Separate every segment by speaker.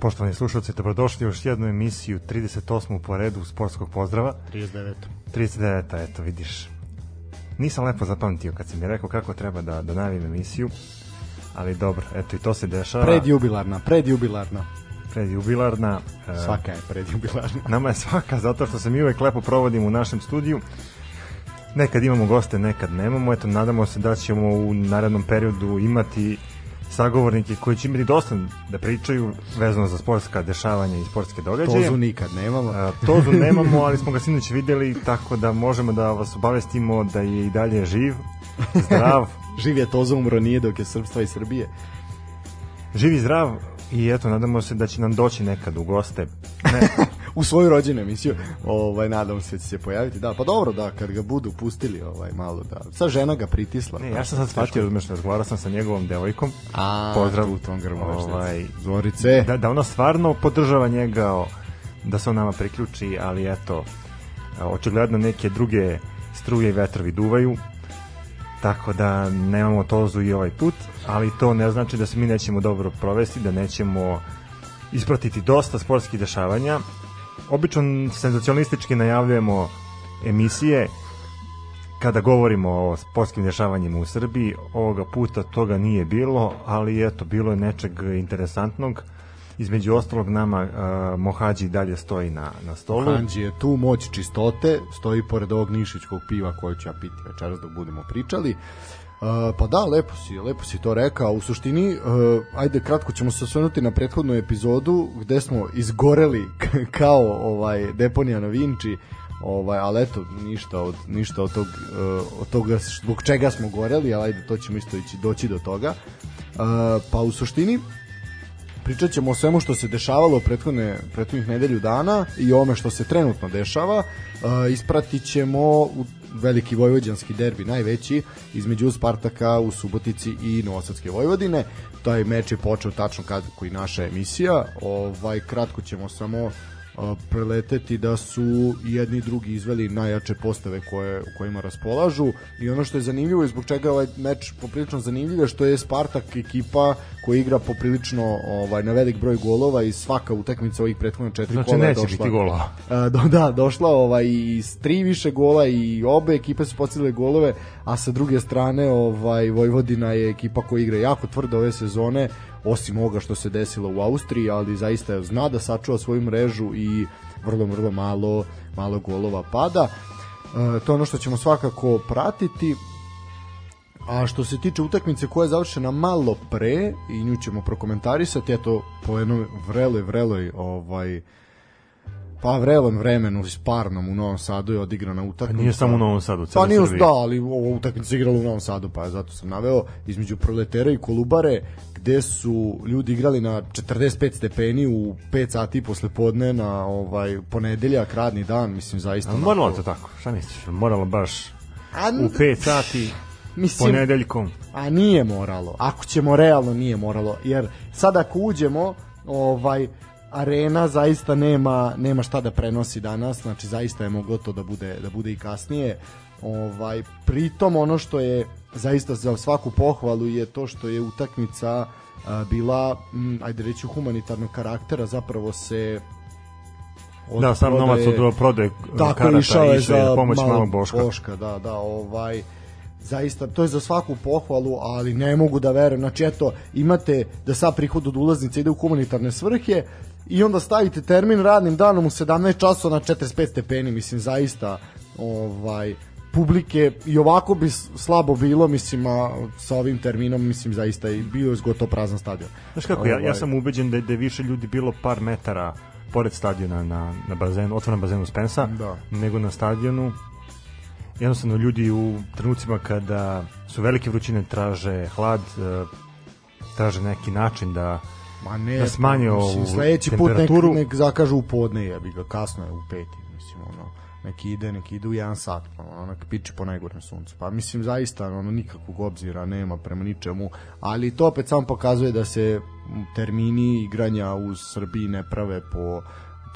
Speaker 1: Poštovani slušalci, dobrodošli u još jednu emisiju 38. po redu sportskog pozdrava.
Speaker 2: 39.
Speaker 1: 39. eto vidiš. Nisam lepo zapamtio kad si mi rekao kako treba da, da najavim emisiju, ali dobro, eto i to se dešava.
Speaker 2: Predjubilarna, predjubilarna.
Speaker 1: Predjubilarna.
Speaker 2: E, svaka je predjubilarna.
Speaker 1: Nama je svaka zato što se mi uvek lepo provodimo u našem studiju. Nekad imamo goste, nekad nemamo. Eto, nadamo se da ćemo u narednom periodu imati sagovornike koji će imati dosta da pričaju vezano za sportska dešavanja i sportske događaje.
Speaker 2: Tozu nikad nemamo.
Speaker 1: A, tozu nemamo, ali smo ga sinoć videli, tako da možemo da vas obavestimo da je i dalje živ, zdrav.
Speaker 2: živ je Toza umro nije dok je Srpstva i Srbije.
Speaker 1: Živ i zdrav i eto, nadamo se da će nam doći nekad u goste. Ne,
Speaker 2: u svoju rođenu emisiju. Ovaj nadam se da će se pojaviti. Da, pa dobro da kad ga budu pustili ovaj malo da. Sa žena ga pritisla.
Speaker 1: Ne, ja sam sad shvatio, razumeš, razgovarao sam sa njegovom devojkom.
Speaker 2: A,
Speaker 1: pozdrav
Speaker 2: u tom grmu.
Speaker 1: Ovaj,
Speaker 2: Zorice.
Speaker 1: Da, da ona stvarno podržava njega da se on nama priključi, ali eto očigledno neke druge struje i vetrovi duvaju tako da nemamo tozu i ovaj put, ali to ne znači da se mi nećemo dobro provesti, da nećemo ispratiti dosta sportskih dešavanja obično senzacionalistički najavljujemo emisije kada govorimo o sportskim dešavanjima u Srbiji, ovoga puta toga nije bilo, ali eto, bilo je nečeg interesantnog. Između ostalog nama uh, Mohađi dalje stoji na, na stolu.
Speaker 2: Mohađi je tu moć čistote, stoji pored ovog nišićkog piva koje ću ja piti večeras dok budemo pričali. Uh, pa da, lepo si, lepo si to rekao. U suštini, uh, ajde kratko ćemo se osvrnuti na prethodnu epizodu gde smo izgoreli kao ovaj deponija na Vinči. Ovaj, ali eto, ništa od, ništa od, tog, uh, od toga zbog čega smo goreli, ali ajde, to ćemo isto ići, doći do toga. Uh, pa u suštini, pričat ćemo o svemu što se dešavalo prethodne, prethodnih nedelju dana i ome što se trenutno dešava. Uh, ispratit ćemo veliki vojvođanski derbi, najveći, između Spartaka u Subotici i Novosadske Vojvodine. Taj meč je počeo tačno kad koji naša emisija. Ovaj kratko ćemo samo preleteti da su jedni i drugi izveli najjače postave koje, u kojima raspolažu i ono što je zanimljivo i zbog čega ovaj meč poprilično zanimljiv je što je Spartak ekipa koja igra poprilično ovaj, na velik broj golova i svaka utakmica ovih prethodnih četiri
Speaker 1: znači,
Speaker 2: kola
Speaker 1: je došla. Znači biti golova.
Speaker 2: A, do, da, došla ovaj, iz tri više gola i obe ekipe su pocidile golove, a sa druge strane ovaj Vojvodina je ekipa koja igra jako tvrdo ove sezone osim ovoga što se desilo u Austriji, ali zaista zna da sačuva svoju mrežu i vrlo, vrlo malo, malo golova pada. E, to je ono što ćemo svakako pratiti. A što se tiče utakmice koja je završena malo pre i nju ćemo prokomentarisati, eto po jednoj vreloj, vreloj ovaj, Pa vrelom vremenu s Parnom u Novom Sadu je odigrana utakmica.
Speaker 1: Nije samo u Novom Sadu,
Speaker 2: Pa nije, da, ali ovo utakmica igrala u Novom Sadu, pa zato sam naveo između Proletera i Kolubare, gde su ljudi igrali na 45 stepeni u 5 sati posle podne na ovaj ponedeljak radni dan, mislim zaista. A
Speaker 1: moralo to tako. Šta misliš? Moralo baš a, u 5 sati mislim, ponedeljkom.
Speaker 2: A nije moralo. Ako ćemo realno nije moralo, jer sad ako uđemo, ovaj arena zaista nema nema šta da prenosi danas, znači zaista je moglo to da bude da bude i kasnije. Ovaj pritom ono što je zaista za svaku pohvalu je to što je utakmica a, bila m, ajde reći humanitarnog karaktera, zapravo se
Speaker 1: od da, sam novac od prodaje
Speaker 2: tako karata išao je za pomoć malog Boška. Boška. Da, da, ovaj zaista to je za svaku pohvalu, ali ne mogu da verujem. Znači eto, imate da sad prihod od ulaznice ide u humanitarne svrhe i onda stavite termin radnim danom u 17 časova na 45 stepeni, mislim zaista ovaj publike i ovako bi slabo bilo, mislim, a sa ovim terminom, mislim, zaista i bio je gotovo prazan stadion.
Speaker 1: Znaš kako, ja, ja sam ubeđen da je, da je više ljudi bilo par metara pored stadiona na, na bazenu, otvorenom bazenu Spensa, da. nego na stadionu. Jednostavno ljudi u trenucima kada su velike vrućine traže hlad, e, traže neki način da Ma ne, da smanje ovu sledeći put nek,
Speaker 2: nek zakažu u podne, jebi ga, kasno je u peti, mislim, ono, neki ide, neki ide u jedan sat, ono, nek piče po najgorem suncu. Pa mislim, zaista, ono, nikakvog obzira nema prema ničemu, ali to opet samo pokazuje da se termini igranja u Srbiji ne prave po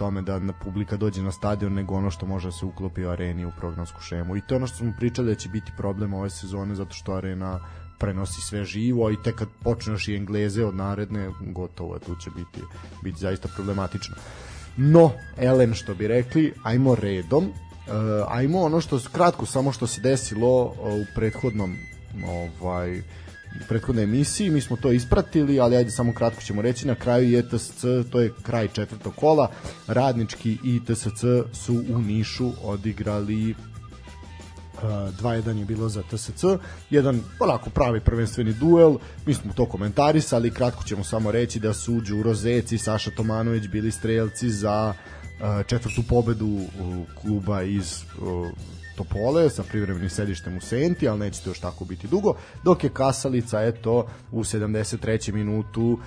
Speaker 2: tome da na publika dođe na stadion nego ono što može da se uklopi u areni u programsku šemu i to je ono što smo pričali da će biti problem ove sezone zato što arena prenosi sve živo i tek kad počneš i engleze od naredne, gotovo je, tu će biti, biti zaista problematično. No, Ellen, što bi rekli, ajmo redom, uh, ajmo ono što kratko samo što se desilo uh, u prethodnom ovaj prethodnoj emisiji, mi smo to ispratili, ali ajde samo kratko ćemo reći, na kraju je TSC, to je kraj četvrtog kola, Radnički i TSC su u Nišu odigrali 2-1 je bilo za TSC, jedan onako pravi prvenstveni duel, mi smo to komentarisali, kratko ćemo samo reći da su Đuro Zec i Saša Tomanović bili strelci za četvrtu pobedu kluba iz Topole sa privremenim sedištem u Senti, ali neće to još tako biti dugo, dok je Kasalica, eto, u 73. minutu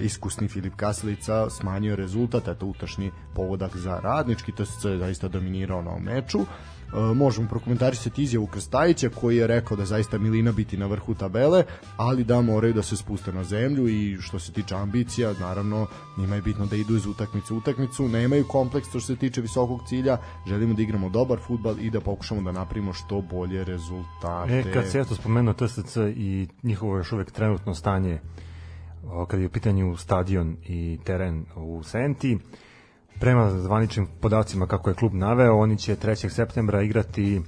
Speaker 2: iskusni Filip Kasalica smanjio rezultat, eto, utašni povodak za radnički, to se zaista dominirao na meču. E, možemo prokomentarisati izjavu Krstajića koji je rekao da zaista Milina biti na vrhu tabele, ali da moraju da se spuste na zemlju i što se tiče ambicija, naravno njima je bitno da idu iz utakmice u utakmicu, nemaju kompleks što se tiče visokog cilja, želimo da igramo dobar futbal i da pokušamo da napravimo što bolje rezultate.
Speaker 1: E, kad se eto spomenuo TSC i njihovo još uvek trenutno stanje kad je u pitanju stadion i teren u Senti, Prema zvaničnim podacima kako je klub naveo, oni će 3. septembra igrati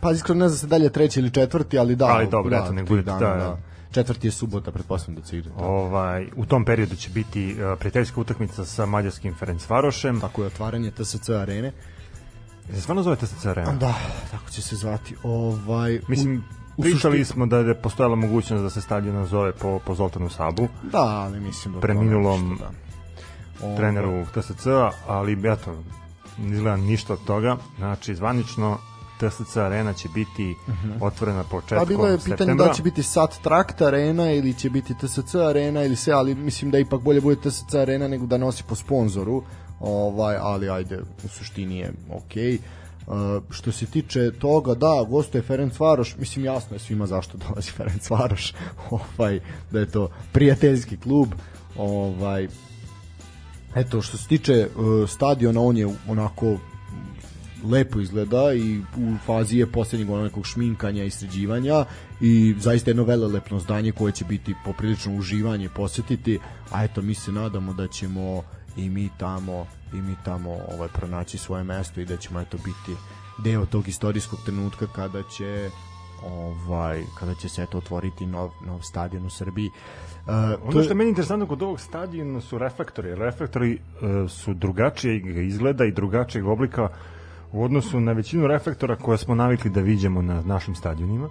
Speaker 2: Pa iskreno ne znam se dalje treći ili četvrti, ali da.
Speaker 1: Ali dobro, da, eto, nek bude dana, da,
Speaker 2: da. Četvrti je subota, pretpostavljam da će igrati.
Speaker 1: Ovaj, u tom periodu će biti uh, prijateljska utakmica sa mađarskim Ferencvarošem.
Speaker 2: Tako je otvaranje TSC arene.
Speaker 1: Se stvarno zove TSC arena?
Speaker 2: Da, tako će se zvati. Ovaj,
Speaker 1: Mislim, Pričali smo da je postojala mogućnost da se stadion nazove po, po Zoltanu Sabu.
Speaker 2: Da, ali mislim da
Speaker 1: preminulom
Speaker 2: nešto,
Speaker 1: da. treneru TSC-a, ali eto, izgleda ništa od toga. Znači, zvanično TSC arena će biti uh -huh. otvorena početkom
Speaker 2: septembra.
Speaker 1: Bilo
Speaker 2: je pitanje septembra. da će biti Sat Trakt arena ili će biti TSC arena ili sve, ali mislim da ipak bolje bude TSC arena nego da nosi po sponzoru. Ovaj, ali ajde, u suštini je okej. Okay. Uh, što se tiče toga, da, gostuje Ferenc Varoš, mislim jasno je svima zašto dolazi Ferenc Varoš, ovaj, da je to prijateljski klub, ovaj, eto, što se tiče uh, stadiona, on je onako lepo izgleda i u fazi je poslednjeg onog nekog šminkanja i sređivanja i zaista jedno velelepno zdanje koje će biti poprilično uživanje posetiti, a eto mi se nadamo da ćemo i mi tamo i mi tamo ovaj pronaći svoje mesto i da ćemo eto biti deo tog istorijskog trenutka kada će ovaj kada će se eto otvoriti nov nov stadion u Srbiji.
Speaker 1: Uh, ono što je meni interesantno kod ovog stadiona su reflektori. Reflektori uh, su drugačije izgleda i drugačijeg oblika u odnosu na većinu reflektora koje smo navikli da viđemo na našim stadionima.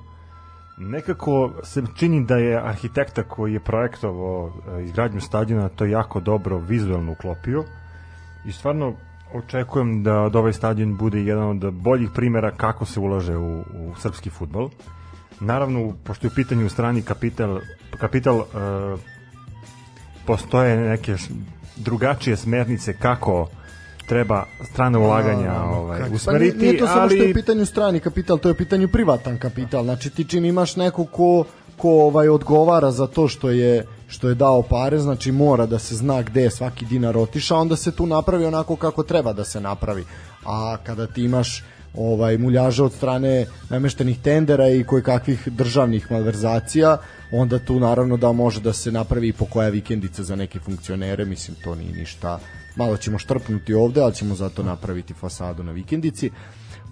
Speaker 1: Nekako se čini da je arhitekta koji je projektovao uh, izgradnju stadiona to jako dobro vizualno uklopio i stvarno očekujem da od ovaj stadion bude jedan od boljih primera kako se ulaže u, u srpski futbol. Naravno, pošto je u pitanju strani kapital, kapital uh, postoje neke drugačije smernice kako treba strane ulaganja a, ovaj, usmeriti.
Speaker 2: Pa nije, nije to samo ali... što je u pitanju strani kapital, to je u pitanju privatan kapital. Znači ti čim imaš neko ko, ko ovaj odgovara za to što je što je dao pare, znači mora da se zna gde je svaki dinar otišao, onda se tu napravi onako kako treba da se napravi. A kada ti imaš ovaj muljaža od strane nameštenih tendera i koje kakvih državnih malverzacija, onda tu naravno da može da se napravi i po koja vikendica za neke funkcionere, mislim to nije ništa. Malo ćemo štrpnuti ovde, ali ćemo zato napraviti fasadu na vikendici.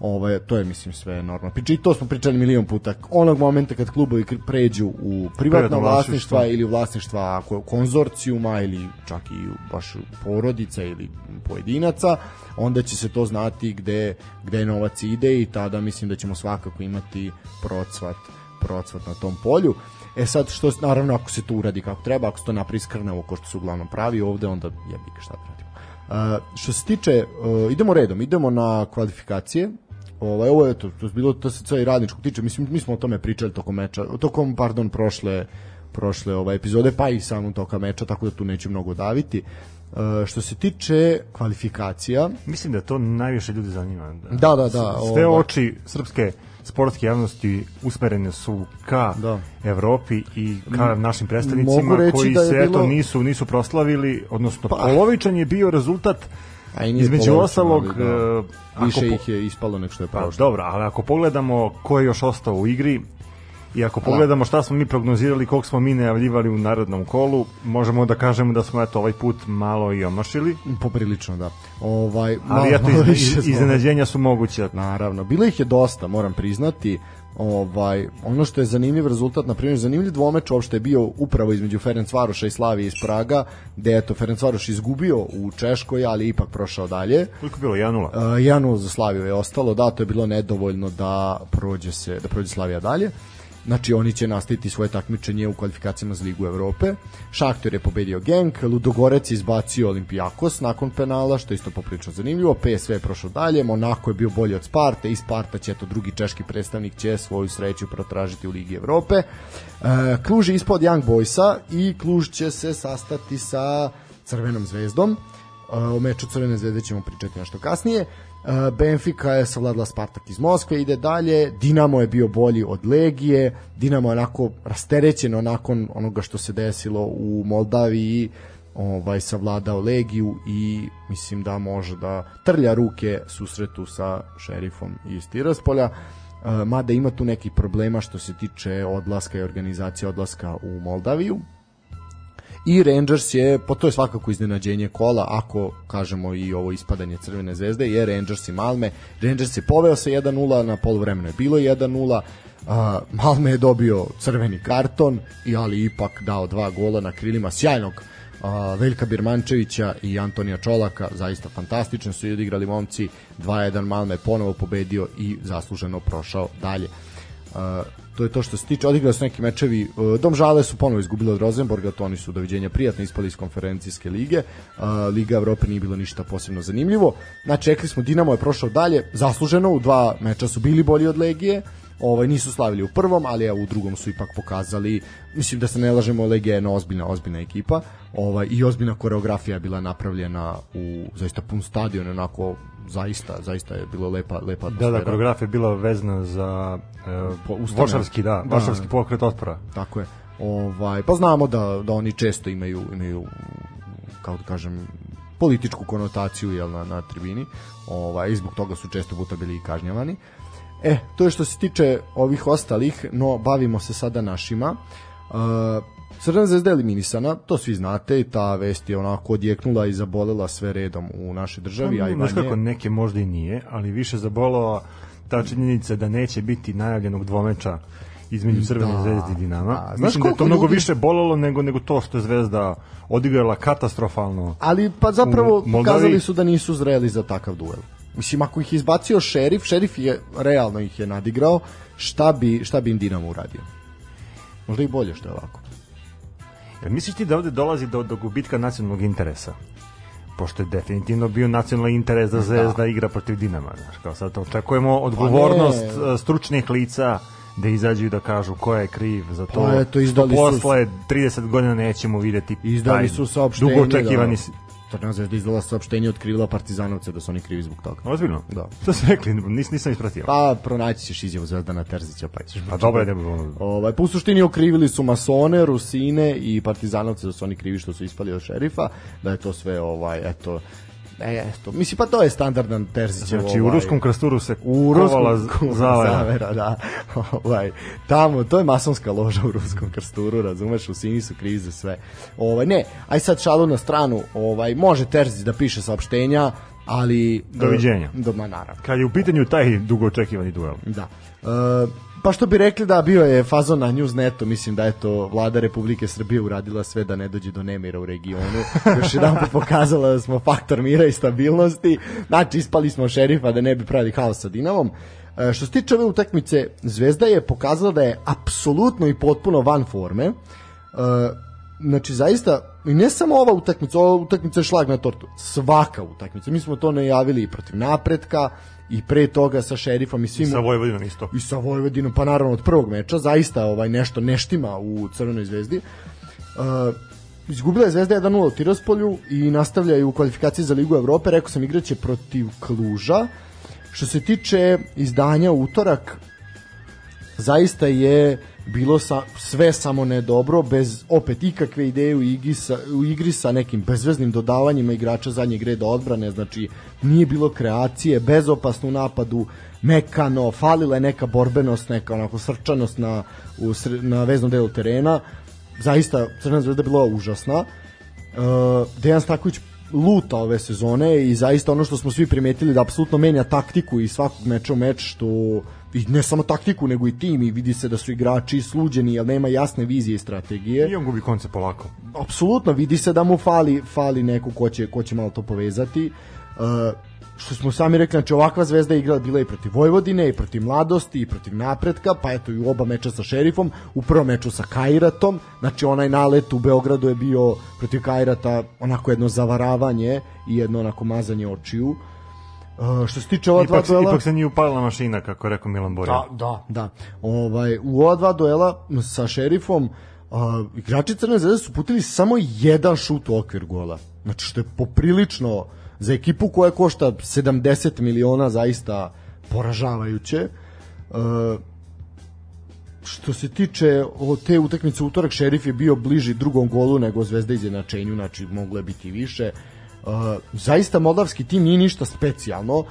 Speaker 2: Ovaj to je mislim sve normalno. Priči to smo pričali milion puta. Onog momenta kad klubovi pređu u privatno vlasništvo ili u vlasništva ako konzorcijuma ili čak i baš porodica ili pojedinaca, onda će se to znati gde gde novac ide i tada mislim da ćemo svakako imati procvat procvat na tom polju. E sad, što naravno ako se to uradi kako treba, ako se to napravi skrnavo ko što se uglavnom pravi ovde, onda jebi šta da radimo. Uh, što se tiče, uh, idemo redom, idemo na kvalifikacije. Ovaj ovo je to, to je bilo to se sve radničkog tiče. Mislim mi smo o tome pričali tokom meča, tokom pardon prošle prošle ovaj epizode, pa i samo toka meča, tako da tu neću mnogo daviti. Uh, što se tiče kvalifikacija,
Speaker 1: mislim da to najviše ljudi zanima.
Speaker 2: Da, da, da.
Speaker 1: Sve ovaj. oči srpske sportske javnosti usmerene su ka da. Evropi i ka našim predstavnicima koji da se bilo... eto nisu nisu proslavili, odnosno pa, polovičan je bio rezultat A i Između ostalog, da.
Speaker 2: Uh, više ih je ispalo nek što je
Speaker 1: prošlo. Pa, dobro, ali ako pogledamo ko je još ostao u igri, I ako pogledamo šta smo mi prognozirali, koliko smo mi najavljivali u narodnom kolu, možemo da kažemo da smo eto ovaj put malo i omašili.
Speaker 2: Poprilično, da. Ovaj,
Speaker 1: Ali eto, iz, iznenađenja su moguće.
Speaker 2: Naravno, bilo ih je dosta, moram priznati ovaj ono što je zanimljiv rezultat na primjer zanimljiv dvomeč uopšte je bio upravo između Ferencvaroša i Slavije iz Praga gde je to Ferencvaroš izgubio u Češkoj ali ipak prošao dalje.
Speaker 1: Koliko je bilo? 1:0
Speaker 2: uh, 1:0 za Slaviju je ostalo. Da to je bilo nedovoljno da prođe se da prođe Slavija dalje Znači oni će nastaviti svoje takmičenje u kvalifikacijama za Ligu Evrope. Šaktor je pobedio Genk, Ludogorec izbacio Olimpijakos nakon penala, što je isto poprilično zanimljivo. PSV je prošao dalje, Monako je bio bolji od Sparte i Sparta će to drugi češki predstavnik će svoju sreću protražiti u Ligi Evrope. E, Kluž je ispod Young Boysa i Kluž će se sastati sa Crvenom zvezdom. E, o meču Crvene zvezde ćemo pričati nešto kasnije. Uh, Benfica je savladala Spartak iz Moskve, ide dalje, Dinamo je bio bolji od Legije, Dinamo je onako rasterećeno nakon onoga što se desilo u Moldaviji, ovaj savladao Legiju i mislim da može da trlja ruke susretu sa šerifom iz Tiraspolja. Uh, mada ima tu nekih problema što se tiče odlaska i organizacije odlaska u Moldaviju, i Rangers je, po pa to je svakako iznenađenje kola, ako kažemo i ovo ispadanje Crvene zvezde, je Rangers i Malme. Rangers je poveo sa 1-0, na poluvremenu je bilo 1-0, Uh, Malme je dobio crveni karton i ali ipak dao dva gola na krilima sjajnog uh, Veljka Birmančevića i Antonija Čolaka, zaista fantastično su odigrali momci, 2-1 Malme ponovo pobedio i zasluženo prošao dalje. To je to što se tiče, odigrali su neki mečevi, uh, Dom Žale su ponovo izgubili od Rosenborga, to oni su doviđenja prijatno ispali iz konferencijske lige, uh, Liga Evrope nije bilo ništa posebno zanimljivo, znači rekli smo Dinamo je prošao dalje, zasluženo, u dva meča su bili bolji od Legije, ovaj nisu slavili u prvom, ali evo u drugom su ipak pokazali, mislim da se ne lažemo, Legija je jedna ozbiljna, ozbiljna ekipa, ovaj i ozbiljna koreografija je bila napravljena u zaista pun stadion, onako zaista zaista je bilo lepa lepa
Speaker 1: atmosfera. Da, da, koreografija je bila vezana za e, vošarski, da, da, vošarski pokret otpora.
Speaker 2: Tako je. Ovaj pa znamo da da oni često imaju imaju kako da kažem političku konotaciju jel na na tribini. Ovaj zbog toga su često puta bili kažnjavani. E, to je što se tiče ovih ostalih, no bavimo se sada našima. Uh, Crvena zvezda je eliminisana, to svi znate i ta vest je onako odjeknula i zabolela sve redom u našoj državi.
Speaker 1: Pa, Znaš kako neke možda i nije, ali više zabolila ta činjenica da neće biti najavljenog dvomeča između Crvene da, zvezde i Dinama. Da. Znaš Mislim da je to mnogo ljudi... više bolelo nego nego to što je Zvezda odigrala katastrofalno.
Speaker 2: Ali pa zapravo pokazali su da nisu zreli za takav duel. Mislim, ako ih izbacio šerif, šerif je realno ih je nadigrao, šta bi, šta bi im Dinamo uradio? Možda i bolje što je ovako.
Speaker 1: Jel misliš ti da ovde dolazi do, do gubitka nacionalnog interesa? pošto je definitivno bio nacionalni interes da, da. Zvezda da. igra protiv Dinama. Znaš, kao sad očekujemo pa odgovornost pa stručnih lica da izađu i da kažu ko je kriv za to. Pa eto, izdali posle su, 30 godina nećemo videti
Speaker 2: izdali su saopštenje
Speaker 1: dugo očekivani da
Speaker 2: Crna zvezda izdala saopštenje otkrila Partizanovce da su oni krivi zbog toga.
Speaker 1: Ozbiljno?
Speaker 2: Da.
Speaker 1: To su rekli, nis, nisam ispratio.
Speaker 2: Pa pronaći ćeš izjavu Zvezdana Terzića, pa ćeš.
Speaker 1: Pa dobro, ne ono...
Speaker 2: Ovaj po suštini okrivili su masone, Rusine i Partizanovce da su oni krivi što su ispali od šerifa, da je to sve ovaj eto E, eto, mislim, pa to je standardan Terzićev.
Speaker 1: Znači, ovaj, u ruskom krasturu se u kovala zavera. zavera.
Speaker 2: da. ovaj, tamo, to je masonska loža u ruskom krasturu, razumeš, u sini su krize, sve. Ovaj, ne, aj sad šalu na stranu, ovaj, može Terzić da piše saopštenja, ali...
Speaker 1: Doviđenja.
Speaker 2: Do, ma, naravno.
Speaker 1: Kad je u pitanju taj dugo očekivani duel.
Speaker 2: Da. Uh, Pa što bi rekli da bio je fazon na Newsnetu, mislim da je to vlada Republike Srbije uradila sve da ne dođe do nemira u regionu. Još jedan pokazala da smo faktor mira i stabilnosti. Znači, ispali smo šerifa da ne bi pravili haos sa Dinamom. E, što se tiče ove utakmice, Zvezda je pokazala da je apsolutno i potpuno van forme. E, znači, zaista, i ne samo ova utakmica, ova utakmica je šlag na tortu. Svaka utakmica. Mi smo to najavili i protiv napretka, i pre toga sa šerifom i svim I
Speaker 1: sa Vojvodinom isto.
Speaker 2: I sa Vojvodinom pa naravno od prvog meča zaista ovaj nešto neštima u Crvenoj zvezdi. Uh, izgubila je Zvezda 1-0 u Tirospolju i nastavljaju u kvalifikaciji za Ligu Evrope. Rekao sam igraće protiv Kluža. Što se tiče izdanja utorak, zaista je bilo sa, sve samo ne dobro, bez opet ikakve ideje u igri, sa, u igri sa nekim bezveznim dodavanjima igrača zadnjeg reda odbrane, znači nije bilo kreacije, bezopasno u napadu, mekano, falila je neka borbenost, neka onako srčanost na, u, na veznom delu terena, zaista Crna zvezda bila užasna. Uh, Dejan Staković luta ove sezone i zaista ono što smo svi primetili da apsolutno menja taktiku i svakog meča u meč što i ne samo taktiku nego i tim i vidi se da su igrači sluđeni jer nema jasne vizije i strategije.
Speaker 1: I on gubi konce polako.
Speaker 2: Apsolutno vidi se da mu fali fali neko ko će ko će malo to povezati. Uh, što smo sami rekli, znači ovakva zvezda igrala bila i protiv Vojvodine, i protiv Mladosti, i protiv Napretka, pa eto i u oba meča sa Šerifom, u prvom meču sa Kairatom, znači onaj nalet u Beogradu je bio protiv Kairata onako jedno zavaravanje i jedno onako mazanje očiju. Uh, što se tiče ova
Speaker 1: dva
Speaker 2: duela...
Speaker 1: Ipak se nije upalila mašina, kako rekao Milan Borja.
Speaker 2: Da, da, da. Ovaj, u ova dva duela sa Šerifom uh, igrači Crne zvezde su putili samo jedan šut u okvir gola. Znači što je poprilično za ekipu koja košta 70 miliona zaista poražavajuće. Uh, što se tiče o te utakmice utorak, Šerif je bio bliži drugom golu nego Zvezda izjednačenju, znači moglo je biti više. Uh, zaista moldavski tim nije ništa specijalno.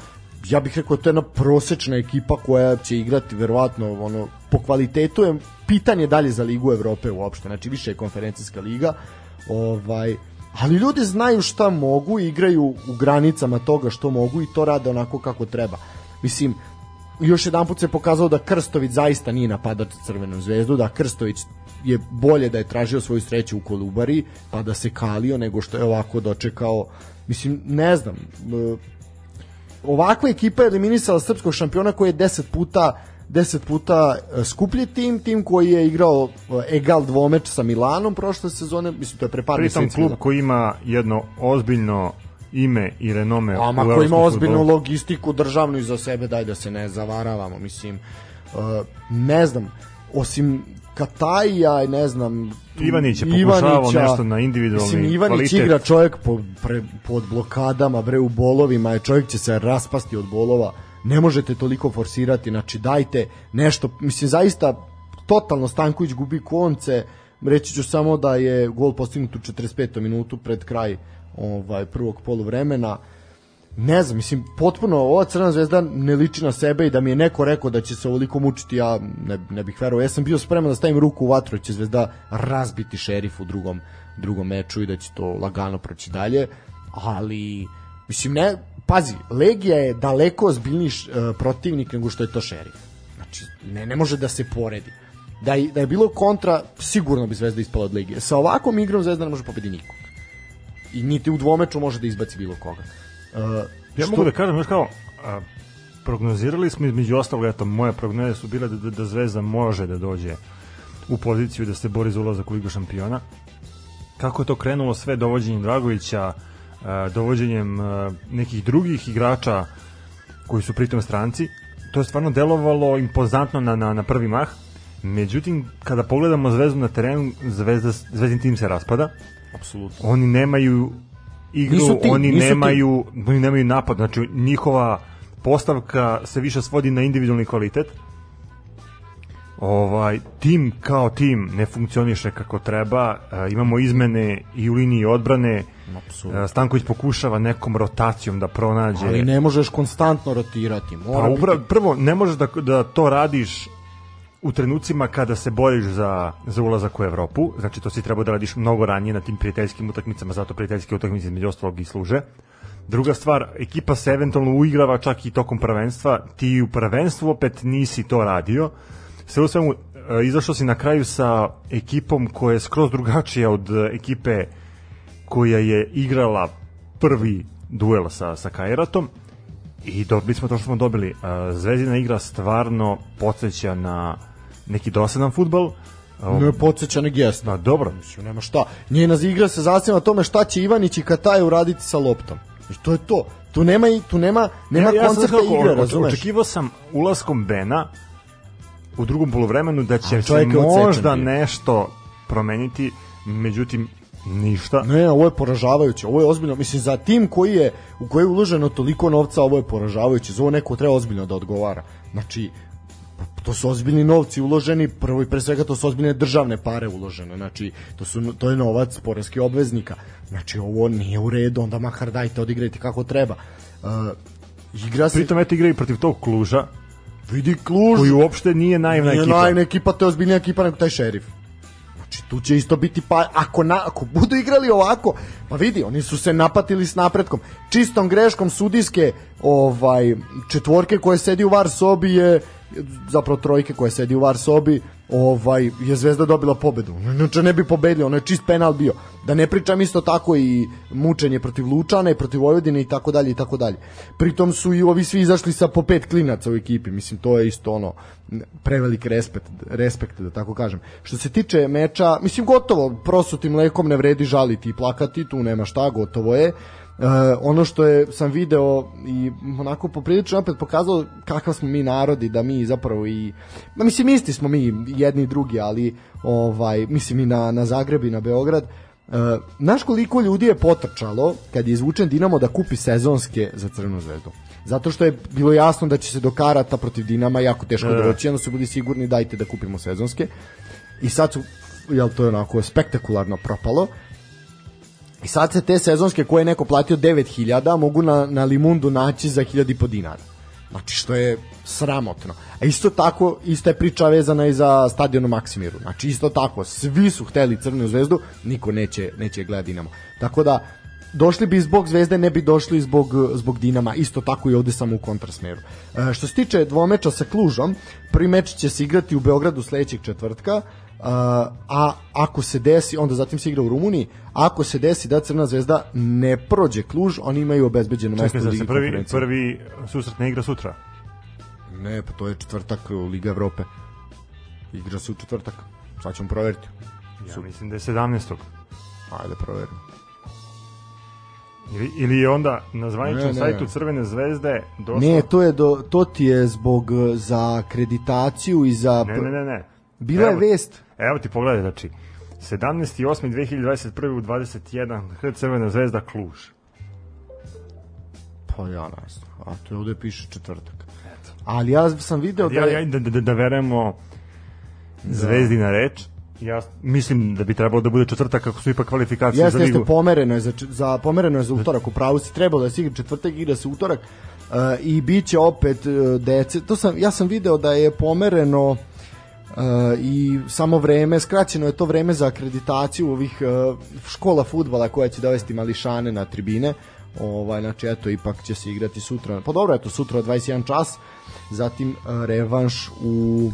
Speaker 2: Ja bih rekao da to je jedna prosečna ekipa koja će igrati verovatno ono po kvalitetu je pitanje dalje za Ligu Evrope uopšte, znači više je konferencijska liga. Ovaj ali ljudi znaju šta mogu igraju u granicama toga što mogu i to rade onako kako treba. Mislim, još jedan put se pokazalo da Krstović zaista nije napadač Crvenom zvezdu, da Krstović je bolje da je tražio svoju sreću u Kolubari, pa da se kalio, nego što je ovako dočekao. Mislim, ne znam, ovakva ekipa je eliminisala srpskog šampiona koji je 10 puta 10 puta e, skuplji tim, tim koji je igrao e, egal dvomeč sa Milanom prošle sezone, mislim to je pre par
Speaker 1: Pritom
Speaker 2: meseci.
Speaker 1: klub koji ima jedno ozbiljno ime i renome
Speaker 2: Ama
Speaker 1: u
Speaker 2: koji ima ozbiljnu
Speaker 1: fudbalu.
Speaker 2: logistiku državnu iza sebe, daj da se ne zavaravamo, mislim, uh, ne znam, osim Kataja, ne znam,
Speaker 1: Ivanić je pokušavao nešto na individualni
Speaker 2: mislim, Ivanić
Speaker 1: kvalitet.
Speaker 2: igra čovjek po, pre, pod blokadama, bre, u bolovima, je čovjek će se raspasti od bolova, ne možete toliko forsirati, znači dajte nešto, mislim, zaista totalno Stanković gubi konce, reći ću samo da je gol postignut u 45. minutu pred kraj ovaj prvog poluvremena ne znam, mislim, potpuno ova Crna zvezda ne liči na sebe i da mi je neko rekao da će se ovoliko mučiti, ja ne, ne bih verovao. Ja sam bio spreman da stavim ruku u vatru će zvezda razbiti šerif u drugom, drugom meču i da će to lagano proći dalje, ali mislim, ne, pazi, Legija je daleko ozbiljniji š- e, protivnik nego što je to šerif. Znači, ne, ne može da se poredi. Da je, da je bilo kontra, sigurno bi Zvezda ispala od Legije. Sa ovakvom igrom Zvezda ne može pobedi nikog. I niti u dvomeču može da izbaci bilo koga. Uh,
Speaker 1: Ja mogu da kažem, još kao, a, prognozirali smo između ostalog, eto, moje prognoze su bile da, da, da Zvezda može da dođe u poziciju da se bori za ulazak u Ligu šampiona. Kako je to krenulo sve dovođenjem Dragovića, a, dovođenjem a, nekih drugih igrača koji su pritom stranci, to je stvarno delovalo impozantno na, na, na prvi mah. Međutim, kada pogledamo Zvezdu na terenu, Zvezda, Zvezdin tim se raspada.
Speaker 2: Apsolutno.
Speaker 1: Oni nemaju igru,
Speaker 2: Nisu tim,
Speaker 1: oni
Speaker 2: nisu
Speaker 1: nemaju, oni nemaju napad, znači njihova postavka se više svodi na individualni kvalitet. Ovaj tim kao tim ne funkcioniše kako treba. E, imamo izmene i u liniji odbrane.
Speaker 2: Apsolutno.
Speaker 1: E, Stanković pokušava nekom rotacijom da pronađe.
Speaker 2: Ali ne možeš konstantno rotirati. Mora
Speaker 1: Pa
Speaker 2: biti-
Speaker 1: prvo, ne možeš da, da to radiš u trenucima kada se boriš za, za ulazak u Evropu, znači to si trebao da radiš mnogo ranije na tim prijateljskim utakmicama, zato prijateljske utakmice između ostalog i služe. Druga stvar, ekipa se eventualno uigrava čak i tokom prvenstva, ti u prvenstvu opet nisi to radio. Sve u svemu, e, izašao si na kraju sa ekipom koja je skroz drugačija od e, ekipe koja je igrala prvi duel sa, sa Kairatom i dobili smo to što smo dobili. Uh, Zvezdina igra stvarno podsjeća na neki dosadan futbal. Uh,
Speaker 2: Ne podsjeća nek jesno.
Speaker 1: da, dobro.
Speaker 2: Mislim, nema šta. Njena igra se zasniva na tome šta će Ivanić i Kataj uraditi sa loptom. I to je to. Tu nema i tu nema nema
Speaker 1: Ja- ja sam
Speaker 2: koncepta
Speaker 1: kako,
Speaker 2: igre, razumeš?
Speaker 1: Očekivao sam ulaskom Bena u drugom polovremenu da će se
Speaker 2: je
Speaker 1: možda
Speaker 2: bio.
Speaker 1: nešto promeniti, međutim ništa.
Speaker 2: Ne, ovo je poražavajuće. Ovo je ozbiljno. Mislim, za tim koji je, u koji je uloženo toliko novca, ovo je poražavajuće. Za ovo neko treba ozbiljno da odgovara. Znači, to su ozbiljni novci uloženi, prvo i pre svega to su ozbiljne državne pare uložene, znači to, su, to je novac poreskih obveznika, znači ovo nije u redu, onda makar dajte, odigrajte kako treba. Uh, igra se,
Speaker 1: Pritom eto igra i protiv tog Kluža,
Speaker 2: vidi Kluž,
Speaker 1: koji uopšte nije naivna
Speaker 2: nije
Speaker 1: ekipa.
Speaker 2: naivna ekipa, to je ozbiljnija ekipa nego taj šerif. Znači tu će isto biti pa ako na, ako budu igrali ovako, pa vidi, oni su se napatili s napretkom. Čistom greškom sudijske ovaj četvorke koje sedi u var sobi je zapravo trojke koje sedi u var sobi ovaj je Zvezda dobila pobedu. Inače ne bi pobedili, ono je čist penal bio. Da ne pričam isto tako i mučenje protiv Lučana i protiv Vojvodine i tako dalje i tako dalje. Pritom su i ovi svi izašli sa po pet klinaca u ekipi. Mislim to je isto ono prevelik respekt, respekt da tako kažem. Što se tiče meča, mislim gotovo, prosutim mlekom ne vredi žaliti i plakati, tu nema šta, gotovo je. E, ono što je sam video i onako poprilično opet pokazalo kakav smo mi narodi da mi zapravo i ma mislim isti smo mi jedni i drugi ali ovaj mislim i na na Zagreb i na Beograd Uh, znaš koliko ljudi je potrčalo kad je izvučen Dinamo da kupi sezonske za Crvenu zvezdu? Zato što je bilo jasno da će se do karata protiv Dinama jako teško
Speaker 1: Da, da.
Speaker 2: doći, onda su bili sigurni dajte da kupimo sezonske. I sad su, jel to je onako spektakularno propalo, I sad se te sezonske koje je neko platio 9000 mogu na, na Limundu naći za 1000 i po dinara. Znači što je sramotno. A isto tako, ista je priča vezana i za stadion u Maksimiru. Znači isto tako, svi su hteli Crvenu zvezdu, niko neće, neće gledati Dinamo. Tako da, došli bi zbog zvezde, ne bi došli zbog, zbog Dinama, isto tako i ovde samo u kontrasmeru. E, što se tiče dvomeča sa Klužom, prvi meč će se igrati u Beogradu sledećeg četvrtka, a, ako se desi, onda zatim se igra u Rumuniji, ako se desi da Crna zvezda ne prođe Kluž, oni imaju obezbeđeno mesto u Ligi
Speaker 1: se prvi, prvi susret ne igra sutra.
Speaker 2: Ne, pa to je četvrtak Liga Evrope. Igra se u četvrtak. Sad ćemo proveriti.
Speaker 1: Ja mislim da je 17.
Speaker 2: Ajde, proverimo.
Speaker 1: Ili, ili je onda na zvaničnom
Speaker 2: Ne, ne.
Speaker 1: sajtu Crvene zvezde došlo...
Speaker 2: Ne, to je do, to ti je zbog eh, za akreditaciju i za
Speaker 1: Ne, ne, ne, ne.
Speaker 2: Bila je
Speaker 1: Evo-
Speaker 2: vest.
Speaker 1: Evo ti pogledaj, znači, 17.8.2021. u 21. H Crvena zvezda Kluž.
Speaker 2: Pa ja ne znam. A to je ovde piše četvrtak. Ali ja sam video da
Speaker 1: Ja, ja, da, da, da verujemo zvezdi na reč. Ja mislim da bi trebalo da bude četvrtak kako su ipak kvalifikacije
Speaker 2: Jeste,
Speaker 1: za
Speaker 2: jeste,
Speaker 1: ligu.
Speaker 2: pomereno je za, za, pomereno je za utorak, u pravu si trebalo da se igra četvrtak, igra se utorak uh, i bit će opet uh, dece, to sam, ja sam video da je pomereno i samo vreme, skraćeno je to vreme za akreditaciju ovih uh, škola futbala koja će dovesti mališane na tribine, ovaj, znači eto, ipak će se igrati sutra, pa dobro, eto, sutra 21 čas, zatim uh, revanš u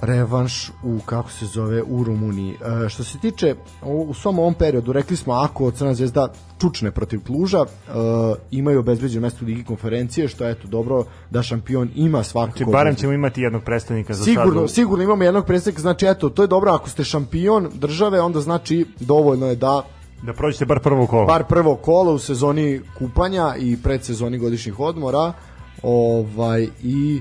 Speaker 2: revanš u kako se zove u Rumuniji. E, što se tiče o- u svom ovom periodu rekli smo ako Crna zvezda čučne protiv Kluža, e, imaju obezbeđeno mesto u Ligi konferencije, što je eto dobro da šampion ima svakako.
Speaker 1: Znači, barem ćemo imati jednog predstavnika za
Speaker 2: Sigurno,
Speaker 1: sad.
Speaker 2: sigurno imamo jednog predstavnika, znači eto, to je dobro ako ste šampion države, onda znači dovoljno je da
Speaker 1: Da prođete bar prvo kolo.
Speaker 2: bar prvo kolo u sezoni kupanja i predsezoni godišnjih odmora ovaj i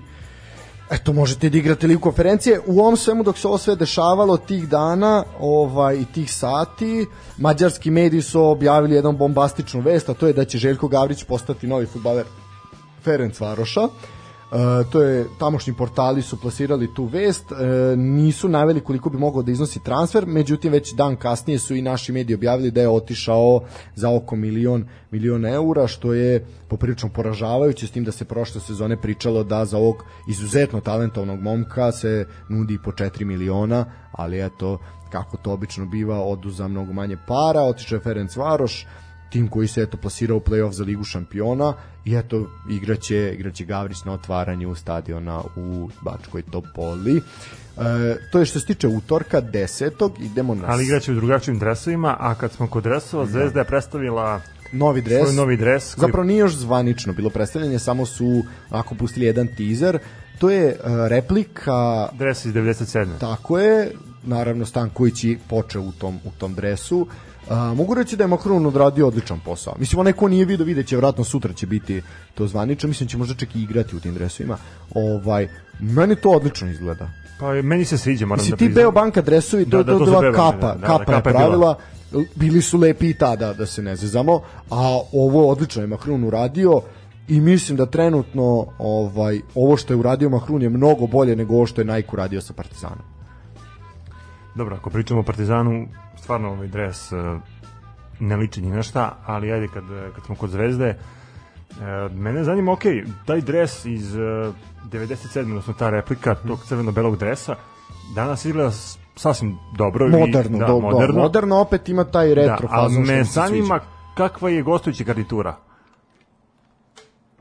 Speaker 2: eto možete da igrate ligu konferencije. U ovom svemu dok se ovo sve dešavalo tih dana ovaj i tih sati mađarski mediji su objavili jednu bombastičnu vest a to je da će Željko Gavrić postati novi fudbaler Ferenc Varoša E, to je tamošnji portali su plasirali tu vest e, nisu naveli koliko bi mogao da iznosi transfer međutim već dan kasnije su i naši mediji objavili da je otišao za oko milion milion eura što je poprilično poražavajuće s tim da se prošle sezone pričalo da za ovog izuzetno talentovnog momka se nudi po 4 miliona ali eto kako to obično biva odu za mnogo manje para otišao Ferenc Varoš tim koji se eto plasirao u play-off za ligu šampiona i eto igraće, igraće Gavrić na otvaranju stadiona u Bačkoj Topoli. E, to je što se tiče utorka 10. idemo na
Speaker 1: Ali igraće u drugačijim dresovima, a kad smo kod dresova, Zvezda je predstavila
Speaker 2: novi dres.
Speaker 1: svoj novi dres. Koji...
Speaker 2: Zapravo nije još zvanično bilo predstavljanje, samo su ako pustili jedan teaser. To je e, replika
Speaker 1: Dres iz 97.
Speaker 2: Tako je, naravno Stanković je počeo u tom, u tom dresu. A, mogu reći da je Macron odradio odličan posao. Mislim, onaj ko nije vidio, vidjet će, vjerojatno sutra će biti to zvanično. Mislim, će možda čak i igrati u tim dresovima. Ovaj, meni to odlično izgleda.
Speaker 1: Pa meni se sviđa, moram
Speaker 2: Mislim,
Speaker 1: da
Speaker 2: ti
Speaker 1: priznam.
Speaker 2: Beo Banka dresovi, to,
Speaker 1: Da,
Speaker 2: da,
Speaker 1: da,
Speaker 2: to,
Speaker 1: to
Speaker 2: kapa,
Speaker 1: Banka, da, da,
Speaker 2: kapa, je
Speaker 1: kapa je bila.
Speaker 2: pravila. Bili su lepi i tada, da se ne zezamo, a ovo odlično je Macron uradio i mislim da trenutno ovaj ovo što je uradio Macron je mnogo bolje nego ovo što je Nike uradio sa Partizanom.
Speaker 1: Dobro, ako pričamo o Partizanu, stvarno ovaj dres uh, ne liči ni na šta, ali ajde kad, kad smo kod Zvezde, uh, mene zanima, ok, taj dres iz uh, 97. odnosno ta replika tog crveno-belog dresa, danas izgleda sasvim dobro. i-
Speaker 2: Moderno,
Speaker 1: da,
Speaker 2: do,
Speaker 1: moderno.
Speaker 2: moderno. moderno opet ima taj
Speaker 1: Da,
Speaker 2: retro
Speaker 1: ali
Speaker 2: fazon što
Speaker 1: me zanima kakva je gostujuća garnitura.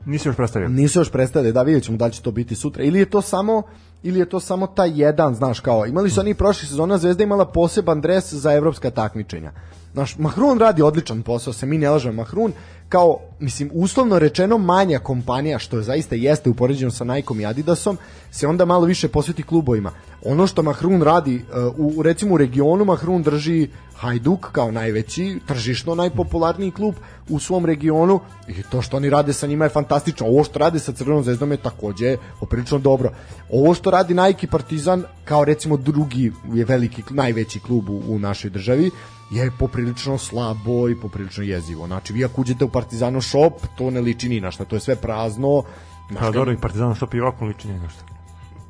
Speaker 1: Nisi još predstavio.
Speaker 2: Nisu još predstavili, da vidjet ćemo da će to biti sutra. Ili je to samo ili je to samo taj jedan, znaš kao, imali su oni prošle sezona Zvezda imala poseban dres za evropska takmičenja. Znaš, Mahrun radi odličan posao, se mi ne lažemo, Mahrun kao, mislim, uslovno rečeno manja kompanija, što zaista jeste upoređeno sa Nikeom i Adidasom, se onda malo više posveti klubovima. Ono što Mahrun radi, uh, u, recimo u regionu Mahrun drži Hajduk kao najveći, tržišno najpopularniji klub u svom regionu i to što oni rade sa njima je fantastično. Ovo što rade sa Crvenom zvezdom je takođe poprilično dobro. Ovo što radi Nike Partizan kao recimo drugi je veliki najveći klub u, u našoj državi je poprilično slabo i poprilično jezivo. Znači vi ako uđete u Partizano shop, to ne liči ni na šta, to je sve prazno. Znaš,
Speaker 1: Pa dobro, i Partizan što i ovako liči ni na šta.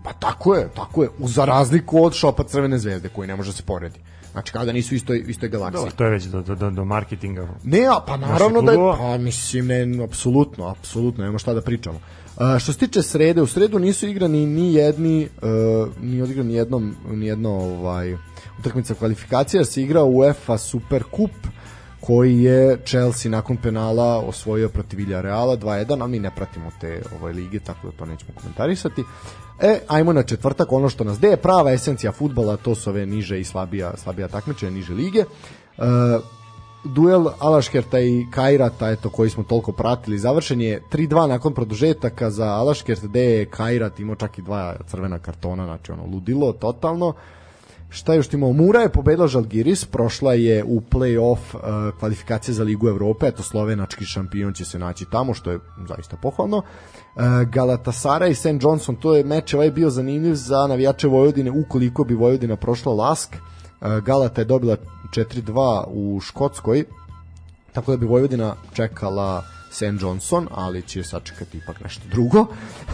Speaker 2: Pa tako je, tako je. Za razliku od šopa Crvene zvezde koji ne može se poredi. Znači kao da nisu u istoj, istoj galaksiji.
Speaker 1: Dobro, to je već do, do, do, marketinga.
Speaker 2: Ne, a pa naravno da je, pa mislim, ne, apsolutno, apsolutno, nema šta da pričamo. A, što se tiče srede, u sredu nisu igrani ni jedni, uh, ni odigrani ni jednom, ni jedno ovaj, utakmica kvalifikacija, se igra UEFA Super Cup, koji je Chelsea nakon penala osvojio protiv Villarreala 2-1, ali mi ne pratimo te ovaj, lige, tako da to nećemo komentarisati. E, ajmo na četvrtak, ono što nas gde je prava esencija futbala, to su ove niže i slabija, slabija takmičenja, niže lige. E, duel Alaškerta i Kajrata, eto, koji smo toliko pratili, završen je 3-2 nakon produžetaka za Alaškert, gde je Kajrat imao čak i dva crvena kartona, znači ono, ludilo, totalno. Šta je još imao? Mura je pobedila Žalgiris, prošla je u play-off uh, kvalifikacije za Ligu Evrope, eto slovenački šampion će se naći tamo, što je zaista pohvalno. Uh, Galatasara i St. Johnson, to je meč ovaj bio zanimljiv za navijače Vojvodine, ukoliko bi Vojvodina prošla Lask. Uh, Galata je dobila 4-2 u Škotskoj, tako da bi Vojvodina čekala St. Johnson, ali će sačekati ipak nešto drugo.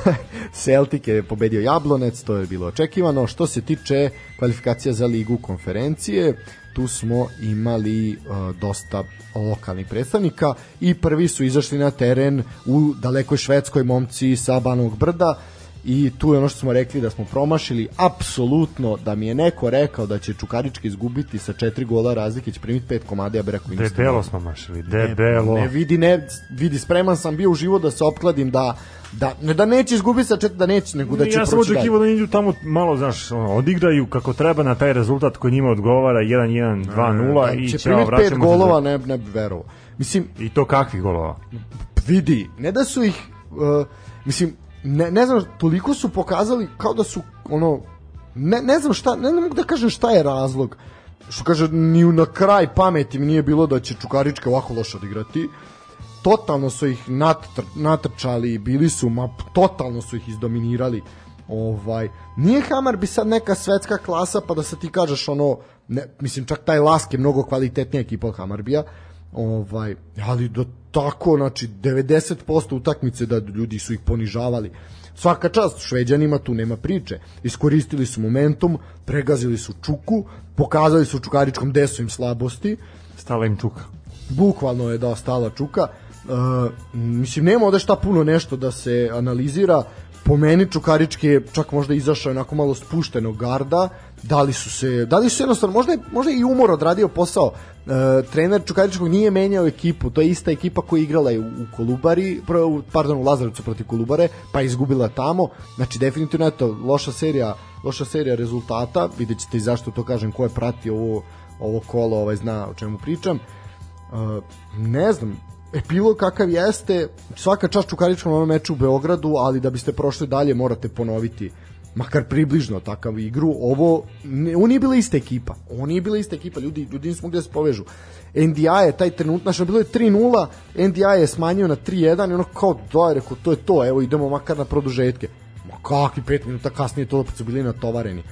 Speaker 2: Celtic je pobedio Jablonec, to je bilo očekivano. Što se tiče kvalifikacija za ligu konferencije, tu smo imali uh, dosta lokalnih predstavnika i prvi su izašli na teren u dalekoj švedskoj momci sa Banog Brda i tu je ono što smo rekli da smo promašili apsolutno da mi je neko rekao da će Čukarički izgubiti sa četiri gola razlike će primiti pet komada ja bih rekao
Speaker 1: debelo smo mašili debelo.
Speaker 2: ne, ne, vidi ne vidi spreman sam bio u život da se opkladim da da ne da neće izgubiti sa četiri da neće nego da će
Speaker 1: ja sam očekivao da idu tamo malo znaš ono, odigraju kako treba na taj rezultat koji njima odgovara 1-1 2-0 da, i
Speaker 2: će primiti pet golova ne ne verovao. Mislim
Speaker 1: i to kakvih golova?
Speaker 2: vidi ne da su ih uh, mislim ne, ne znam, toliko su pokazali kao da su ono ne, ne znam šta, ne, ne mogu da kažem šta je razlog. Što kaže, ni na kraj pameti mi nije bilo da će Čukarička ovako loše odigrati. Totalno su ih natr, natrčali, bili su, ma totalno su ih izdominirali. Ovaj, nije Hamar bi sad neka svetska klasa pa da se ti kažeš ono, ne, mislim čak taj Lask je mnogo kvalitetnija ekipa od Hamarbija, ovaj, ali do tako, znači 90% utakmice da ljudi su ih ponižavali. Svaka čast Šveđanima, tu nema priče. Iskoristili su momentum, pregazili su Čuku, pokazali su Čukaričkom gde su im slabosti.
Speaker 1: Stala im Čuka.
Speaker 2: Bukvalno je da stala Čuka. Uh, mislim, nema ovde šta puno nešto da se analizira. Po meni Čukarički je čak možda izašao onako malo spuštenog garda, da li su se, da li su jednostavno, možda je, možda je i umor odradio posao, e, trener Čukaričkog nije menjao ekipu, to je ista ekipa koja je igrala u, Kolubari, pardon, u Lazarevcu protiv Kolubare, pa je izgubila tamo. Znači definitivno eto loša serija, loša serija rezultata. Videćete i zašto to kažem ko je pratio ovo ovo kolo, ovaj zna o čemu pričam. E, ne znam, epilog kakav jeste, svaka čast Čukaričkom ovom meču u Beogradu, ali da biste prošli dalje morate ponoviti makar približno takav igru, ovo, ne, ovo nije bila ista ekipa, ovo nije bila ista ekipa, ljudi, ljudi nismo gde da se povežu. NDA je taj trenut, znači bilo je 3-0, NDA je smanjio na 3-1 i ono kao, da, rekao, to je to, evo idemo makar na produžetke. Ma kakvi 5 minuta kasnije to opet su bili natovareni.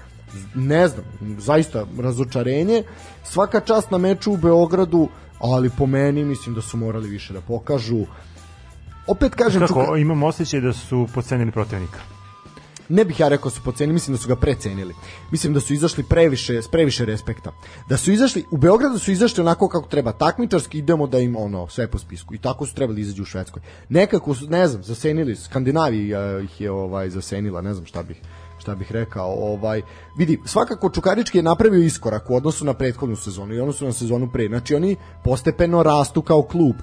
Speaker 2: Ne znam, zaista razočarenje. Svaka čast na meču u Beogradu, ali po meni mislim da su morali više da pokažu. Opet kažem...
Speaker 1: Kako, čuka... imam osjećaj da su pocenili protivnika
Speaker 2: ne bih ja rekao da su pocenili, mislim da su ga precenili. Mislim da su izašli previše, s previše respekta. Da su izašli, u Beogradu su izašli onako kako treba, takmičarski idemo da im ono, sve po spisku. I tako su trebali izađu u Švedskoj. Nekako su, ne znam, zasenili, Skandinavija ih je ovaj, zasenila, ne znam šta bih šta bih rekao, ovaj vidi, svakako Čukarički je napravio iskorak u odnosu na prethodnu sezonu i odnosu na sezonu pre. Znači oni postepeno rastu kao klub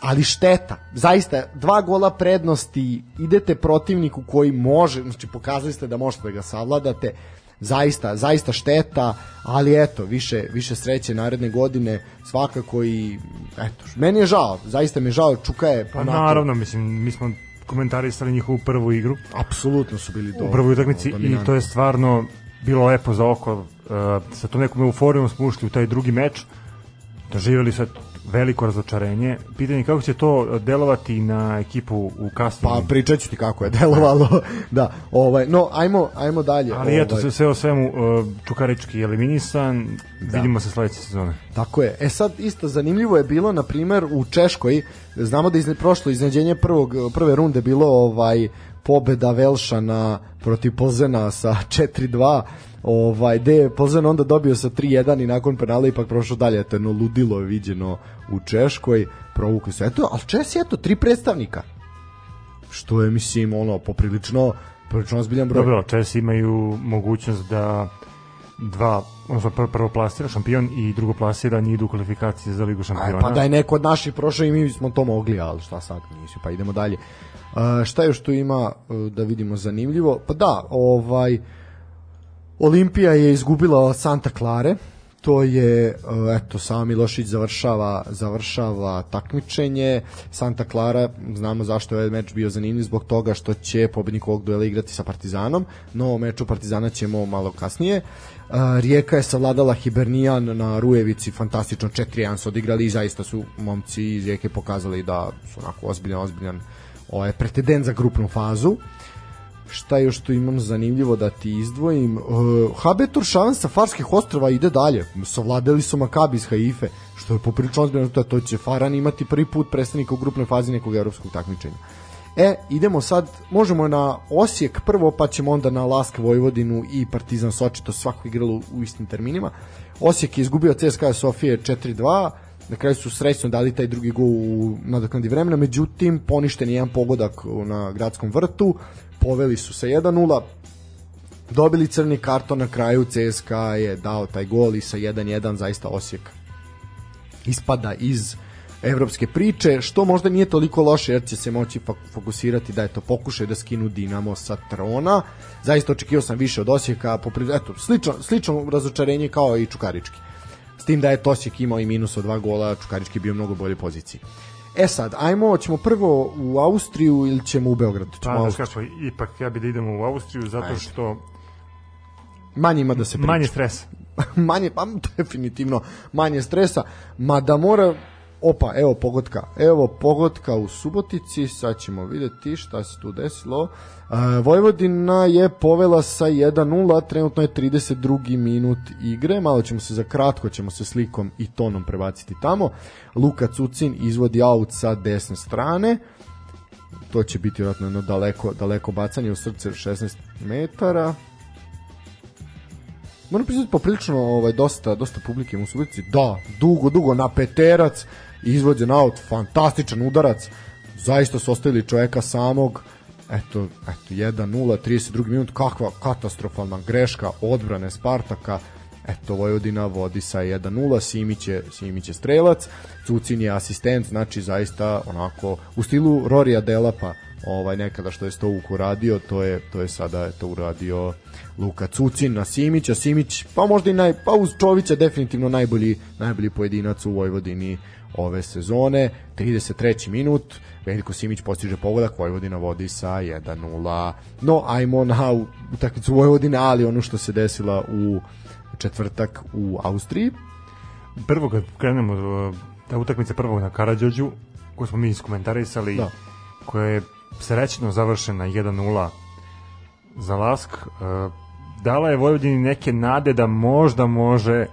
Speaker 2: ali šteta, zaista dva gola prednosti, idete protivniku koji može, znači pokazali ste da možete da ga savladate, zaista, zaista šteta, ali eto, više, više sreće naredne godine, svakako i eto, meni je žao, zaista mi je žao, Čuka je
Speaker 1: pa naravno, mislim, mi smo komentarisali njihovu prvu igru.
Speaker 2: Apsolutno su bili
Speaker 1: dobro. U prvoj utakmici i to je stvarno bilo lepo za oko. Uh, sa tom nekom euforijom smo ušli u taj drugi meč. Doživjeli su veliko razočarenje. Pitanje kako će to delovati na ekipu u kasnim.
Speaker 2: Pa pričat ću ti kako je delovalo. da, ovaj, no, ajmo, ajmo dalje.
Speaker 1: Ali ovaj. eto, sve, sve o svemu, uh, Čukarički eliminisan, da. vidimo se sledeće sezone.
Speaker 2: Tako je. E sad, isto zanimljivo je bilo, na primer, u Češkoj, znamo da je prošlo iznenađenje prvog, prve runde bilo ovaj pobeda Velšana protiv Pozena sa 4-2 ovaj, gde je Plzen onda dobio sa 3-1 i nakon penala ipak prošao dalje, eto jedno ludilo je viđeno u Češkoj, provukli se, eto, ali Česi, eto, tri predstavnika, što je, mislim, ono, poprilično, poprilično ozbiljan broj.
Speaker 1: Dobro, Česi imaju mogućnost da dva, odnosno prvo, prvo plasira šampion i drugo plasira idu u kvalifikacije za ligu šampiona.
Speaker 2: Aj, pa da je neko od naših prošao i mi smo to mogli, ali šta sad, nisi, pa idemo dalje. Uh, šta još tu ima uh, da vidimo zanimljivo? Pa da, ovaj Olimpija je izgubila Santa Clare, to je eto Sava Milošić završava završava takmičenje. Santa Clara znamo zašto je ovaj meč bio zanimljiv zbog toga što će pobednik ovog duela igrati sa Partizanom. No o meču Partizana ćemo malo kasnije. Rijeka je savladala Hibernijan na Rujevici fantastično 4-1 su odigrali i zaista su momci iz Rijeke pokazali da su onako ozbiljan ozbiljan ovaj pretendent za grupnu fazu šta još tu imam zanimljivo da ti izdvojim? Uh, Habetur Šavan sa Farskih ostrava ide dalje. Savladali su Makabi iz Haife što je poprilično ozbiljno to će Faran imati prvi put predstavnika u grupnoj fazi nekog evropskog takmičenja. E, idemo sad, možemo na Osijek prvo, pa ćemo onda na Lask Vojvodinu i Partizan Soči, to svako igralo u istim terminima. Osijek je izgubio CSKA Sofije 4-2, na kraju su srećno dali taj drugi gol u nadoknadi vremena, međutim poništen je jedan pogodak na gradskom vrtu, poveli su sa 1-0, dobili crni karton na kraju CSKA je dao taj gol i sa 1-1 zaista Osijek ispada iz evropske priče, što možda nije toliko loše jer će se moći fokusirati da je to pokušaj da skinu Dinamo sa trona. Zaista očekivao sam više od Osijeka, popri, eto, slično, slično razočarenje kao i Čukarički. S tim da je Tosijek imao i minus od dva gola, Čukarički bio mnogo bolje poziciji. E sad, ajmo, ćemo prvo u Austriju ili ćemo u Beograd?
Speaker 1: Ćemo pa, kako, ipak ja bih da idemo u Austriju zato Ajde. što
Speaker 2: manje ima da se priča.
Speaker 1: Manje stresa.
Speaker 2: manje, pa definitivno manje stresa, mada mora Opa, evo pogotka. Evo pogotka u Subotici, sad ćemo videti šta se tu desilo. Uh, Vojvodina je povela sa 1-0, trenutno je 32. minut igre, malo ćemo se za kratko, ćemo se slikom i tonom prebaciti tamo. Luka Cucin izvodi aut sa desne strane, to će biti vjerojatno jedno daleko, daleko bacanje u srce 16 metara. Moram priznati poprilično ovaj, dosta, dosta publike u Subotici. Da, dugo, dugo na peterac izvođen aut, fantastičan udarac, zaista su ostavili čoveka samog, eto, eto 1-0, 32 minut, kakva katastrofalna greška odbrane Spartaka, eto Vojvodina vodi sa 1-0, Simić je, Simić je strelac, Cucin je asistent, znači zaista onako u stilu Rorija Delapa, ovaj nekada što je Stovuk uradio, to je to je sada to uradio Luka Cucin na Simića, Simić pa možda i naj pa uz Čovića definitivno najbolji najbolji pojedinac u Vojvodini ove sezone. 33. minut, Veljko Simić postiže pogodak, Vojvodina vodi sa 1-0. No, ajmo na utakmicu Vojvodine, ali ono što se desila u četvrtak u Austriji.
Speaker 1: Prvo kad krenemo ta utakmica prvog na Karadžođu, koju smo mi iskomentarisali, da. koja je srećno završena 1-0 za Lask, e, dala je Vojvodini neke nade da možda može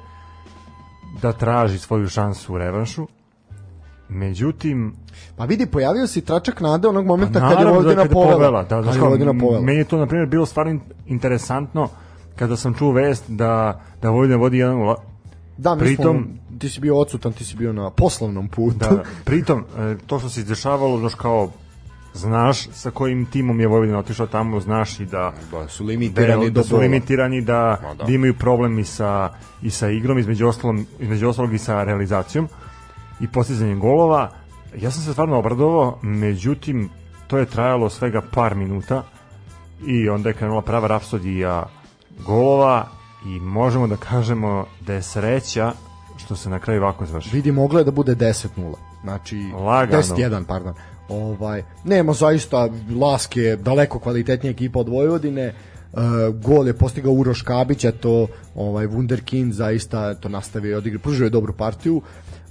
Speaker 1: da traži svoju šansu u revanšu. Međutim,
Speaker 2: pa vidi pojavio se tračak nade onog momenta pa, kad je Vojvodina da, povela. povela.
Speaker 1: Da, da, Vojvodina povela. Meni je to na primjer bilo stvarno interesantno kada sam čuo vest da da Vojvodina vodi 1
Speaker 2: Da, pritom smo, ti si bio odsutan, ti si bio na poslovnom putu. Da,
Speaker 1: pritom e, to što se izdešavalo, znaš kao znaš sa kojim timom je Vojvodina otišao tamo, znaš i da,
Speaker 2: da su limitirani
Speaker 1: da, da su limitirani da, da. da imaju problem i sa, i sa igrom, između ostalog, između ostalog i sa realizacijom i postizanjem golova. Ja sam se stvarno obradovao, međutim, to je trajalo svega par minuta i onda je krenula prava rapsodija golova i možemo da kažemo da je sreća što se na kraju ovako završi.
Speaker 2: Vidi, moglo je da bude 10-0. Znači, 10-1, pardon. Ovaj, nema zaista, Lask je daleko kvalitetnija ekipa od Vojvodine, Uh, gol je postigao Uroš Kabić, a to ovaj Wunderkind zaista to nastavio i odigra, pružio je dobru partiju.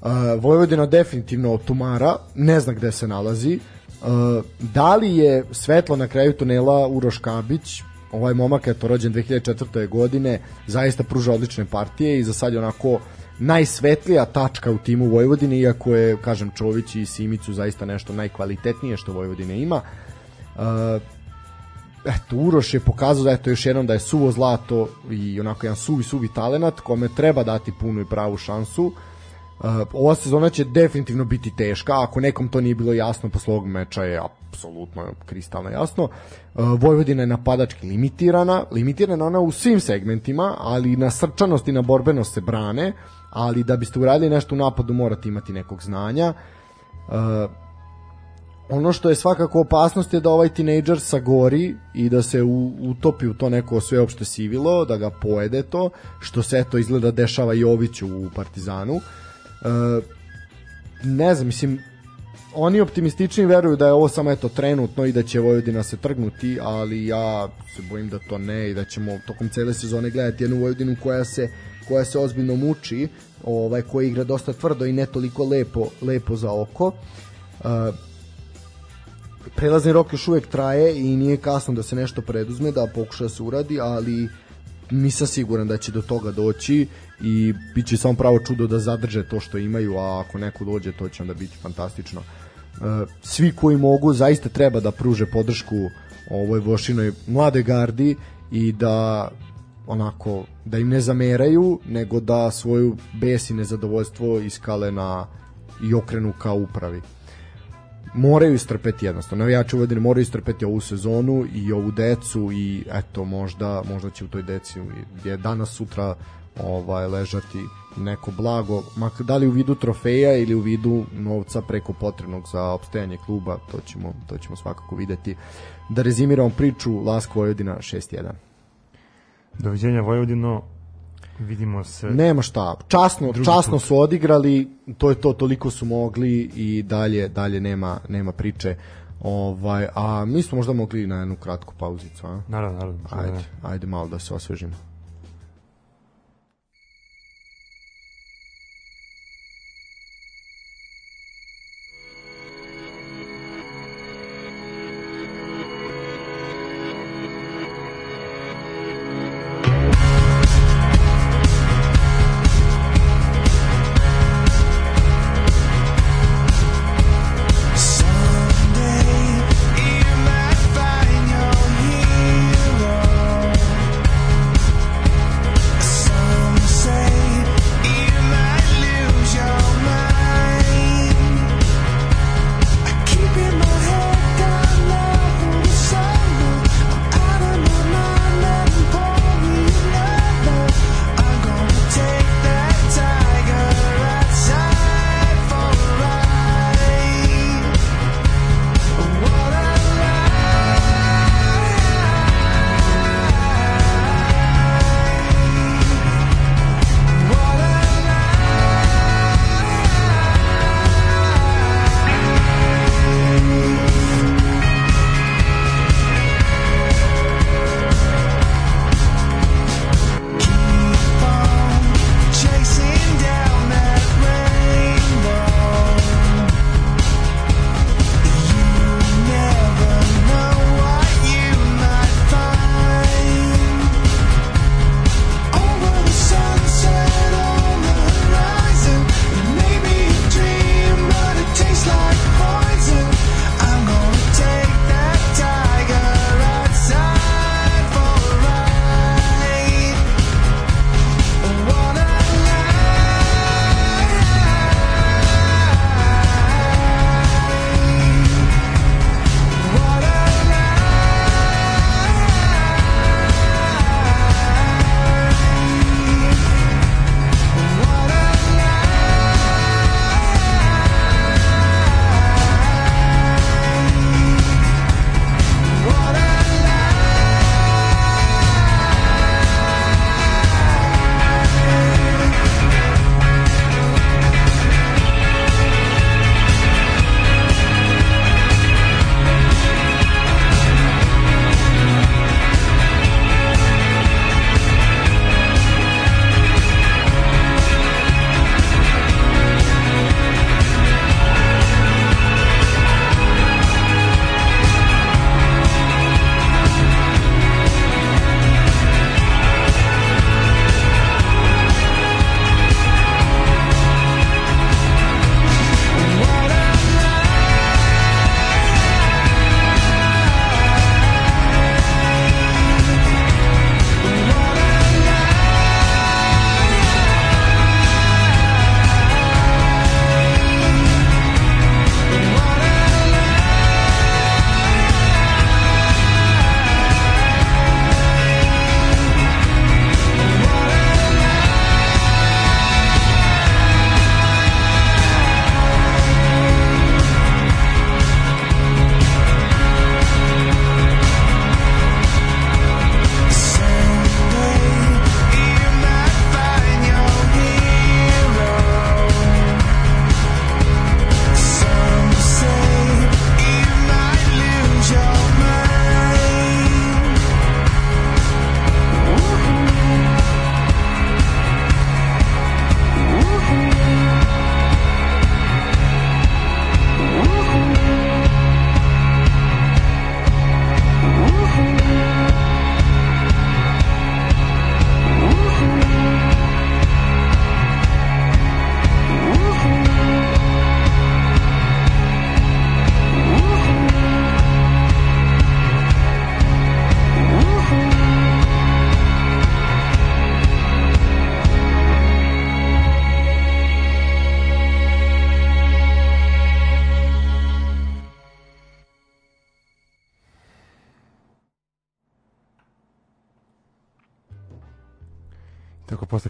Speaker 2: Uh, Vojvodina definitivno tumara, ne zna gde se nalazi. Uh, da li je svetlo na kraju tunela Uroš Kabić, ovaj momak je to rođen 2004. godine, zaista pruža odlične partije i za sad je onako najsvetlija tačka u timu Vojvodine, iako je, kažem, Čović i Simicu zaista nešto najkvalitetnije što Vojvodina ima. Uh, eto, Uroš je pokazao da je to još jednom da je suvo zlato i onako jedan suvi, suvi talenat kome treba dati punu i pravu šansu. Uh, ova sezona će definitivno biti teška, ako nekom to nije bilo jasno posle ovog meča je apsolutno kristalno jasno. Uh, Vojvodina je napadački limitirana, limitirana ona u svim segmentima, ali na srčanost i na borbenost se brane, ali da biste uradili nešto u napadu morate imati nekog znanja. Uh, ono što je svakako opasnost je da ovaj tinejdžer sagori i da se u, utopi u to neko sveopšte sivilo, da ga pojede to, što se eto izgleda dešava Joviću u Partizanu. E, ne znam, mislim, oni optimistični veruju da je ovo samo eto trenutno i da će Vojvodina se trgnuti, ali ja se bojim da to ne i da ćemo tokom cele sezone gledati jednu Vojvodinu koja se koja se ozbiljno muči, ovaj koja igra dosta tvrdo i ne toliko lepo lepo za oko. Uh, prelazni rok još uvek traje i nije kasno da se nešto preduzme, da pokuša da se uradi, ali nisam siguran da će do toga doći i bit će samo pravo čudo da zadrže to što imaju, a ako neko dođe to će onda biti fantastično. E, svi koji mogu zaista treba da pruže podršku ovoj Vošinoj mlade gardi i da onako da im ne zameraju nego da svoju bes i nezadovoljstvo iskale na i okrenu ka upravi moraju istrpeti jednostavno. Navijači Vojvodine moraju istrpeti ovu sezonu i ovu decu i eto možda možda će u toj deci gdje danas sutra ovaj ležati neko blago, makar da li u vidu trofeja ili u vidu novca preko potrebnog za opstajanje kluba, to ćemo, to ćemo svakako videti. Da rezimiramo priču, Lasko Vojvodina 6-1.
Speaker 1: Doviđenja Vojvodino, vidimo se
Speaker 2: nema šta. Časno časno put. su odigrali to je to toliko su mogli i dalje dalje nema nema priče. Ovaj a mi smo možda mogli na jednu kratku pauzicu a?
Speaker 1: Naravno naravno
Speaker 2: ajde ajde malo da se osvežimo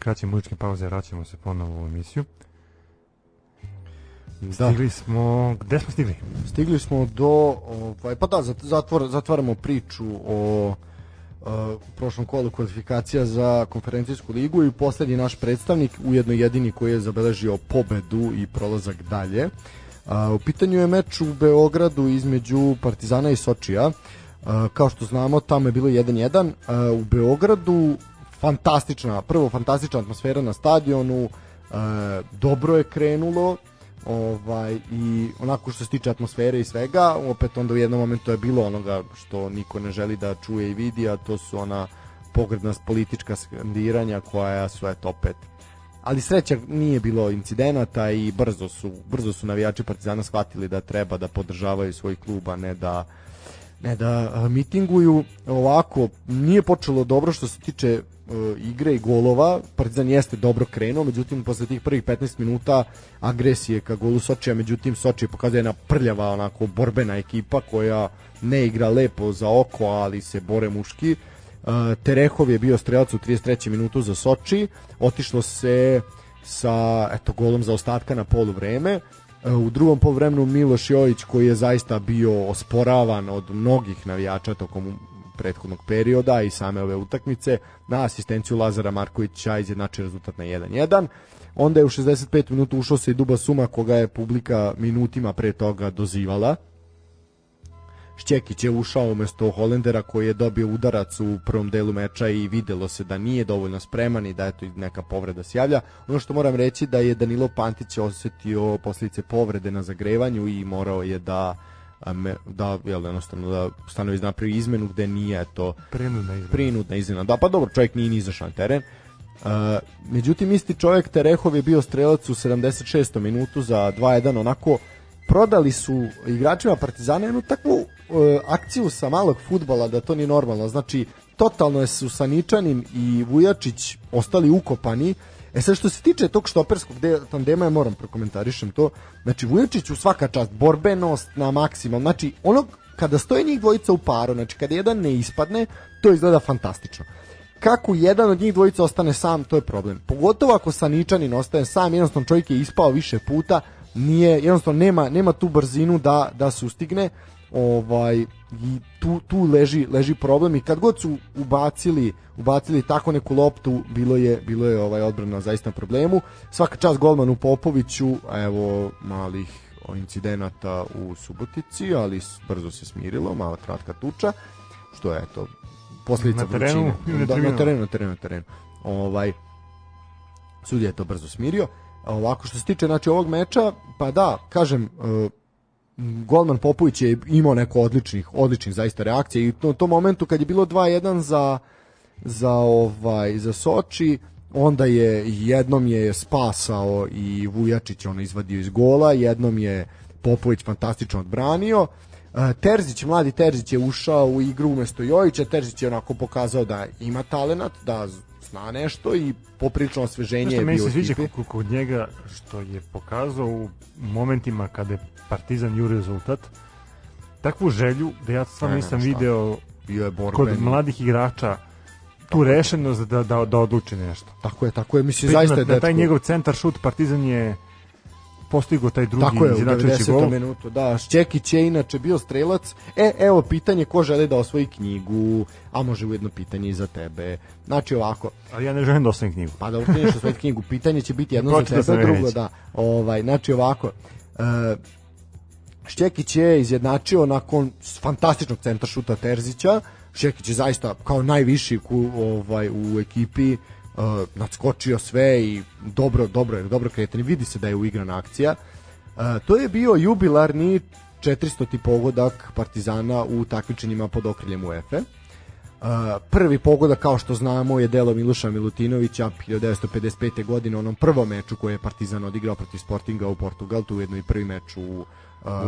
Speaker 1: kraće muzičke pauze vraćamo se ponovo u emisiju.
Speaker 2: Da.
Speaker 1: Stigli smo, gde smo stigli?
Speaker 2: Stigli smo do, ovaj, pa da, zat- zatvor, zatvaramo priču o uh, prošlom kolu kvalifikacija za konferencijsku ligu i poslednji naš predstavnik, ujedno jedini koji je zabeležio pobedu i prolazak dalje. A, u pitanju je meč u Beogradu između Partizana i Sočija. A, kao što znamo, tamo je bilo 1-1. A, u Beogradu fantastična, prvo fantastična atmosfera na stadionu, a, dobro je krenulo, ovaj i onako što se tiče atmosfere i svega, opet onda u jednom momentu je bilo onoga što niko ne želi da čuje i vidi, a to su ona pogrdna politička skandiranja koja su eto opet ali sreća nije bilo incidenata i brzo su brzo su navijači Partizana shvatili da treba da podržavaju svoj klub, a ne da ne da mitinguju. Ovako nije počelo dobro što se tiče e, igre i golova Partizan jeste dobro krenuo međutim posle tih prvih 15 minuta agresije ka golu Sočija međutim Sočije pokazuje jedna prljava onako borbena ekipa koja ne igra lepo za oko ali se bore muški Uh, Terehov je bio strelac u 33. minutu za Soči, otišlo se sa eto golom za ostatka na polu vreme. Uh, U drugom poluvremenu Miloš Jojić koji je zaista bio osporavan od mnogih navijača tokom prethodnog perioda i same ove utakmice na asistenciju Lazara Markovića izjednači rezultat na 1-1. Onda je u 65 minuta ušao se i Duba Suma koga je publika minutima pre toga dozivala. Šćekić je ušao umesto Holendera koji je dobio udarac u prvom delu meča i videlo se da nije dovoljno spreman i da eto neka povreda se javlja. Ono što moram reći da je Danilo Pantić osetio posljedice povrede na zagrevanju i morao je da da jel jednostavno da stanovi napravi izmenu gde nije to
Speaker 1: Prinudna izmena.
Speaker 2: prinudna izmena. Da, pa dobro, čovjek nije ni izašao na teren. Uh, međutim, isti čovjek Terehov je bio strelac u 76. minutu za 2-1, onako prodali su igračima Partizana jednu takvu uh, akciju sa malog futbala da to nije normalno. Znači, totalno je su Saničanin i Vujačić ostali ukopani. E sad što se tiče tog štoperskog de, tandema, ja moram prokomentarišem to. Znači, Vujačić u svaka čast, borbenost na maksimal. Znači, onog kada stoje njih dvojica u paru, znači kada jedan ne ispadne, to izgleda fantastično kako jedan od njih dvojica ostane sam, to je problem. Pogotovo ako Saničanin ostaje sam, jednostavno čovjek je ispao više puta, nije, jednostavno nema, nema tu brzinu da, da sustigne, ovaj, i tu, tu leži, leži problem i kad god su ubacili, ubacili tako neku loptu, bilo je, bilo je ovaj odbrana zaista na problemu. Svaka čast golmanu Popoviću, evo malih incidenata u Subotici, ali brzo se smirilo, mala kratka tuča, što je eto posljedica
Speaker 1: Na terenu
Speaker 2: vrućine.
Speaker 1: na
Speaker 2: Da, na terenu, na terenu, na terenu. Ovaj, sudija je to brzo smirio. Ovako što se tiče znači ovog meča, pa da, kažem, e, golman Popović je imao neko odličnih, odličnih zaista reakcija i u tom momentu kad je bilo 2-1 za za ovaj za Soči, onda je jednom je spasao i Vujačić ono izvadio iz gola, jednom je Popović fantastično odbranio. E, Terzić, mladi Terzić je ušao u igru umesto Jojića, Terzić je onako pokazao da ima talenat, da zna nešto i poprilično osveženje je
Speaker 1: meni
Speaker 2: bio
Speaker 1: se
Speaker 2: u
Speaker 1: sviđa
Speaker 2: ekipi.
Speaker 1: kod, kod njega što je pokazao u momentima kada je Partizan juri rezultat takvu želju da ja stvarno
Speaker 2: Ne, ne,
Speaker 1: nisam
Speaker 2: šta.
Speaker 1: video
Speaker 2: Bio je
Speaker 1: kod
Speaker 2: borben.
Speaker 1: mladih igrača tu rešenost da, da, da odluči nešto.
Speaker 2: Tako je, tako je, mislim
Speaker 1: Pritom
Speaker 2: zaista je
Speaker 1: na, na taj
Speaker 2: dečko-
Speaker 1: njegov centar šut Partizan je postigao taj drugi
Speaker 2: Tako je, u
Speaker 1: izjednačujući
Speaker 2: 90.
Speaker 1: gol.
Speaker 2: minutu, da. Šćekić je inače bio strelac. E, evo pitanje ko želi da osvoji knjigu, a može ujedno pitanje i za tebe. Znači ovako,
Speaker 1: Ali ja ne želim da ostavim knjigu.
Speaker 2: pa da uspiješ osvojiti knjigu, pitanje će biti jedno za tebe, drugo
Speaker 1: već.
Speaker 2: da. Ovaj, znači ovako, e, Šćekić je izjednačio nakon fantastičnog centra šuta Terzića. Šćekić je zaista kao najviši ku, ovaj, u ekipi uh, nadskočio sve i dobro, dobro, dobro kretanje. Vidi se da je uigrana akcija. Uh, to je bio jubilarni 400. pogodak Partizana u takmičenjima pod okriljem UEFA. Uh, prvi pogodak kao što znamo je delo Miluša Milutinovića 1955. godine onom prvom meču koje je Partizan odigrao protiv Sportinga u Portugal, tu je ujedno i prvi meč u, uh,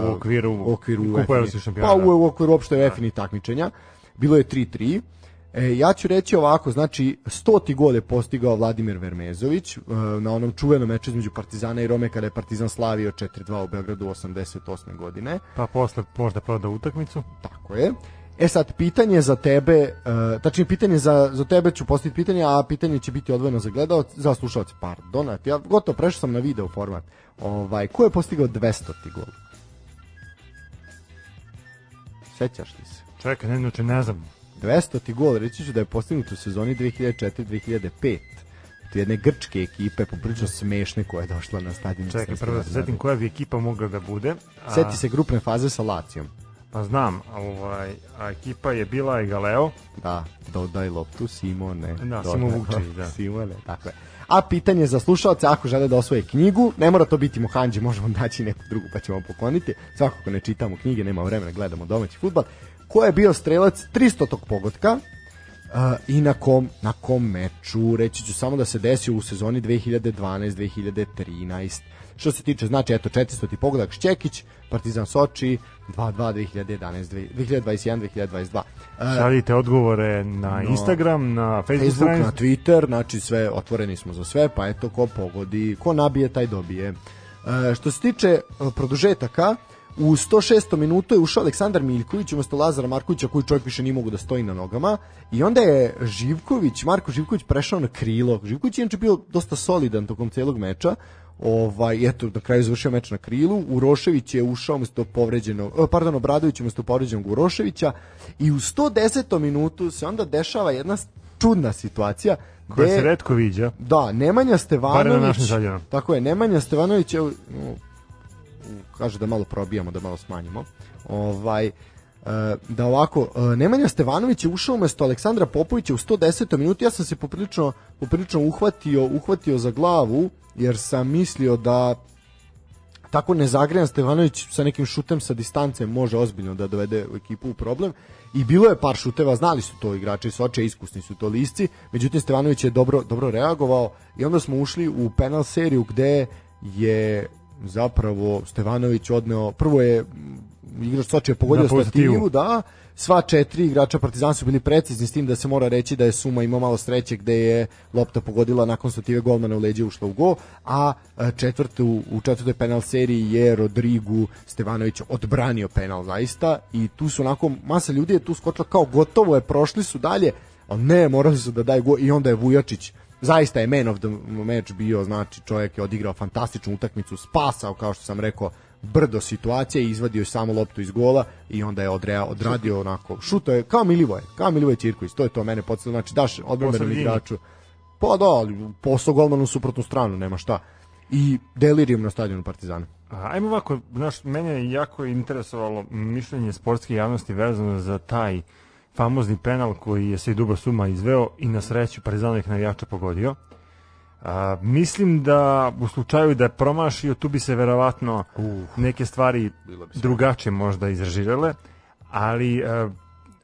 Speaker 1: U okviru
Speaker 2: u okviru
Speaker 1: šampiona.
Speaker 2: Pa u, u okviru uopšte UEFA-inih takmičenja. Bilo je 3-3. E, ja ću reći ovako, znači, stoti gol je postigao Vladimir Vermezović e, na onom čuvenom meču između Partizana i Rome kada je Partizan slavio 4-2 u Beogradu 88. godine.
Speaker 1: Pa posle možda prodao utakmicu.
Speaker 2: Tako je. E sad, pitanje za tebe, uh, tačnije pitanje za, za tebe ću postaviti pitanje, a pitanje će biti odvojeno za gledalce, za slušalce, pardon, ja gotovo prešao sam na video format. Ovaj, ko je postigao 200 ti gol? Sećaš li se?
Speaker 1: Čekaj, ne, znači ne znam.
Speaker 2: 200 ti gol, reći ću da je postignut u sezoni 2004-2005 od jedne grčke ekipe, poprilično smešne koja je došla na stadion.
Speaker 1: Čekaj, prvo da se setim koja bi ekipa mogla da bude.
Speaker 2: A... Seti se grupne faze sa Lacijom.
Speaker 1: Pa znam, ovaj, a ekipa je bila i Galeo.
Speaker 2: Da, dodaj loptu Simone.
Speaker 1: Da, Simon Vukčević, da.
Speaker 2: Simone, tako je. A pitanje za slušalce, ako žele da osvoje knjigu, ne mora to biti Mohanđi, možemo daći neku drugu pa ćemo pokloniti. Svakako ne čitamo knjige, nema vremena, gledamo domaći futbal. Ko je bio strelac 300. tog pogotka uh, i na kom, na kom meču, reći ću samo da se desio u sezoni 2012-2013 Što se tiče, znači, eto, 400 ti pogodak Šćekić, Partizan Soči, 2-2 2011, 2021, 2022.
Speaker 1: Šaljite odgovore na no, Instagram, na Facebook,
Speaker 2: Facebook na Twitter, znači sve, otvoreni smo za sve, pa eto, ko pogodi, ko nabije, taj dobije. E, što se tiče e, produžetaka, u 106. minutu je ušao Aleksandar Miljković umesto Lazara Markovića koji čovjek više nije mogu da stoji na nogama i onda je Živković, Marko Živković prešao na krilo. Živković je inače bio dosta solidan tokom celog meča, ovaj eto na kraju završio meč na krilu Urošević je ušao umesto povređenog e, pardon Obradović umesto povređenog Uroševića i u 110. minutu se onda dešava jedna čudna situacija
Speaker 1: koja se retko viđa.
Speaker 2: Da, Nemanja Stevanović. Tako je, Nemanja Stevanović je kaže da malo probijamo, da malo smanjimo. Ovaj da ovako, Nemanja Stevanović je ušao umesto Aleksandra Popovića u 110. minuti, ja sam se poprilično, poprilično uhvatio, uhvatio za glavu, jer sam mislio da tako nezagrejan Stevanović sa nekim šutem sa distance može ozbiljno da dovede ekipu u problem i bilo je par šuteva, znali su to igrači Soče, iskusni su to lisci, međutim Stevanović je dobro, dobro reagovao i onda smo ušli u penal seriju gde je zapravo Stevanović odneo, prvo je igrač Soče je pogodio stativu, da, sva četiri igrača Partizana su bili precizni s tim da se mora reći da je Suma imao malo sreće gde je lopta pogodila nakon stative golmana u leđe ušla u go, a e, četvrtu, u četvrtoj penal seriji je Rodrigu Stevanović odbranio penal zaista i tu su onako masa ljudi je tu skočila kao gotovo je, prošli su dalje, ali ne, morali su da daju go i onda je Vujačić zaista je man of the match bio, znači čovjek je odigrao fantastičnu utakmicu, spasao kao što sam rekao brdo situacije i izvadio je samo loptu iz gola i onda je odrea, odradio onako šuto je kao Milivoje, kao Milivoje Cirković, to je to mene podsjetilo, znači daš odbrambenom igraču. Pa da, ali posao golman u suprotnu stranu, nema šta. I delirium na stadionu Partizana.
Speaker 1: Ajmo ovako, znaš, mene je jako interesovalo mišljenje sportske javnosti vezano za taj famozni penal koji je Sejduba Suma izveo i na sreću Partizanovih navijača pogodio. A, mislim da u slučaju da je promašio, tu bi se verovatno uh, neke stvari drugačije možda izražirale, ali a,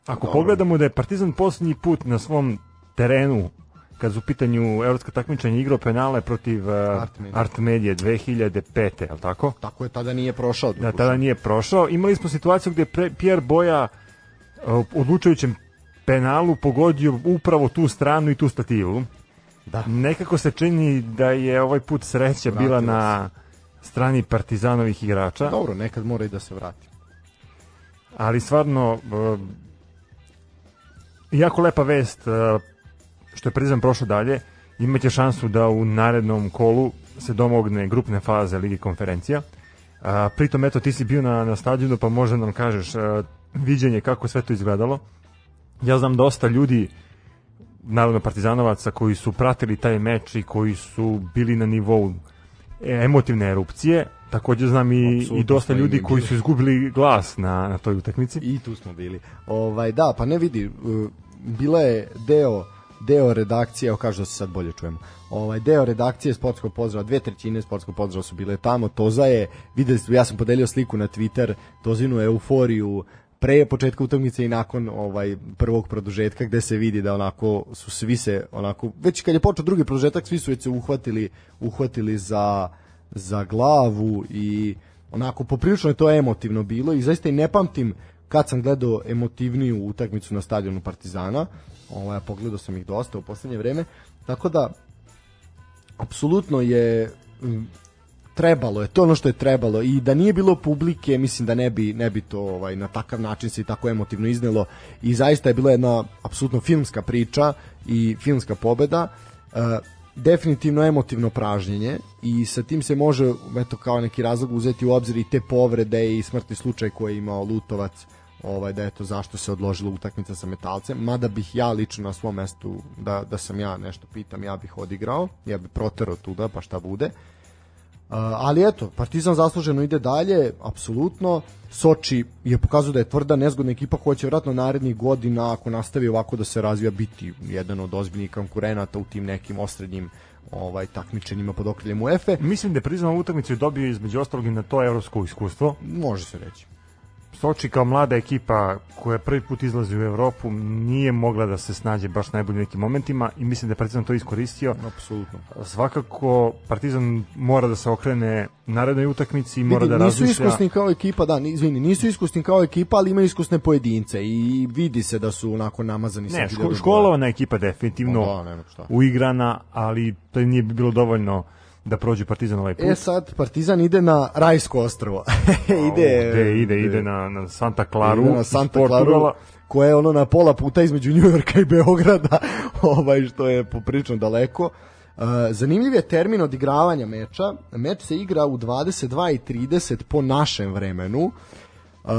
Speaker 1: ako Dobro. pogledamo da je Partizan poslednji put na svom terenu kad su u pitanju evropska takmičenja igrao penale protiv uh, Art, Media. Art Media 2005. je tako?
Speaker 2: Tako je, tada nije prošao.
Speaker 1: Da, tada nije prošao. Imali smo situaciju gde pre, Pierre Boja uh, odlučujućem penalu pogodio upravo tu stranu i tu stativu. Da. Nekako se čini da je ovaj put sreća Vratilo bila na strani partizanovih igrača.
Speaker 2: Dobro, nekad mora i da se vrati.
Speaker 1: Ali stvarno uh, jako lepa vest uh, što je Partizan prošao dalje. Imaće šansu da u narednom kolu se domogne grupne faze Ligi konferencija. Pritom, eto, ti si bio na, na stadionu, pa možda nam kažeš viđenje kako sve to izgledalo. Ja znam dosta ljudi naravno partizanovaca koji su pratili taj meč i koji su bili na nivou emotivne erupcije. Takođe znam i, Absolutno i dosta ljudi koji su izgubili glas na, na toj utakmici.
Speaker 2: I tu smo bili. Ovaj, da, pa ne vidi, bila je deo deo redakcije, evo kažu da se sad bolje čujemo. Ovaj deo redakcije sportskog pozdrava, dve trećine sportskog pozdrava su bile tamo. Toza je, videli ste, ja sam podelio sliku na Twitter, Tozinu euforiju, pre početka utakmice i nakon ovaj prvog produžetka gde se vidi da onako su svi se onako već kad je počeo drugi produžetak svi su već se uhvatili uhvatili za za glavu i onako poprilično je to emotivno bilo i zaista i ne pamtim kad sam gledao emotivniju utakmicu na stadionu Partizana. Ovaj pogledao sam ih dosta u poslednje vreme. Tako da apsolutno je trebalo je, to ono što je trebalo. I da nije bilo publike, mislim da ne bi, ne bi to ovaj, na takav način se i tako emotivno iznelo. I zaista je bila jedna apsolutno filmska priča i filmska pobeda. Uh, definitivno emotivno pražnjenje i sa tim se može eto kao neki razlog uzeti u obzir i te povrede i smrtni slučaj koji je imao Lutovac ovaj da eto zašto se odložila utakmica sa Metalcem. Mada bih ja lično na svom mestu da, da sam ja nešto pitam ja bih odigrao ja bih proterao tuda pa šta bude ali eto, Partizan zasluženo ide dalje, apsolutno. Soči je pokazao da je tvrda, nezgodna ekipa koja će vratno narednih godina, ako nastavi ovako da se razvija, biti jedan od ozbiljnih konkurenata u tim nekim osrednjim ovaj takmičenjima pod okriljem UEFA.
Speaker 1: Mislim da je Partizan utakmicu dobio između ostalog i na to evropsko iskustvo.
Speaker 2: Može se reći.
Speaker 1: Soči kao mlada ekipa koja prvi put izlazi u Evropu nije mogla da se snađe baš najbolje u nekim momentima i mislim da je Partizan to iskoristio.
Speaker 2: Apsolutno.
Speaker 1: Svakako Partizan mora da se okrene narednoj utakmici i mora vidi, da razmišlja.
Speaker 2: Nisu iskusni kao ekipa, da, izvini, nisu iskusni kao ekipa, ali imaju iskusne pojedince i vidi se da su onako namazani
Speaker 1: ne, sa ško, školovana ekipa definitivno o, da, uigrana, ali to nije bilo dovoljno da prođe Partizan ovaj put.
Speaker 2: E sad, Partizan ide na Rajsko ostrovo.
Speaker 1: ide, ide, ide, ide na, na Santa Claru, ide
Speaker 2: na Santa Claru, koja je ono na pola puta između Njujorka i Beograda, ovaj, što je poprično daleko. Uh, zanimljiv je termin odigravanja meča. Meč se igra u 22.30 po našem vremenu. Uh,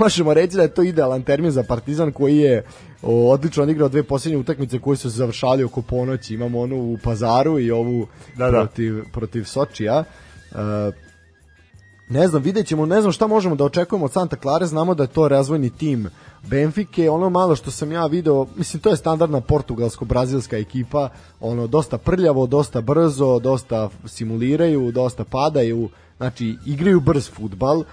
Speaker 2: možemo reći da je to idealan termin za Partizan koji je o, odlično odigrao dve posljednje utakmice koje su se završali oko ponoći. Imamo onu u Pazaru i ovu da, da. protiv, protiv Sočija. Uh, ne znam, vidjet ćemo, ne znam šta možemo da očekujemo od Santa Clara, znamo da je to razvojni tim Benfike, ono malo što sam ja video, mislim to je standardna portugalsko-brazilska ekipa, ono dosta prljavo, dosta brzo, dosta simuliraju, dosta padaju, znači igraju brz futbal,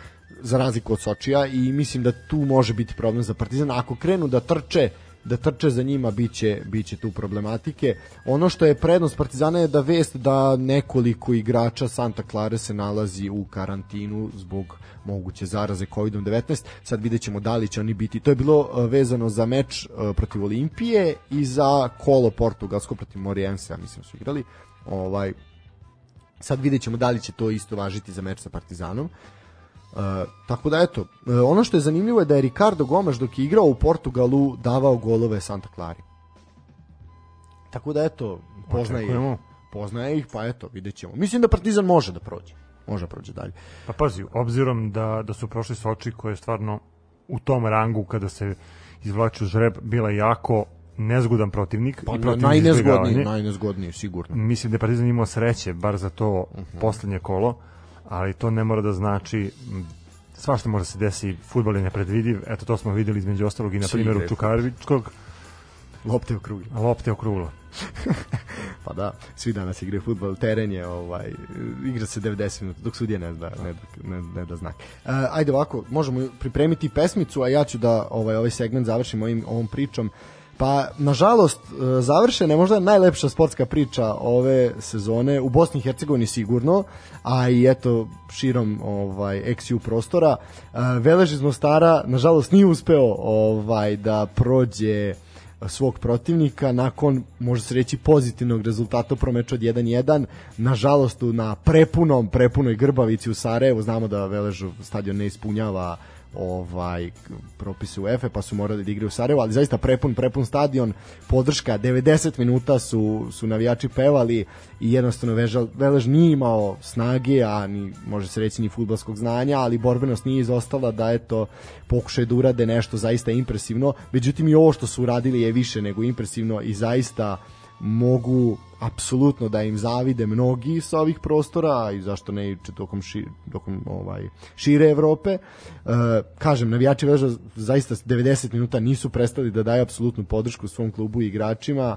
Speaker 2: za razliku od Sočija i mislim da tu može biti problem za Partizan. Ako krenu da trče da trče za njima biće biće tu problematike. Ono što je prednost Partizana je da vest da nekoliko igrača Santa Clara se nalazi u karantinu zbog moguće zaraze COVID-19. Sad videćemo da li će oni biti. To je bilo e, vezano za meč e, protiv Olimpije i za kolo portugalsko protiv Moriense, ja mislim su igrali. Ovaj sad videćemo da li će to isto važiti za meč sa Partizanom. Uh, tako da eto, uh, ono što je zanimljivo je da je Ricardo Gomes dok je igrao u Portugalu davao golove Santa Clari. Tako da eto, poznaje ih, poznaje ih, pa eto, vidjet ćemo. Mislim da Partizan može da prođe. Može da prođe dalje.
Speaker 1: Pa pazi, obzirom da, da su prošli Soči koje je stvarno u tom rangu kada se izvlači u žreb bila jako nezgodan protivnik
Speaker 2: pa, i protivnik najnezgodniji, najnezgodniji sigurno.
Speaker 1: Mislim da je Partizan imao sreće bar za to uh mhm. -huh. poslednje kolo ali to ne mora da znači svašta može da se desi, futbol je nepredvidiv, eto to smo videli između ostalog i na primjeru Čukarevičkog.
Speaker 2: Lopte okruglo.
Speaker 1: Lopte okruglo.
Speaker 2: pa da, svi danas igraju futbol, teren je, ovaj, igra se 90 minuta, dok sudija ne da, ne, ne, ne da znak. Uh, ajde ovako, možemo pripremiti pesmicu, a ja ću da ovaj, ovaj segment završim ovim, ovom pričom. Pa, nažalost, e, završena je možda najlepša sportska priča ove sezone u Bosni i Hercegovini sigurno, a i eto širom ovaj XU prostora. E, Velež iz Mostara nažalost nije uspeo ovaj da prođe svog protivnika nakon, može se reći, pozitivnog rezultata u promeču od 1-1. Nažalost, na prepunom, prepunoj Grbavici u Sarajevu, znamo da Veležu stadion ne ispunjava ovaj propise UEFA pa su morali da igraju u Sarajevu, ali zaista prepun prepun stadion, podrška 90 minuta su su navijači pevali i jednostavno Vežal, Velež nije imao snage, a ni može se reći ni fudbalskog znanja, ali borbenost nije izostala da eto pokušaju da urade nešto zaista impresivno. Međutim i ovo što su uradili je više nego impresivno i zaista mogu apsolutno da im zavide mnogi sa ovih prostora i zašto ne i tokom, ši, tokom ovaj, šire Evrope. E, kažem, navijači Veža zaista 90 minuta nisu prestali da daju apsolutnu podršku svom klubu i igračima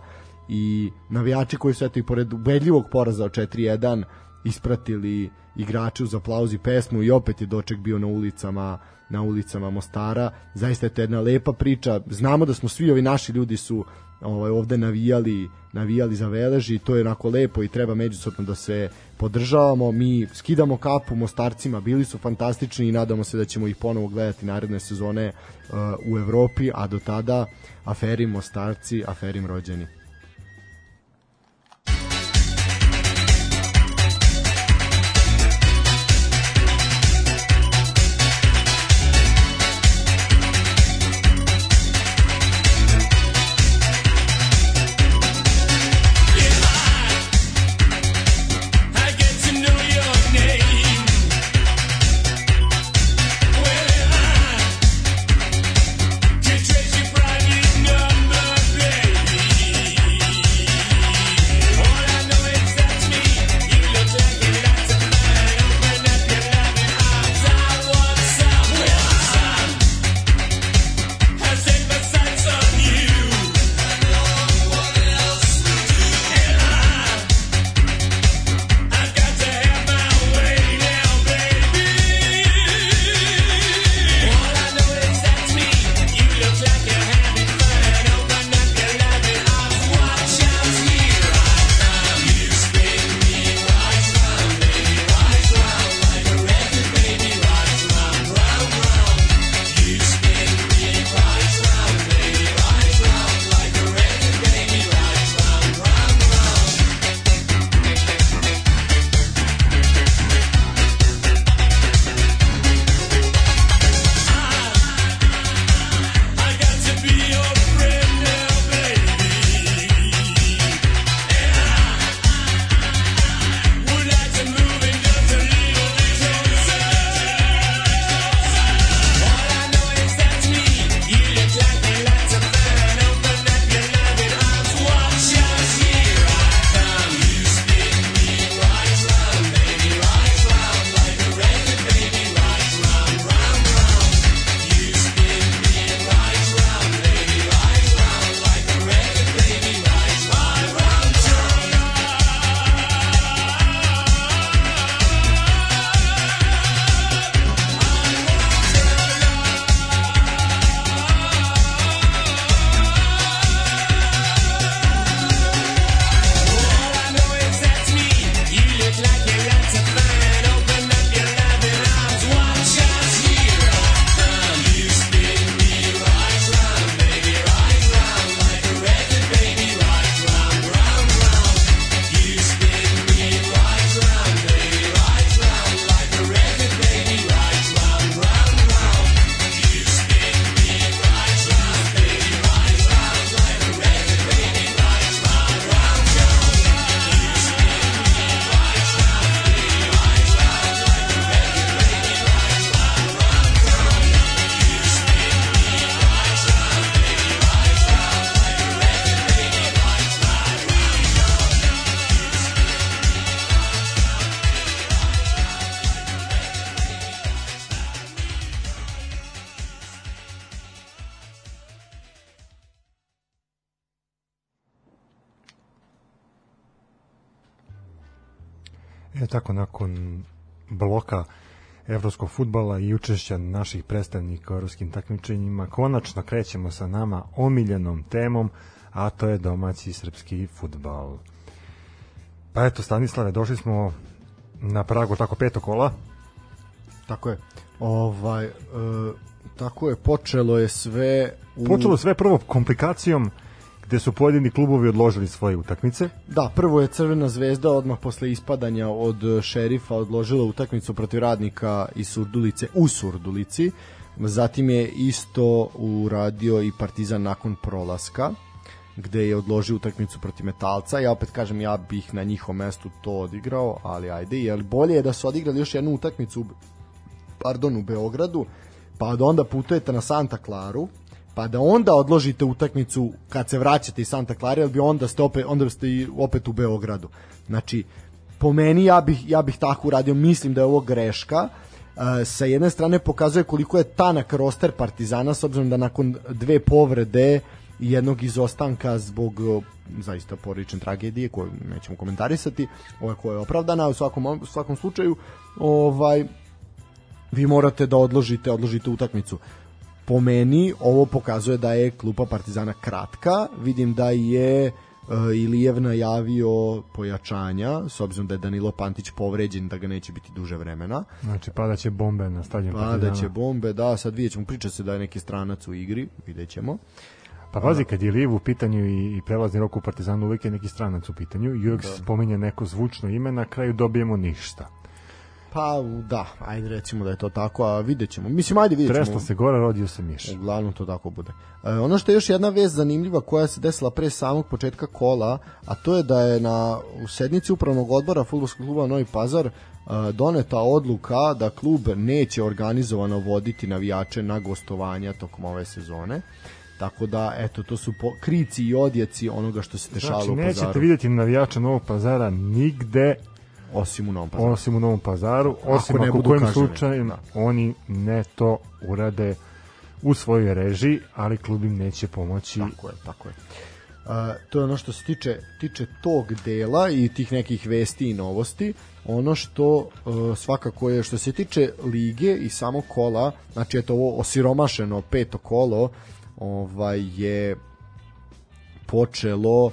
Speaker 2: i navijači koji su eto i pored ubedljivog poraza od 4-1 ispratili igrače uz aplauz i pesmu i opet je doček bio na ulicama na ulicama Mostara. Zaista je to jedna lepa priča. Znamo da smo svi ovi naši ljudi su ovaj ovde navijali navijali za Velež i to je onako lepo i treba međusobno da se podržavamo. Mi skidamo kapu Mostarcima, bili su fantastični i nadamo se da ćemo ih ponovo gledati naredne sezone uh, u Evropi, a do tada aferi Mostarci, aferim rođeni.
Speaker 1: Futbala i učešća naših predstavnika u evropskim takmičenjima, konačno krećemo sa nama omiljenom temom, a to je domaći srpski futbal. Pa eto, Stanislave, došli smo na pragu tako peto kola.
Speaker 2: Tako je. Ovaj, e, tako je, počelo je sve...
Speaker 1: U... Počelo sve prvo komplikacijom gde su pojedini klubovi odložili svoje utakmice.
Speaker 2: Da, prvo je Crvena zvezda odmah posle ispadanja od šerifa odložila utakmicu protiv radnika iz Surdulice u Surdulici. Zatim je isto uradio i Partizan nakon prolaska gde je odložio utakmicu protiv Metalca. Ja opet kažem, ja bih na njihovom mestu to odigrao, ali ajde, jer bolje je da su odigrali još jednu utakmicu pardon, u Beogradu, pa da onda putujete na Santa Claru, pa da onda odložite utakmicu kad se vraćate iz Santa Clara, jer bi onda ste opet, onda ste i opet u Beogradu. Znači, po meni ja bih, ja bih tako uradio, mislim da je ovo greška, Uh, sa jedne strane pokazuje koliko je tanak roster Partizana s obzirom da nakon dve povrede i jednog izostanka zbog zaista porodične tragedije koju nećemo komentarisati, ova koja je opravdana u svakom, u svakom slučaju, ovaj vi morate da odložite, odložite utakmicu po meni ovo pokazuje da je klupa Partizana kratka. Vidim da je uh, Ilijev najavio pojačanja, s obzirom da je Danilo Pantić povređen, da ga neće biti duže vremena.
Speaker 1: Znači, padaće bombe na stadion Partizana.
Speaker 2: Padaće bombe, da, sad vidjet ćemo, priča se da je neki stranac u igri, vidjet ćemo.
Speaker 1: Pa pazi, kad je Lijev u pitanju i, i prelazni rok u Partizanu, uvijek je neki stranac u pitanju i uvijek da. spominje neko zvučno ime, na kraju dobijemo ništa.
Speaker 2: Pa da, ajde recimo da je to tako, a vidjet ćemo. Mislim, ajde vidjet ćemo.
Speaker 1: Tresla se gore, rodio se miš.
Speaker 2: Uglavnom to tako bude. E, ono što je još jedna vez zanimljiva koja se desila pre samog početka kola, a to je da je na u sednici upravnog odbora Futbolskog kluba Novi Pazar e, doneta odluka da klub neće organizovano voditi navijače na gostovanja tokom ove sezone. Tako da, eto, to su po, krici i odjeci onoga što se dešavalo znači, u Pazaru.
Speaker 1: Znači, nećete vidjeti navijača Novog Pazara nigde
Speaker 2: osim u Novom Pazaru.
Speaker 1: Osim u Novom Pazaru, osim ako, ako kojim slučajem da. oni ne to urade u svojoj režiji, ali klub im neće pomoći.
Speaker 2: Tako je, tako je. Uh, to je ono što se tiče tiče tog dela i tih nekih vesti i novosti. Ono što uh, svakako je što se tiče lige i samo kola, znači eto ovo osiromašeno peto kolo, ovaj je počelo uh,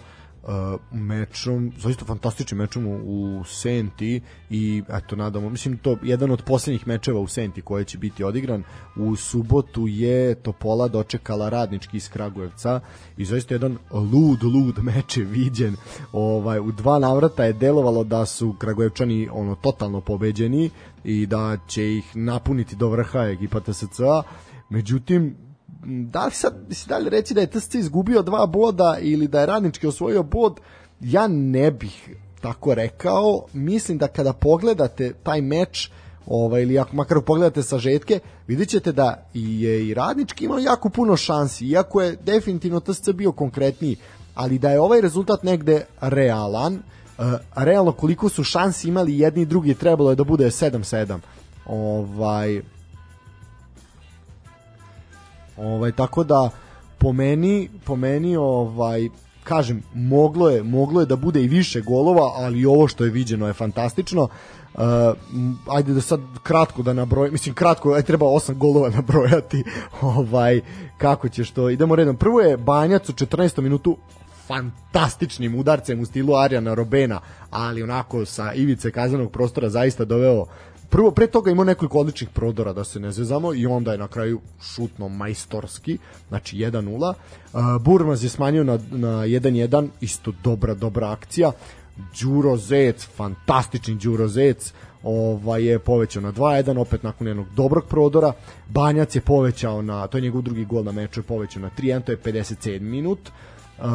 Speaker 2: mečom, zaista fantastičnim mečom u, Senti i eto nadamo, mislim to jedan od poslednjih mečeva u Senti koji će biti odigran. U subotu je Topola dočekala radnički iz Kragujevca i zaista jedan lud lud meč je viđen. Ovaj, u dva navrata je delovalo da su Kragujevčani ono totalno pobeđeni i da će ih napuniti do vrha ekipa TSC-a međutim da li sad, da li reći da je TSC izgubio dva boda ili da je radnički osvojio bod, ja ne bih tako rekao. Mislim da kada pogledate taj meč, ovaj, ili ako makar pogledate sažetke, vidjet ćete da je i radnički imao jako puno šansi, iako je definitivno TSC bio konkretniji, ali da je ovaj rezultat negde realan, uh, realno koliko su šansi imali jedni i drugi, trebalo je da bude 7-7. Ovaj, Ovaj tako da po meni, po meni ovaj kažem, moglo je, moglo je da bude i više golova, ali ovo što je viđeno je fantastično. Uh, ajde da sad kratko da nabrojim, mislim kratko, aj treba osam golova nabrojati. ovaj kako će što. Idemo redom. Prvo je Banjac u 14. minutu fantastičnim udarcem u stilu Arijana Robena, ali onako sa ivice kaznenog prostora zaista doveo prvo pre toga imao nekoliko odličnih prodora da se ne zezamo i onda je na kraju šutno majstorski, znači 1-0. Uh, Burmaz je smanjio na, na 1-1, isto dobra, dobra akcija. Đuro Zec, fantastični Đuro Zec, ovaj je povećao na 2-1 opet nakon jednog dobrog prodora. Banjac je povećao na to je njegov drugi gol na meču je povećao na 3-1, to je 57 minut. Uh,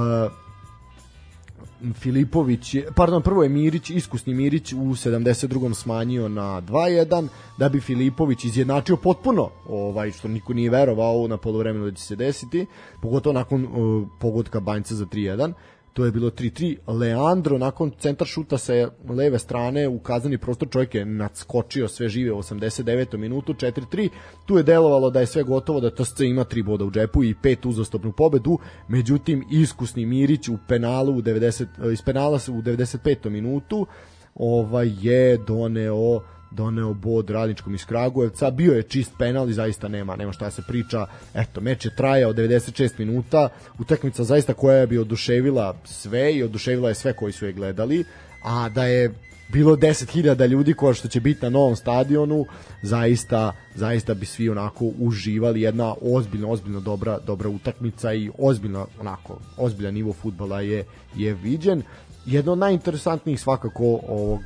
Speaker 2: Filipović, je, pardon, prvo je Mirić, iskusni Mirić u 72. smanjio na 2-1, da bi Filipović izjednačio potpuno, ovaj što niko nije verovao na poluvremenu da će se desiti, pogotovo nakon uh, pogodka Banjca za 3-1 to je bilo 3-3. Leandro nakon centar šuta sa leve strane u kazneni prostor čovjek je nadskočio sve žive u 89. minutu 4-3. Tu je delovalo da je sve gotovo, da TSC ima 3 boda u džepu i pet uzastopnu pobedu. Međutim, iskusni Mirić u penalu u 90, iz penala u 95. minutu ovaj je doneo doneo bod radničkom iz Kragujevca, bio je čist penal i zaista nema, nema šta se priča. Eto, meč je trajao 96 minuta, utakmica zaista koja je bi oduševila sve i oduševila je sve koji su je gledali, a da je bilo 10.000 ljudi koja što će biti na novom stadionu, zaista zaista bi svi onako uživali. Jedna ozbiljna ozbiljno dobra dobra utakmica i ozbiljno onako ozbiljan nivo fudbala je je viđen jedno od najinteresantnijih svakako ovog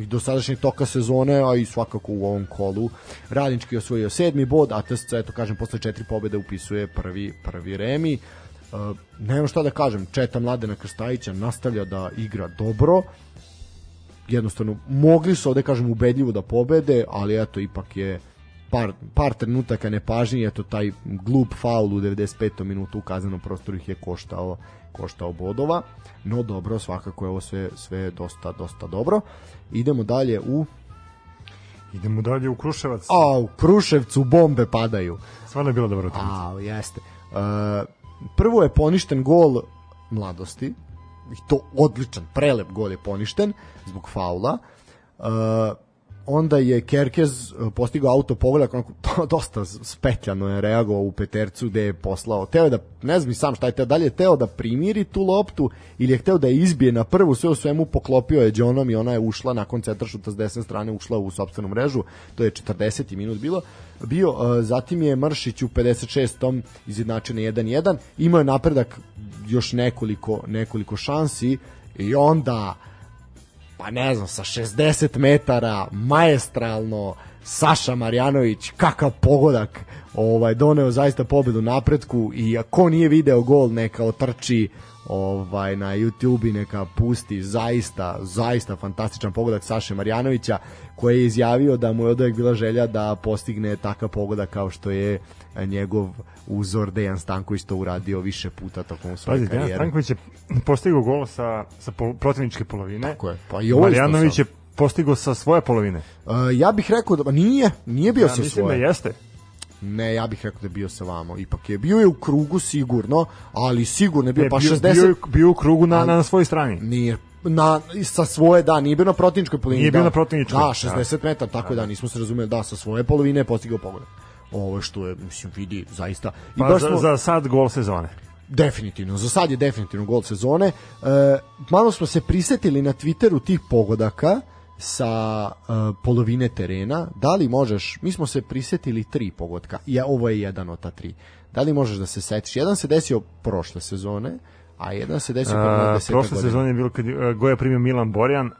Speaker 2: i dosadašnjeg toka sezone, a i svakako u ovom kolu. Radnički osvojio sedmi bod, a TSC, eto kažem, posle četiri pobede upisuje prvi, prvi remi. Uh, nemam šta da kažem, Četa Mladena Krstajića nastavlja da igra dobro, jednostavno mogli su ovde kažem ubedljivo da pobede, ali eto ipak je par, par trenutaka nepažnje, eto taj glup faul u 95. minutu u kaznenom prostoru ih je koštao koštao bodova, no dobro, svakako je ovo sve, sve dosta, dosta dobro. Idemo dalje u...
Speaker 1: Idemo dalje u Kruševac.
Speaker 2: A, u Kruševcu bombe padaju.
Speaker 1: Stvarno je bilo dobro utakmica.
Speaker 2: A, jeste. Uh, prvo je poništen gol mladosti, i to odličan, prelep gol je poništen zbog faula. Uh, onda je Kerkez uh, postigao auto pogodak, onako dosta spetljano je reagovao u petercu gde je poslao. Teo da, ne znam sam šta je teo, da li je teo da primiri tu loptu ili je hteo da je izbije na prvu, sve u svemu poklopio je Đonom i ona je ušla nakon centrašuta s desne strane, ušla u sopstvenu mrežu, to je 40. minut bilo bio, uh, zatim je Mršić u 56. izjednačen 1-1, imao je napredak još nekoliko, nekoliko šansi i onda pa ne znam, sa 60 metara, maestralno, Saša Marjanović, kakav pogodak, ovaj doneo zaista pobedu napretku i ako nije video gol, neka otrči ovaj na YouTube i neka pusti zaista zaista fantastičan pogodak Saše Marjanovića koji je izjavio da mu je od bila želja da postigne takav pogodak kao što je njegov uzor Dejan Stanković to uradio više puta tokom svoje Pazi, karijere.
Speaker 1: Dejan Stanković je postigao gol sa, sa pol, protivničke polovine.
Speaker 2: Tako je.
Speaker 1: Pa i ovo Marjanović je postigao sa svoje polovine.
Speaker 2: Uh, ja bih rekao da nije, nije bio
Speaker 1: ja,
Speaker 2: sa
Speaker 1: mislim
Speaker 2: svoje.
Speaker 1: da jeste.
Speaker 2: Ne, ja bih rekao da je bio sa vama. Ipak je bio je u krugu sigurno, ali sigurno je bio
Speaker 1: ne,
Speaker 2: pa
Speaker 1: bio,
Speaker 2: 60.
Speaker 1: Bio, bio u krugu na, na, na svojoj strani.
Speaker 2: Nije na sa svoje da nije bio na protivničkoj polovini.
Speaker 1: Nije bio
Speaker 2: da,
Speaker 1: na protivničkoj.
Speaker 2: Da, 60 da. metara, tako da, da nismo se razumeli da sa svoje polovine je postigao pogodak. Ovo što je mislim vidi zaista
Speaker 1: i pa baš za, smo, za sad gol sezone.
Speaker 2: Definitivno, za sad je definitivno gol sezone. E, malo smo se prisetili na Twitteru tih pogodaka sa uh, polovine terena. Da li možeš, mi smo se prisetili tri pogotka, ja, ovo je jedan od ta tri. Da li možeš da se setiš? Jedan se desio prošle sezone, a jedan se desio
Speaker 1: uh, prošle sezone je bilo kad uh, Goja primio Milan Borjan,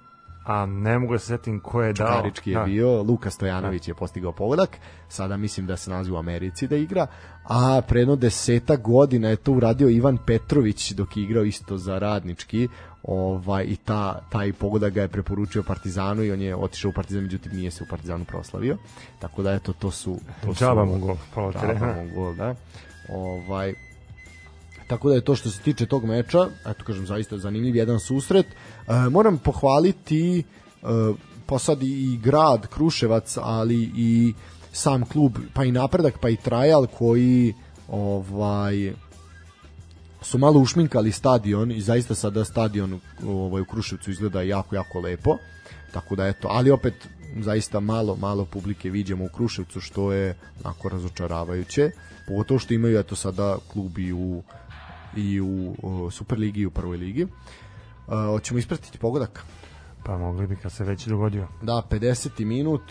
Speaker 1: a ne mogu da se setim ko je dao.
Speaker 2: Čukarički je da. bio, Luka Stojanović je postigao pogodak, sada mislim da se nalazi u Americi da igra, a predno deseta godina je to uradio Ivan Petrović dok je igrao isto za radnički, ovaj i ta taj pogodak ga je preporučio Partizanu i on je otišao u Partizan međutim nije se u Partizanu proslavio tako da eto to su to
Speaker 1: džaba mu gol
Speaker 2: džaba mu gol da ovaj tako da je to što se tiče tog meča eto kažem zaista zanimljiv jedan susret e, moram pohvaliti e, pa sad i, grad Kruševac ali i sam klub pa i napredak pa i Trajal koji ovaj su malo ušminkali stadion i zaista sada stadion ovaj, u Kruševcu izgleda jako, jako lepo. Tako da eto, ali opet zaista malo, malo publike viđemo u Kruševcu što je onako razočaravajuće. Pogotovo što imaju eto sada klubi u i u Superligi i u prvoj ligi. Hoćemo ispratiti pogodak?
Speaker 1: Pa mogli bi kad se već dogodio.
Speaker 2: Da, 50. minut.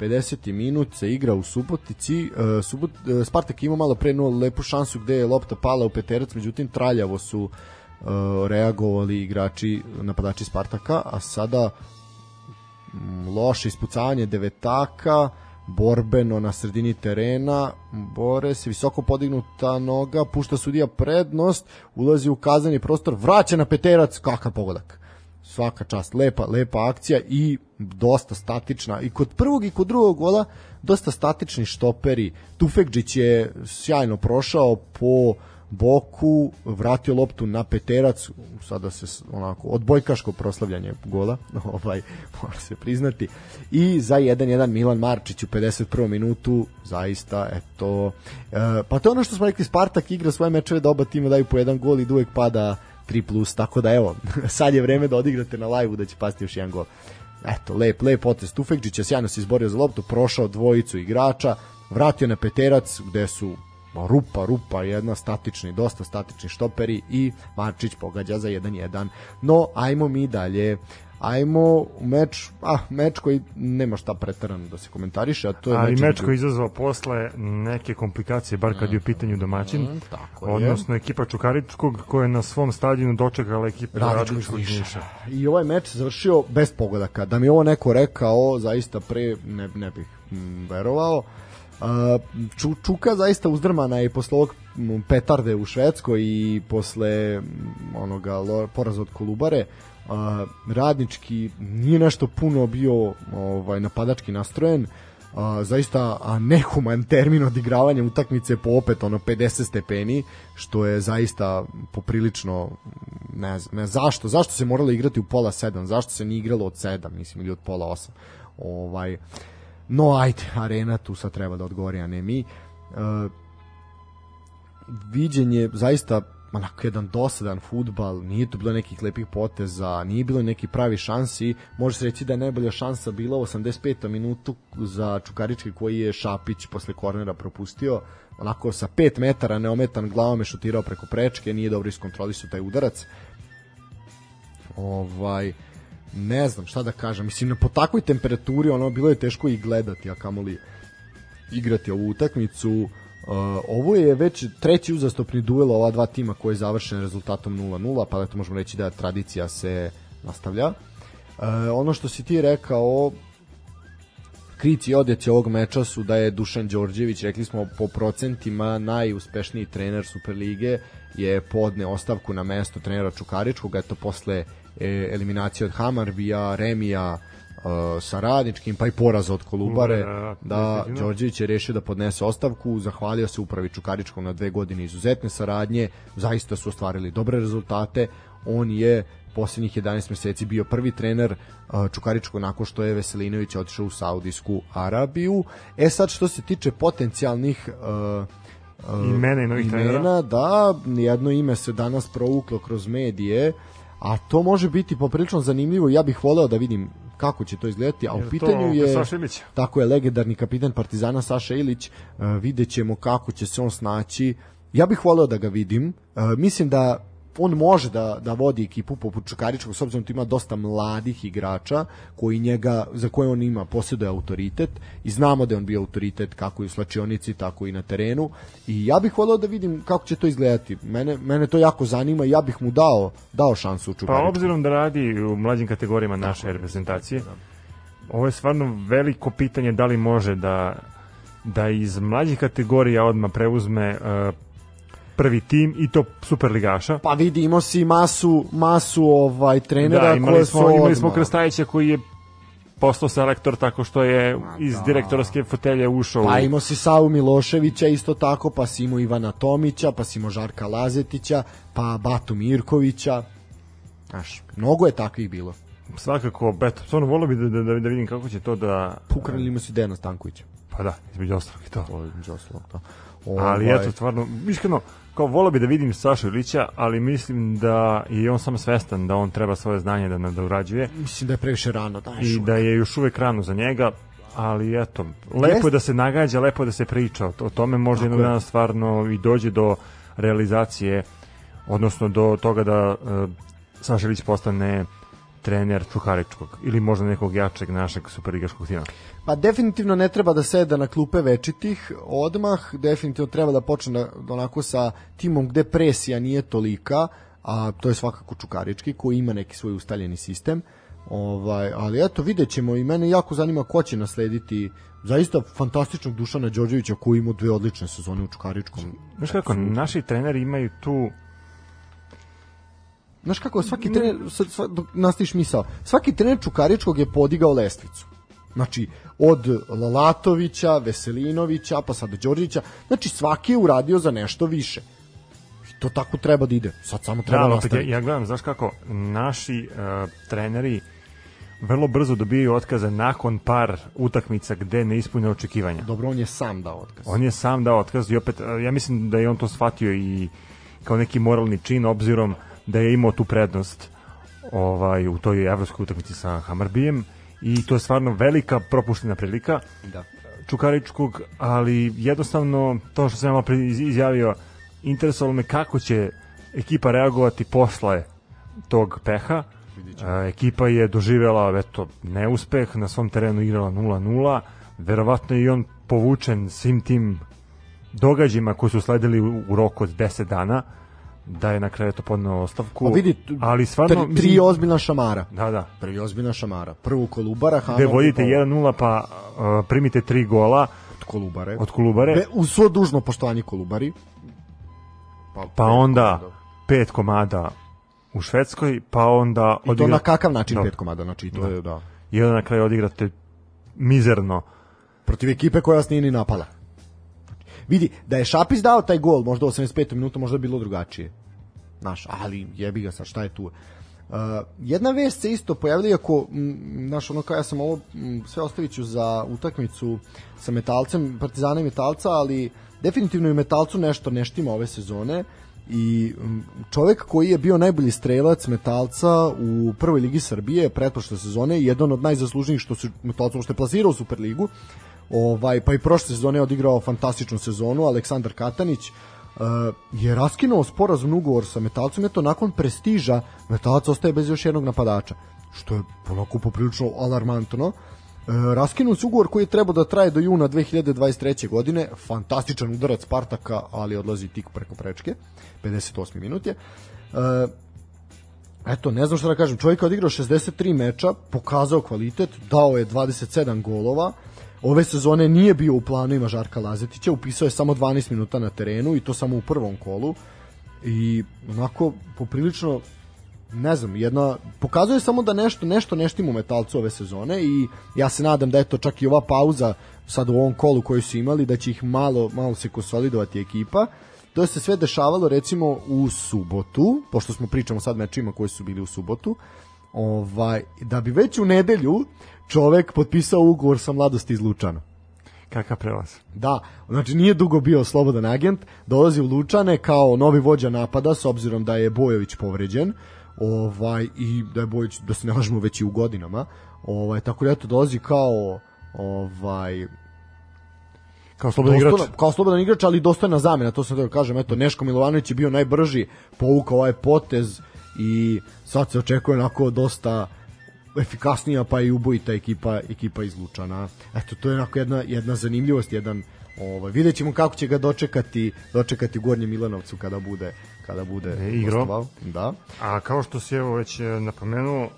Speaker 2: 50. minut se igra u Subotici. Uh, Subot, uh, Spartak ima malo pre nula lepu šansu gde je lopta pala u peterac, međutim traljavo su uh, reagovali igrači, napadači Spartaka, a sada m, loše ispucavanje devetaka, borbeno na sredini terena, bore se, visoko podignuta noga, pušta sudija prednost, ulazi u kazani prostor, vraća na peterac, kakav pogodak svaka čast, lepa, lepa akcija i dosta statična. I kod prvog i kod drugog gola dosta statični štoperi. Tufekđić je sjajno prošao po boku, vratio loptu na peterac, sada se onako odbojkaško proslavljanje gola, ovaj mora se priznati. I za 1-1 Milan Marčić u 51. minutu, zaista eto e, pa to je ono što smo rekli Spartak igra svoje mečeve da oba tima daju po jedan gol i uvek pada 3 plus, tako da evo, sad je vreme da odigrate na live-u da će pasti još jedan gol. eto, lep, lep potez Tufekđića, sjajno se izborio za loptu, prošao dvojicu igrača, vratio na peterac gde su rupa, rupa, jedna statični, dosta statični štoperi i Marčić pogađa za 1-1. No, ajmo mi dalje ajmo u meč, a meč koji nema šta preterano da se komentariše, a to je
Speaker 1: Ali
Speaker 2: meč,
Speaker 1: meč koji izazvao posle neke komplikacije, bar kad je u pitanju domaćin,
Speaker 2: Mm, tako je.
Speaker 1: odnosno ekipa Čukaričkog koja je na svom stadionu dočekala ekipu
Speaker 2: Radničkog Niša. I ovaj meč završio bez pogodaka. Da mi je ovo neko rekao, zaista pre ne, ne bih mm, verovao. Ču, Čuka zaista uzdrmana je posle ovog petarde u Švedskoj i posle onoga poraza od Kolubare. Radnički nije nešto puno bio ovaj napadački nastrojen. A, zaista a nehuman termin odigravanja utakmice po opet ono 50 stepeni što je zaista poprilično ne znam, ne zašto? Zašto se moralo igrati u pola 7 zašto se nije igralo od 7 mislim ili od pola 8 ovaj no ajde arena tu sad treba da odgovori a ne mi e, viđen je zaista onako jedan dosadan futbal, nije tu bilo nekih lepih poteza, nije bilo neki pravi šansi, može se reći da je najbolja šansa bila u 85. minutu za Čukarički koji je Šapić posle kornera propustio, onako sa 5 metara neometan glavom je šutirao preko prečke, nije dobro iskontrolisao taj udarac. Ovaj, ne znam šta da kažem, mislim na po takvoj temperaturi ono bilo je teško i gledati, a kamoli igrati ovu utakmicu. Uh, ovo je već treći uzastopni duel ova dva tima koji je završen rezultatom 0-0, pa eto možemo reći da tradicija se nastavlja. Uh, ono što si ti rekao, krici odjeci ovog meča su da je Dušan Đorđević, rekli smo po procentima najuspešniji trener Superlige, je podne ostavku na mesto trenera Čukaričkog, eto posle e, eliminacije od Hamarbija, Remija, e, sa radničkim, pa i poraza od Kolubare,
Speaker 1: da,
Speaker 2: da
Speaker 1: definitivno.
Speaker 2: Đorđević je rešio da podnese ostavku, zahvalio se upravi Čukaričkom na dve godine izuzetne saradnje, zaista su ostvarili dobre rezultate, on je posljednjih 11 meseci bio prvi trener uh, Čukaričkog nakon što je Veselinović otišao u Saudijsku Arabiju. E sad što se tiče potencijalnih uh, uh,
Speaker 1: Imena i novih trenera.
Speaker 2: da, jedno ime se danas provuklo kroz medije, a to može biti poprilično zanimljivo ja bih voleo da vidim kako će to izgledati, a u
Speaker 1: to
Speaker 2: pitanju je tako je legendarni kapitan Partizana Saša Ilić, uh, vidjet ćemo kako će se on snaći. Ja bih voleo da ga vidim. Uh, mislim da on može da, da vodi ekipu poput Čukaričkog, s obzirom da ima dosta mladih igrača koji njega, za koje on ima posjeduje autoritet i znamo da je on bio autoritet kako i u slačionici, tako i na terenu i ja bih voleo da vidim kako će to izgledati. Mene, mene to jako zanima i ja bih mu dao, dao šansu u
Speaker 1: Pa
Speaker 2: Čukaričkom.
Speaker 1: obzirom da radi u mlađim kategorijama naše reprezentacije, ovo je stvarno veliko pitanje da li može da da iz mlađih kategorija odmah preuzme uh, prvi tim i to superligaša.
Speaker 2: Pa vidi, imao si masu, masu ovaj trenera
Speaker 1: Da, imali smo,
Speaker 2: su
Speaker 1: imali smo. Krstajića koji je postao selektor tako što je iz
Speaker 2: da.
Speaker 1: direktorske fotelje ušao
Speaker 2: Pa imao si Savu Miloševića isto tako, pa si imao Ivana Tomića, pa si imao Žarka Lazetića, pa Batu Mirkovića. Znaš, mnogo je takvih bilo.
Speaker 1: svakako, eto, stvarno volio bi da, da, da, vidim kako će to da...
Speaker 2: Pukran imao si Dejana Stankovića.
Speaker 1: Pa da, između ostalog i to.
Speaker 2: To je između ostalog, da.
Speaker 1: Ali
Speaker 2: Ovaj,
Speaker 1: eto, stvarno, iskreno, kao volio bi da vidim Sašu Ilića, ali mislim da je on sam svestan da on treba svoje znanje da nadurađuje
Speaker 2: Mislim da je previše rano, da
Speaker 1: i da je još uvek rano za njega, ali eto, lepo
Speaker 2: Jest.
Speaker 1: je da se nagađa, lepo je da se priča o, tome, možda jednog
Speaker 2: je.
Speaker 1: dana stvarno i dođe do realizacije, odnosno do toga da uh, Saša Ilić postane trener Čukaričkog ili možda nekog jačeg našeg superligaškog tima.
Speaker 2: Pa definitivno ne treba da seda na klupe večitih odmah, definitivno treba da počne da, onako sa timom gde presija nije tolika, a to je svakako Čukarički koji ima neki svoj ustaljeni sistem. Ovaj, ali eto vidjet ćemo i mene jako zanima ko će naslediti zaista fantastičnog Dušana Đorđevića koji ima dve odlične sezone u Čukaričkom.
Speaker 1: Znaš kako, naši treneri imaju tu
Speaker 2: Znaš kako, svaki trener, sad, sad, dok nastaviš misao, svaki trener Čukaričkog je podigao lestvicu. Znači, od Lalatovića, Veselinovića, pa sad Đorđevića, znači svaki je uradio za nešto više. I to tako treba da ide. Sad samo treba
Speaker 1: Da, opet ja,
Speaker 2: nastaviti.
Speaker 1: ja gledam, znaš kako, naši uh, treneri vrlo brzo dobijaju otkaze nakon par utakmica gde ne ispune očekivanja.
Speaker 2: Dobro, on je sam dao otkaz.
Speaker 1: On je sam dao otkaz i opet, uh, ja mislim da je on to shvatio i kao neki moralni čin, obzirom da je imao tu prednost ovaj, u toj evropskoj utakmici sa Hamarbijem i to je stvarno velika propuštena prilika
Speaker 2: Da.
Speaker 1: Čukaričkog, ali jednostavno to što sam iz- izjavio, interesovalo me kako će ekipa reagovati posle tog peha. E, ekipa je doživjela eto, neuspeh, na svom terenu igrala 0-0, verovatno je i on povučen svim tim događajima koji su sledili u roku od 10 dana, da je na kraju to podneo ostavku.
Speaker 2: Pa vidi,
Speaker 1: ali stvarno...
Speaker 2: tri, tri ozbiljna šamara.
Speaker 1: Da, da.
Speaker 2: Prvi ozbiljna šamara. Prvu Kolubara,
Speaker 1: Gde
Speaker 2: Hanovu,
Speaker 1: vodite
Speaker 2: pa
Speaker 1: 1-0 pa uh, primite tri gola
Speaker 2: od Kolubare.
Speaker 1: od Kolubare.
Speaker 2: Be, uz svo dužno poštovanje Kolubari.
Speaker 1: pa
Speaker 2: pet
Speaker 1: onda
Speaker 2: komada.
Speaker 1: pet komada u Švedskoj, pa onda
Speaker 2: I to
Speaker 1: odigra-
Speaker 2: na kakav način
Speaker 1: Da.
Speaker 2: pet komada, znači to je da.
Speaker 1: i onda na kraju odigrate mizerno.
Speaker 2: Protiv ekipe koja vas nije ni napala. Vidi, da je Šapis dao taj gol, možda u 85. minuta, možda bi bilo drugačije. Znaš, ali jebi ga sad, šta je tu? Uh, jedna vest se isto pojavila, iako, znaš, ono kao ja sam ovo mm, sve ostavit ću za utakmicu sa metalcem, partizana i metalca, ali definitivno i metalcu nešto ne štima ove sezone i čovek koji je bio najbolji strelac metalca u prvoj ligi Srbije pretprošle sezone jedan od najzaslužnijih što se metalcom što je plasirao u Superligu ovaj, pa i prošle sezone je odigrao fantastičnu sezonu Aleksandar Katanić uh, je raskinuo sporazum ugovor sa metalcom eto nakon prestiža metalac ostaje bez još jednog napadača što je onako poprilično alarmantno E, raskinut se ugovor koji je trebao da traje do juna 2023. godine, fantastičan udarac Spartaka, ali odlazi tik preko prečke, 58. minut je. E, eto, ne znam šta da kažem, čovjek je odigrao 63 meča, pokazao kvalitet, dao je 27 golova, ove sezone nije bio u planovima Žarka Lazetića, upisao je samo 12 minuta na terenu i to samo u prvom kolu i onako poprilično ne znam, jedna pokazuje samo da nešto nešto ne štima u metalcu ove sezone i ja se nadam da je to čak i ova pauza sad u ovom kolu koju su imali da će ih malo malo se konsolidovati ekipa. To se sve dešavalo recimo u subotu, pošto smo pričamo sad mečima koji su bili u subotu, ovaj da bi već u nedelju čovek potpisao ugovor sa mladosti iz Lučana.
Speaker 1: Kakav prelaz.
Speaker 2: Da, znači nije dugo bio slobodan agent, dolazi u Lučane kao novi vođa napada s obzirom da je Bojović povređen. Ovaj i da je Bojović da se ne lažemo već i u godinama. Ovaj tako da eto dolazi kao ovaj
Speaker 1: Kao slobodan igrač.
Speaker 2: kao slobodan igrač, ali dostojna zamena, to sam da kažem, eto Neško Milovanović je bio najbrži, povukao ovaj potez i sad se očekuje onako dosta efikasnija pa i ubojita ekipa ekipa iz Lučana. Eto to je onako jedna jedna zanimljivost, jedan ovaj videćemo kako će ga dočekati dočekati u Gornjem Milanovcu kada bude kada bude
Speaker 1: E, igrao.
Speaker 2: Da.
Speaker 1: A kao što si evo već e, napomenuo,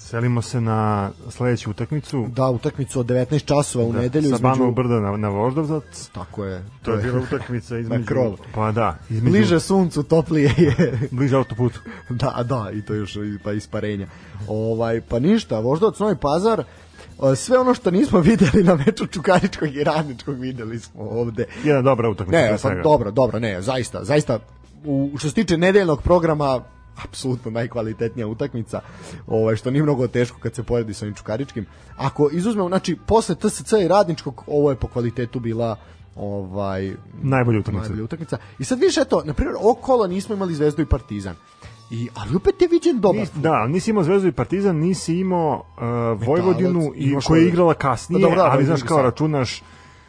Speaker 1: selimo se na sledeću utakmicu.
Speaker 2: Da, utakmicu od 19 časova u
Speaker 1: Da,
Speaker 2: nedelju
Speaker 1: sa
Speaker 2: između
Speaker 1: Banovog brda na, na Voždovzac.
Speaker 2: tako je.
Speaker 1: To je bila utakmica između...
Speaker 2: krov.
Speaker 1: Pa da, između...
Speaker 2: bliže suncu, toplije je.
Speaker 1: bliže autoputu.
Speaker 2: Da, da, i to još i- pa isparenja. Ovaj pa ništa, Voždovac Novi Pazar sve ono što nismo videli na meču Čukaričkog i Radničkog videli smo ovde.
Speaker 1: Jedna dobra utakmica.
Speaker 2: Ne, pa dobro, dobro, ne, zaista, zaista u što se tiče nedeljnog programa apsolutno najkvalitetnija utakmica, ovaj što nije mnogo teško kad se poredi sa ovim Čukaričkim. Ako izuzmemo, znači posle TSC i Radničkog, ovo je po kvalitetu bila ovaj
Speaker 1: Najbolja utakmica.
Speaker 2: najbolja utakmica. I sad više eto, na primjer, ovog kola nismo imali Zvezdu i Partizan. I ali opet je viđen dobar.
Speaker 1: Nis, da, nisi imao Zvezdu i Partizan, nisi imao uh, Vojvodinu i koja je igrala kasnije,
Speaker 2: Pa dobro, da,
Speaker 1: ali znaš kao računaš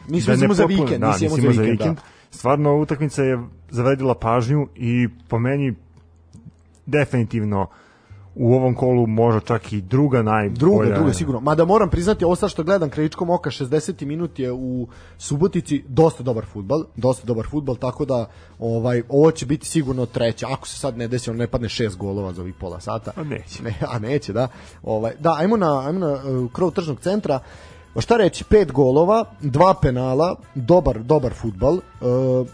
Speaker 2: Nisi
Speaker 1: da ne
Speaker 2: uzimao za vikend,
Speaker 1: da,
Speaker 2: nisi imao za vikend, da.
Speaker 1: Stvarno, utakmica je zavredila pažnju i po meni definitivno u ovom kolu možda čak i druga najbolja.
Speaker 2: Druga, druga sigurno. Mada moram priznati, ovo sad što gledam krajičkom oka, 60 minut je u Subotici dosta dobar futbal, dosta dobar futbal, tako da ovaj ovo će biti sigurno treća. Ako se sad ne desi, on ne padne šest golova za ovih pola sata.
Speaker 1: A neće.
Speaker 2: Ne, a neće, da. Ovaj da, ajmo na ajmo na uh, krov tržnog centra. Šta reći, pet golova, dva penala, dobar, dobar futbal. Uh,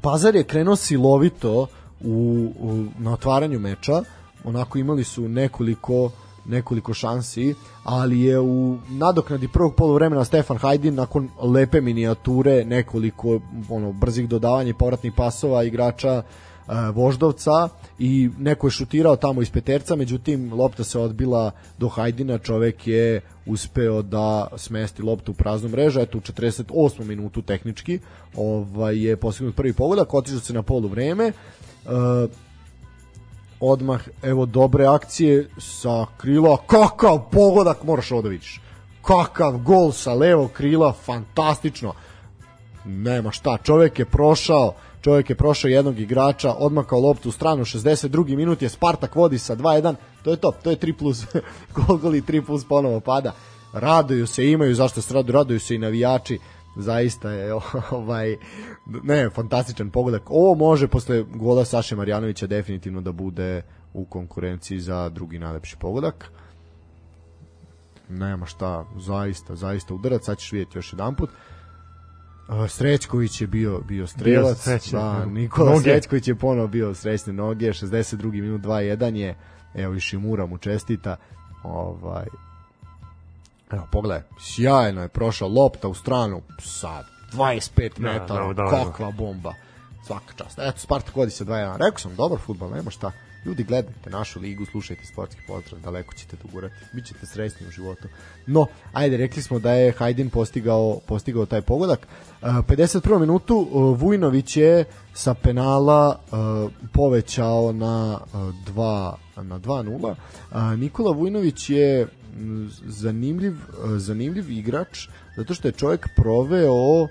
Speaker 2: Pazar je krenuo silovito u, u, na otvaranju meča, onako imali su nekoliko nekoliko šansi, ali je u nadoknadi prvog poluvremena Stefan Hajdin nakon lepe minijature, nekoliko ono brzih dodavanja i povratnih pasova igrača e, Voždovca i neko je šutirao tamo iz peterca, međutim lopta se odbila do Hajdina, čovek je uspeo da smesti loptu u praznu mrežu, eto u 48. minutu tehnički ovaj, je postignut prvi pogodak, otišao se na polu vreme, e, odmah, evo, dobre akcije sa krila, kakav pogodak moraš ovo da vidiš. Kakav gol sa levog krila, fantastično. Nema šta, čovjek je prošao, čovjek je prošao jednog igrača, odmakao loptu u stranu, 62. minut je Spartak vodi sa 2-1, to je to, to je 3 plus, gol, gol i 3 plus ponovo pada. Raduju se, imaju zašto se raduju, raduju se i navijači, zaista je ovaj ne, fantastičan pogodak. Ovo može posle gola Saše Marjanovića definitivno da bude u konkurenciji za drugi najlepši pogodak. Nema šta, zaista, zaista udarac, sad ćeš vidjeti još jedan put. Srećković je bio bio strelac,
Speaker 1: srećan,
Speaker 2: da, Nikola noge. Srećković je ponovo bio srećne noge, 62. minut 2-1 je, evo i Šimura mu čestita, ovaj, Evo, pogledaj, sjajno je prošao lopta u stranu, sad, 25 metara, da, da, da, kakva bomba, svaka čast. Eto, Spartak vodi se 2-1. Rekao sam, dobar futbol, nema šta. Ljudi, gledajte našu ligu, slušajte sportski pozdrav, daleko ćete dogurati, bit ćete srećni u životu. No, ajde, rekli smo da je Hajdin postigao, postigao taj pogodak. 51. minutu Vujnović je sa penala povećao na 2 na 2-0. Nikola Vujnović je zanimljiv, zanimljiv igrač zato što je čovjek proveo uh,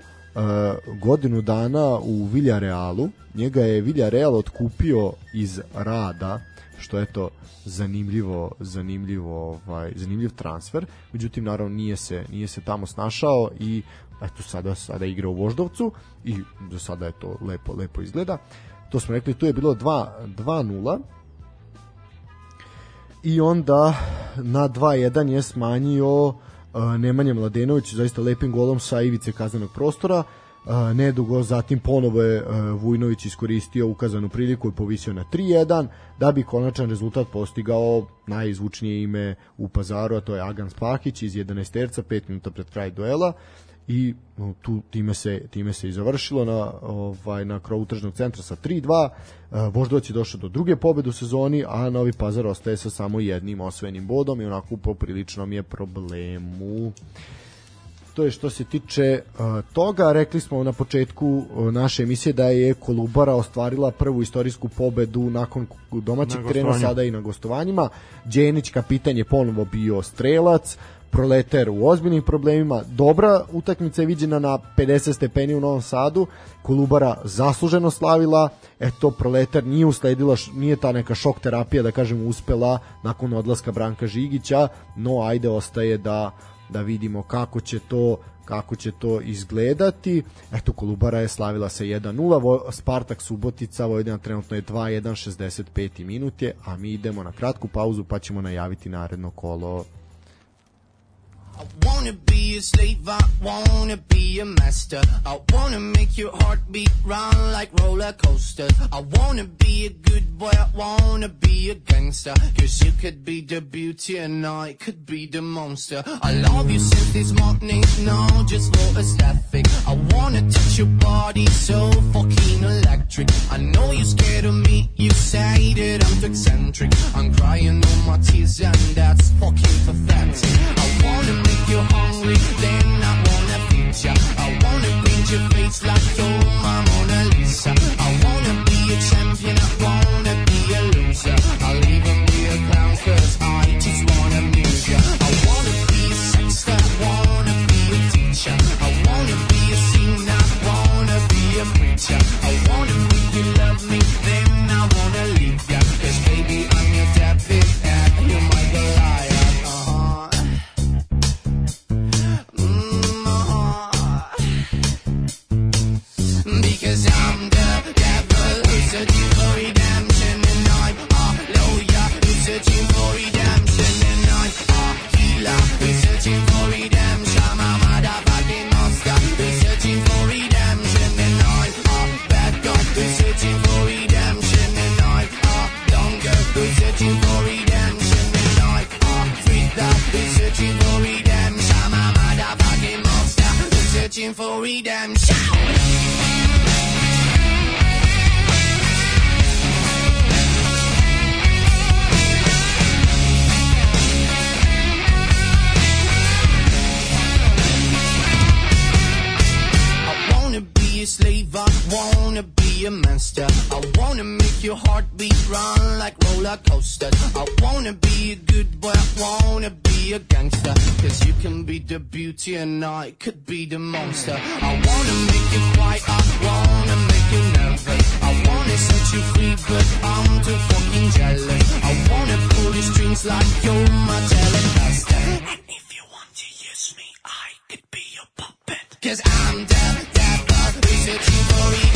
Speaker 2: godinu dana u Villarealu. Njega je Villarreal otkupio iz rada, što je to zanimljivo, zanimljivo, ovaj, zanimljiv transfer. Međutim naravno nije se nije se tamo snašao i eto sada sada igra u Voždovcu i do sada je to lepo lepo izgleda. To smo rekli, tu je bilo 2 2-0 i onda na 2-1 je smanjio uh, Nemanja Mladenović zaista lepim golom sa ivice kaznenog prostora. Uh, nedugo zatim ponovo je uh, Vujnović iskoristio ukazanu priliku i povisio na 3-1 da bi konačan rezultat postigao najizvučnije ime u pazaru a to je Agan Spahić iz 11 terca 5 minuta pred kraj duela i tu time se time se i završilo na ovaj na krovu tržnog centra sa 3:2. E, Voždovac je došao do druge pobede u sezoni, a Novi Pazar ostaje sa samo jednim osvojenim bodom i onako u popriličnom je problemu. To je što se tiče uh, toga. Rekli smo na početku uh, naše emisije da je Kolubara ostvarila prvu istorijsku pobedu nakon domaćeg trena sada i na gostovanjima. Đenić kapitan je ponovo bio strelac. Uh, Proletar u ozbiljnim problemima. Dobra utakmica je viđena na 50 stepeni u Novom Sadu. Kolubara zasluženo slavila. Eto, Proletar nije usledila, nije ta neka šok terapija, da kažem, uspela nakon odlaska Branka Žigića, no ajde ostaje da da vidimo kako će to kako će to izgledati. Eto, Kolubara je slavila sa 1-0, Spartak Subotica, Vojvodina trenutno je 2-1, 65 minut je, a mi idemo na kratku pauzu pa ćemo najaviti naredno kolo I wanna be a slave, I wanna be a master. I wanna make your heart beat round like roller coasters. I wanna be a good boy, I wanna be a gangster. Cause you could be the beauty and I could be the monster. I love you since this morning, no, just for aesthetic. I wanna touch your body so fucking electric. I know you're scared of me, you say that I'm eccentric. I'm crying all my tears and that's fucking pathetic. I wanna make you hungry, then I wanna feed ya. I wanna paint your face like you're Mona Lisa. I wanna be a champion, I wanna be a loser. I'll even be a I just wanna amuse ya. I wanna be a I wanna be a teacher. I wanna be a singer, I wanna be a preacher. looking for redemption. I wanna be a slave, I wanna be a master. I wanna make
Speaker 3: your heartbeat run like roller coasters. I wanna be a good boy, I wanna be a gangster. Cause you can be the beauty and I could be the monster. I wanna make you quiet, I wanna make you nervous. I wanna set you free, but I'm too fucking jealous. I wanna pull your strings like you're my telecaster. And if you want to use me, I could be your puppet. Cause I'm the devil, researching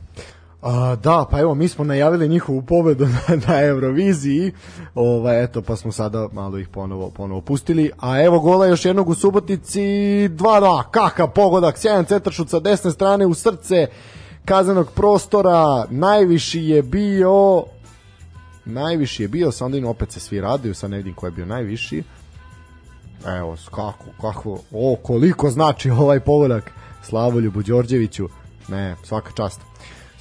Speaker 3: A,
Speaker 2: da, pa evo, mi smo najavili njihovu pobedu na, na Euroviziji, ovaj, eto, pa smo sada malo ih ponovo, ponovo pustili, a evo gola još jednog u Subotici, 2-2, kakav pogodak, sjajan cetaršut sa desne strane u srce kazanog prostora, najviši je bio, najviši je bio, sa onda opet se svi raduju, sad ne vidim ko je bio najviši, evo, kako, kako, o, koliko znači ovaj pogodak Slavoljubu Đorđeviću, ne, svaka čast.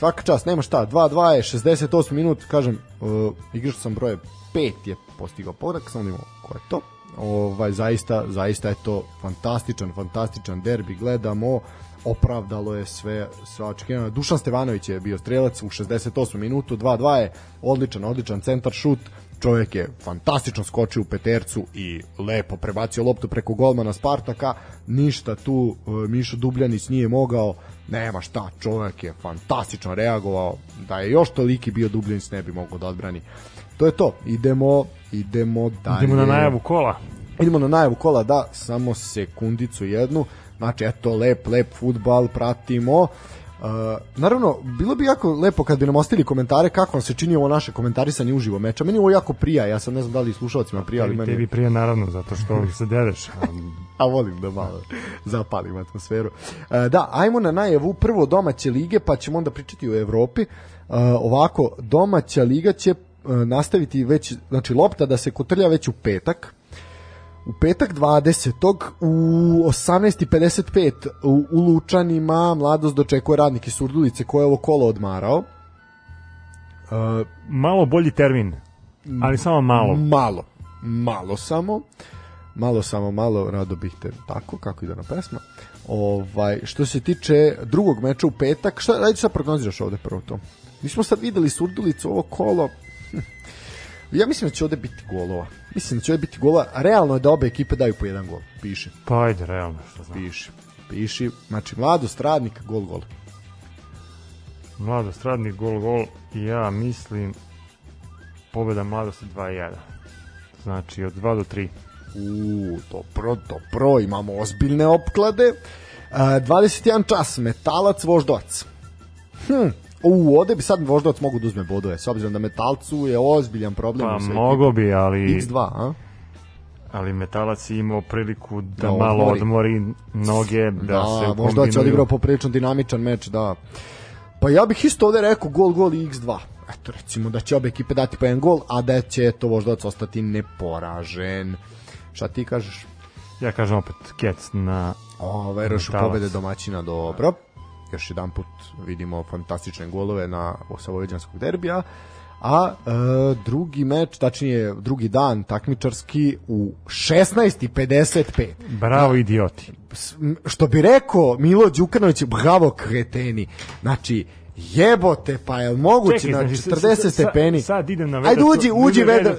Speaker 2: Svaka čast, nema šta, 2-2 je 68 minut, kažem, uh, igrač sam broje 5 je postigao pogodak, samo da imamo ko je to. Ovaj, zaista, zaista je to fantastičan, fantastičan derbi, gledamo, opravdalo je sve, sve očekivano. Dušan Stevanović je bio strelac u 68 minutu, 2-2 je odličan, odličan centar šut, čovjek je fantastično skočio u petercu i lepo prebacio loptu preko golmana Spartaka, ništa tu e, Mišo Dubljanić nije mogao, nema šta, čovjek je fantastično reagovao, da je još toliki bio Dubljanić ne bi mogao da odbrani. To je to, idemo, idemo dalje.
Speaker 1: Idemo na najavu kola.
Speaker 2: Idemo na najavu kola, da, samo sekundicu jednu. Znači, eto, lep, lep futbal, pratimo. Uh, naravno, bilo bi jako lepo kad bi nam ostavili komentare kako vam se čini ovo naše komentarisanje uživo meča. Meni ovo jako prija, ja sad ne znam da li slušalcima prija, ali
Speaker 1: Tebi,
Speaker 2: meni...
Speaker 1: tebi prije naravno, zato što se dereš. a
Speaker 2: A volim da malo zapalim atmosferu. E, da, ajmo na najavu prvo domaće lige, pa ćemo onda pričati o Evropi. E, ovako, domaća liga će e, nastaviti već, znači lopta da se kotrlja već u petak. U petak 20. u 18.55 u, u Lučanima mladost dočekuje radnike Surdulice koje je ovo kolo odmarao. E,
Speaker 1: malo bolji termin, ali samo malo.
Speaker 2: Malo. Malo samo. Malo samo, malo, rado bih te tako, kako ide na pesma. Ovaj, što se tiče drugog meča u petak, šta, ajde sad prognoziraš ovde prvo to. Mi smo sad videli Surdulicu, ovo kolo, ja mislim da će ovde biti golova. Mislim da će ovde biti golova. Realno je da obe ekipe daju po jedan gol. Piše.
Speaker 1: Pa ajde, realno, što znam.
Speaker 2: Piše. Piši. Znači, mladost, radnik, gol, gol.
Speaker 1: Mladost, radnik, gol, gol. Ja mislim pobeda mladosti 2-1. Znači, od 2 do 3.
Speaker 2: U, dobro, dobro, imamo ozbiljne opklade. Uh, 21 čas, metalac, voždovac. Hm, u, ovde bi sad voždovac mogu da uzme bodove, s obzirom da metalcu je ozbiljan problem.
Speaker 1: Pa mogo bi, ali...
Speaker 2: X2, a?
Speaker 1: ali metalac je imao priliku da,
Speaker 2: Da
Speaker 1: malo
Speaker 2: odmori.
Speaker 1: noge, da,
Speaker 2: Da,
Speaker 1: se
Speaker 2: možda će odigrao poprilično dinamičan meč, da. Pa ja bih isto ovde rekao gol, gol i X2. Eto, recimo da će obe ekipe dati po jedan gol, a da će to voždovac ostati neporažen. Šta ti kažeš?
Speaker 1: Ja kažem opet Kec na
Speaker 2: O, veruješ u pobede domaćina, dobro. Još jedan put vidimo fantastične golove na osavojeđanskog derbija. A e, drugi meč, tačnije drugi dan takmičarski u 16.55.
Speaker 1: bravo idioti.
Speaker 2: Što bi rekao Milo Đukanović, bravo kreteni. Znači, jebote, pa je moguće
Speaker 1: Čekaj,
Speaker 2: na
Speaker 1: znači, sad-
Speaker 2: 40
Speaker 1: sad-
Speaker 2: stepeni.
Speaker 1: sad idem na weather
Speaker 2: Ajde uđi, uđi vedar.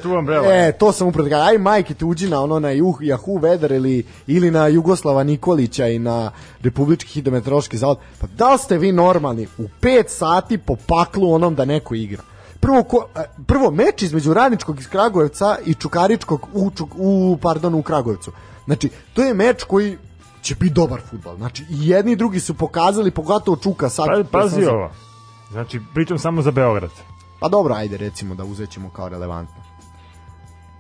Speaker 2: E, to sam upravo kažem. Aj majke te uđi na ono na Yahoo Weather ili, ili na Jugoslava Nikolića i na Republički hidrometeorološki zavod. Pa da li ste vi normalni u 5 sati po paklu onom da neko igra? Prvo, ko, e, prvo meč između Radničkog iz Kragujevca i Čukaričkog u, Čuk, u, pardon, u Kragujevcu. Znači, to je meč koji će biti dobar futbal. Znači, i jedni i drugi su pokazali, pogotovo Čuka sad.
Speaker 1: Pa, pazi ovo. Znači, pričam samo za Beograd.
Speaker 2: Pa dobro, ajde recimo da uzećemo kao relevantno.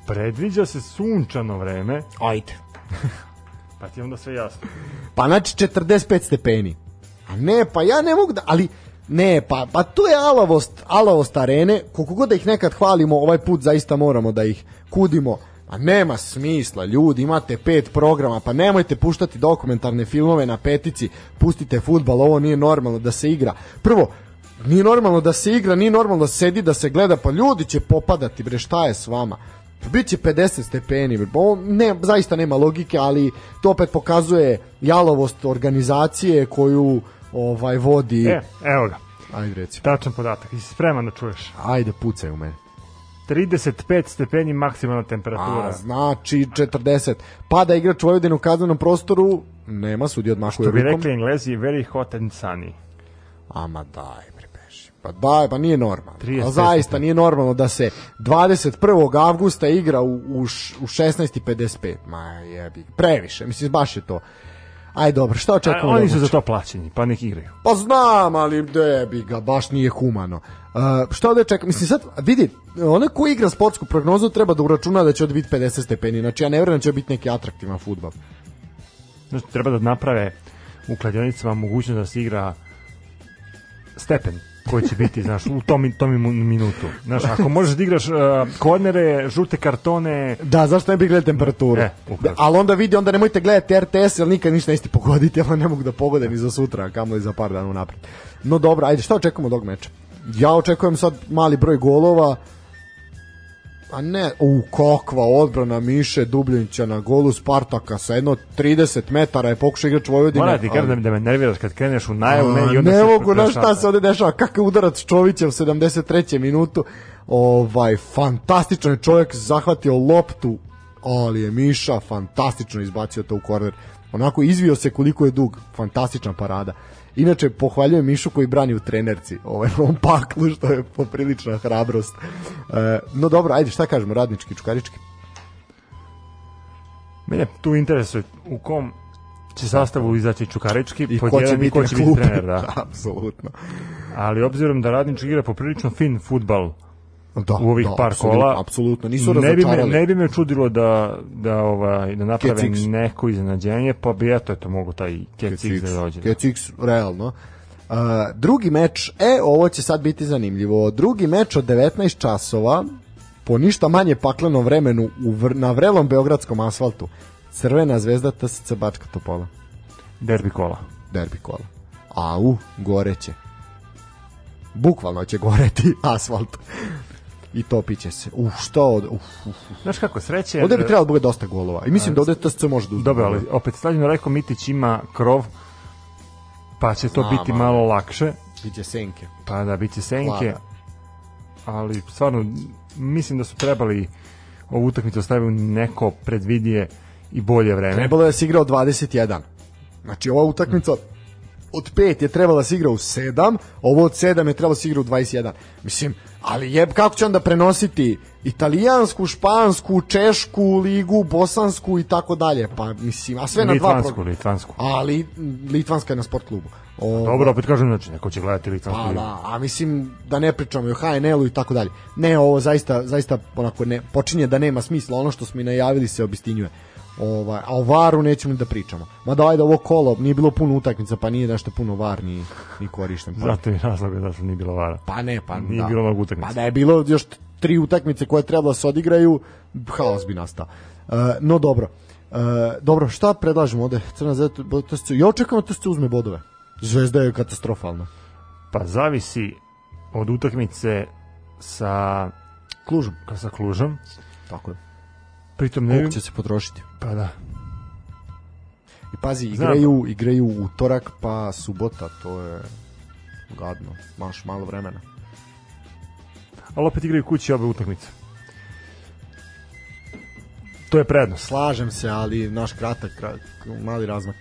Speaker 1: Predviđa se sunčano vreme,
Speaker 2: Ajde.
Speaker 1: pa ti onda sve jasno.
Speaker 2: Pa znači 45 stepeni. A ne, pa ja ne mogu da, ali ne, pa, pa to je alavost, alavost arene, koliko god da ih nekad hvalimo, ovaj put zaista moramo da ih kudimo, a nema smisla, ljudi, imate pet programa, pa nemojte puštati dokumentarne filmove na petici, pustite futbal, ovo nije normalno da se igra. Prvo, nije normalno da se igra, nije normalno da sedi, da se gleda, pa ljudi će popadati, bre, šta je s vama? Biće 50 stepeni, bre. Ovo ne, zaista nema logike, ali to opet pokazuje jalovost organizacije koju ovaj vodi.
Speaker 1: E, evo ga,
Speaker 2: Ajde reci.
Speaker 1: tačan podatak. Jesi spreman da čuješ?
Speaker 2: Ajde pucaj u mene.
Speaker 1: 35 stepeni maksimalna temperatura.
Speaker 2: A, znači 40. Pada igrač Vojvodine u kaznenom prostoru, nema sudi odmahuje
Speaker 1: Što bi
Speaker 2: rukom.
Speaker 1: rekli englezi, very hot and sunny.
Speaker 2: Ama daj. Pa daj, pa nije normalno.
Speaker 1: 35
Speaker 2: A zaista nije normalno da se 21. avgusta igra u, u, u 16.55. Ma jebi, previše, mislim, baš je to. Aj dobro, šta očekujemo?
Speaker 1: oni su za to plaćeni, pa nek igraju.
Speaker 2: Pa znam, ali debi ga, baš nije humano. Uh, šta da čekam? Mislim sad, vidi, onaj ko igra sportsku prognozu treba da uračuna da će od biti 50 stepeni. Znači ja ne vjerujem da će biti neki atraktivan futbal.
Speaker 1: Znači, treba da naprave u kladionicama mogućnost da se igra stepen koji će biti, znaš, u tom, tom minutu. Znaš, ako možeš da igraš uh, kornere, žute kartone,
Speaker 2: Da, zašto ne bi gledali temperaturu?
Speaker 1: E, upravo.
Speaker 2: ali onda vidi, onda nemojte gledati RTS, jer nikad ništa nećete pogoditi, jer ne mogu da pogode ni za sutra, a kamoli za par dana unapred. No dobro, ajde, šta očekujemo od ovog meča? Ja očekujem sad mali broj golova, a ne, u kakva odbrana Miše Dubljanića na golu Spartaka sa jedno 30 metara je pokušao igrač Vojvodine.
Speaker 1: mora ti kažem da, da me nerviraš kad kreneš u najavu, ne, i onda
Speaker 2: ne mogu, znaš šta se ovde dešava, kakav udarac Čovića u 73. minutu, ovaj, fantastičan je čovjek zahvatio loptu, ali je Miša fantastično izbacio to u korner, onako izvio se koliko je dug, fantastična parada. Inače, pohvaljujem Mišu koji brani u trenerci, ovaj, ovom paklu, što je poprilična hrabrost. E, no dobro, ajde, šta kažemo, radnički, čukarički?
Speaker 1: Mene tu interesuje u kom će sastavu izaći Čukarički,
Speaker 2: I ko će biti
Speaker 1: ko će biti trener, da.
Speaker 2: Apsolutno.
Speaker 1: Ali obzirom da Radnički igra poprilično fin futbal
Speaker 2: Da,
Speaker 1: u ovih
Speaker 2: da,
Speaker 1: par kola,
Speaker 2: Apsolutno, nisu
Speaker 1: ne bi, me, ne bi me čudilo da, da, ovaj, da naprave neko iznenađenje, pa bi eto, eto mogu taj Kecix da dođe.
Speaker 2: Kecix, realno. Uh, drugi meč, e, ovo će sad biti zanimljivo. Drugi meč od 19 časova, po ništa manje paklenom vremenu u vr, na vrelom beogradskom asfaltu. Crvena zvezda TSC Bačka Topola.
Speaker 1: Derbi kola.
Speaker 2: Derbi kola. Au, goreće. Bukvalno će goreti asfalt. I topit će se. Uf, što od... Uf, uf.
Speaker 1: Znaš kako, sreće...
Speaker 2: Ovde bi trebalo da bude dosta golova. I mislim da ovde TSC može da uzme.
Speaker 1: Dobro, ali opet Stadion Rajko Mitić ima krov, pa će to
Speaker 2: Znam,
Speaker 1: biti malo lakše,
Speaker 2: Biće senke.
Speaker 1: pa da biti senke,
Speaker 2: Vlada.
Speaker 1: ali stvarno mislim da su trebali ovu utakmicu ostaviti u neko predvidije i bolje vreme.
Speaker 2: Trebalo je da se igra od 21. Znači ova utakmica od 5 je trebala da se igra u 7, ovo od 7 je trebalo da se igra u 21. Mislim, ali jeb, kako će onda prenositi italijansku, špansku, češku ligu, bosansku i tako dalje. Pa mislim, a sve na dva
Speaker 1: Litvansku,
Speaker 2: programa.
Speaker 1: Litvansku.
Speaker 2: Ali litvanska je na sport klubu. O,
Speaker 1: Dobro, opet kažem, znači, neko će gledati Litvansku
Speaker 2: Pa
Speaker 1: ligu.
Speaker 2: da, a mislim da ne pričamo i o HNL-u i tako dalje. Ne, ovo zaista, zaista onako ne, počinje da nema smisla, ono što smo i najavili se obistinjuje. Ovaj, a o varu nećemo ni da pričamo. Mada ajde ovo kolo, nije bilo puno utakmica, pa nije nešto puno var ni, ni korišten. Pa,
Speaker 1: Zato je razlog da što nije bilo vara.
Speaker 2: pa ne, pa
Speaker 1: Nije
Speaker 2: da.
Speaker 1: bilo mnogo utakmica.
Speaker 2: Pa da je bilo još tri utakmice koje treba da se odigraju, haos bi nastao. Uh, no dobro. Uh, dobro, šta predlažemo ovde? Crna zvezda, TSC. ja očekujem da TSC uzme bodove. Zvezda je katastrofalna.
Speaker 1: Pa zavisi od utakmice sa,
Speaker 2: Klužom.
Speaker 1: sa Klužom.
Speaker 2: Tako je.
Speaker 1: Pritom ne...
Speaker 2: Koliko će se potrošiti?
Speaker 1: Pa da.
Speaker 2: I pazi,
Speaker 1: Znam.
Speaker 2: igraju, igraju utorak pa subota, to je gadno, maš malo vremena.
Speaker 1: Ali opet igraju kući obe utakmice. To je prednost.
Speaker 2: Slažem se, ali naš kratak, kratak mali razmak.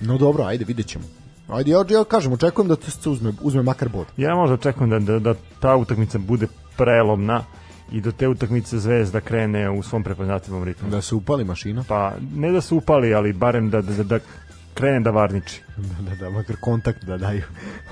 Speaker 2: No dobro, ajde, vidjet ćemo. Ajde, ja, ja kažem, očekujem da se uzme, uzme makar bod.
Speaker 1: Ja možda očekujem da, da, da ta utakmica bude prelomna i do te utakmice Zvezda krene u svom prepoznatljivom ritmu.
Speaker 2: Da se upali mašina.
Speaker 1: Pa ne da se upali, ali barem da, da, da, da krene da varniči.
Speaker 2: da, da, da, makar kontakt da daju.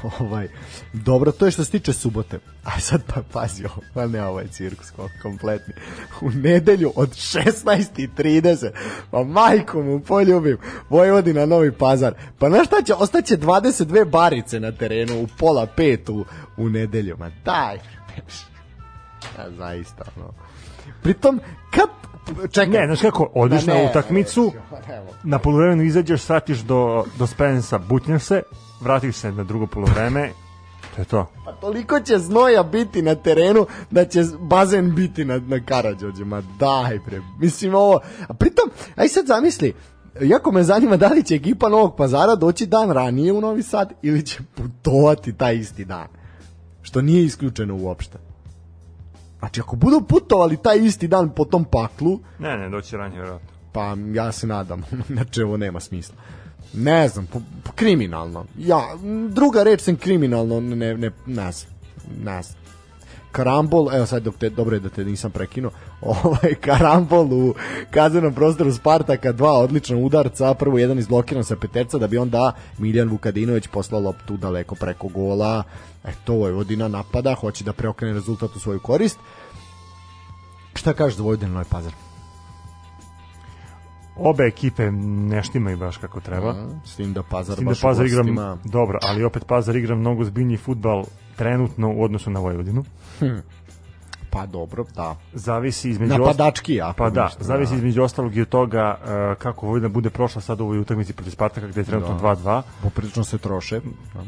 Speaker 2: ovaj. Dobro, to je što se tiče subote. A sad pa pazi ovo, pa ne ovaj cirkus ko- kompletni. U nedelju od 16.30, pa majku mu poljubim, Vojvodina Novi Pazar. Pa na šta će, ostaće 22 barice na terenu u pola pet u, u nedelju. Ma daj, ja, zaista, ono. Pritom, kad, čekaj,
Speaker 1: Ne, znaš kako, odeš
Speaker 2: Ma
Speaker 1: na utakmicu,
Speaker 2: ne, ne,
Speaker 1: na polovremenu izađeš, satiš do, do Spensa, butnjaš se, vratiš se na drugo polovreme, to je to.
Speaker 2: Pa toliko će znoja biti na terenu da će bazen biti na, na Karadžođe. Ma daj bre. Mislim ovo... A pritom, aj sad zamisli, jako me zanima da li će ekipa Novog pazara doći dan ranije u Novi Sad ili će putovati taj isti dan. Što nije isključeno uopšte. Znači, ako budu putovali taj isti dan po tom paklu,
Speaker 1: Ne, ne, doći ranije, vjerojatno.
Speaker 2: pa ja se nadam, znači ovo nema smisla. Ne znam, po, po, kriminalno. Ja, druga reč sam kriminalno, ne, ne, ne znam, ne znam. Karambol, evo sad dok te, dobro je da te nisam prekinuo, ovaj karambol u kaznenom prostoru Spartaka, dva odlična udarca, prvo jedan izblokiran sa peterca da bi onda Miljan Vukadinović poslao loptu daleko preko gola. E to Vojvodina napada, hoće da preokrene rezultat u svoju korist. Šta kažeš za Vojvodinu Novi Pazar?
Speaker 1: Obe ekipe ne štimaju baš kako treba.
Speaker 2: S tim da Pazar
Speaker 1: S tim da Pazar igra dobro, ali opet Pazar igra mnogo zbiljniji futbal trenutno u odnosu na Vojvodinu.
Speaker 2: Pa dobro, da.
Speaker 1: Zavisi između
Speaker 2: Napadački, ako
Speaker 1: Pa da,
Speaker 2: ništa,
Speaker 1: zavisi
Speaker 2: da.
Speaker 1: između ostalog i od toga uh, kako Vojvodina bude prošla sad u ovoj utakmici protiv Spartaka gde je trenutno
Speaker 2: Da.
Speaker 1: 2-2.
Speaker 2: Poprilično se troše. Da.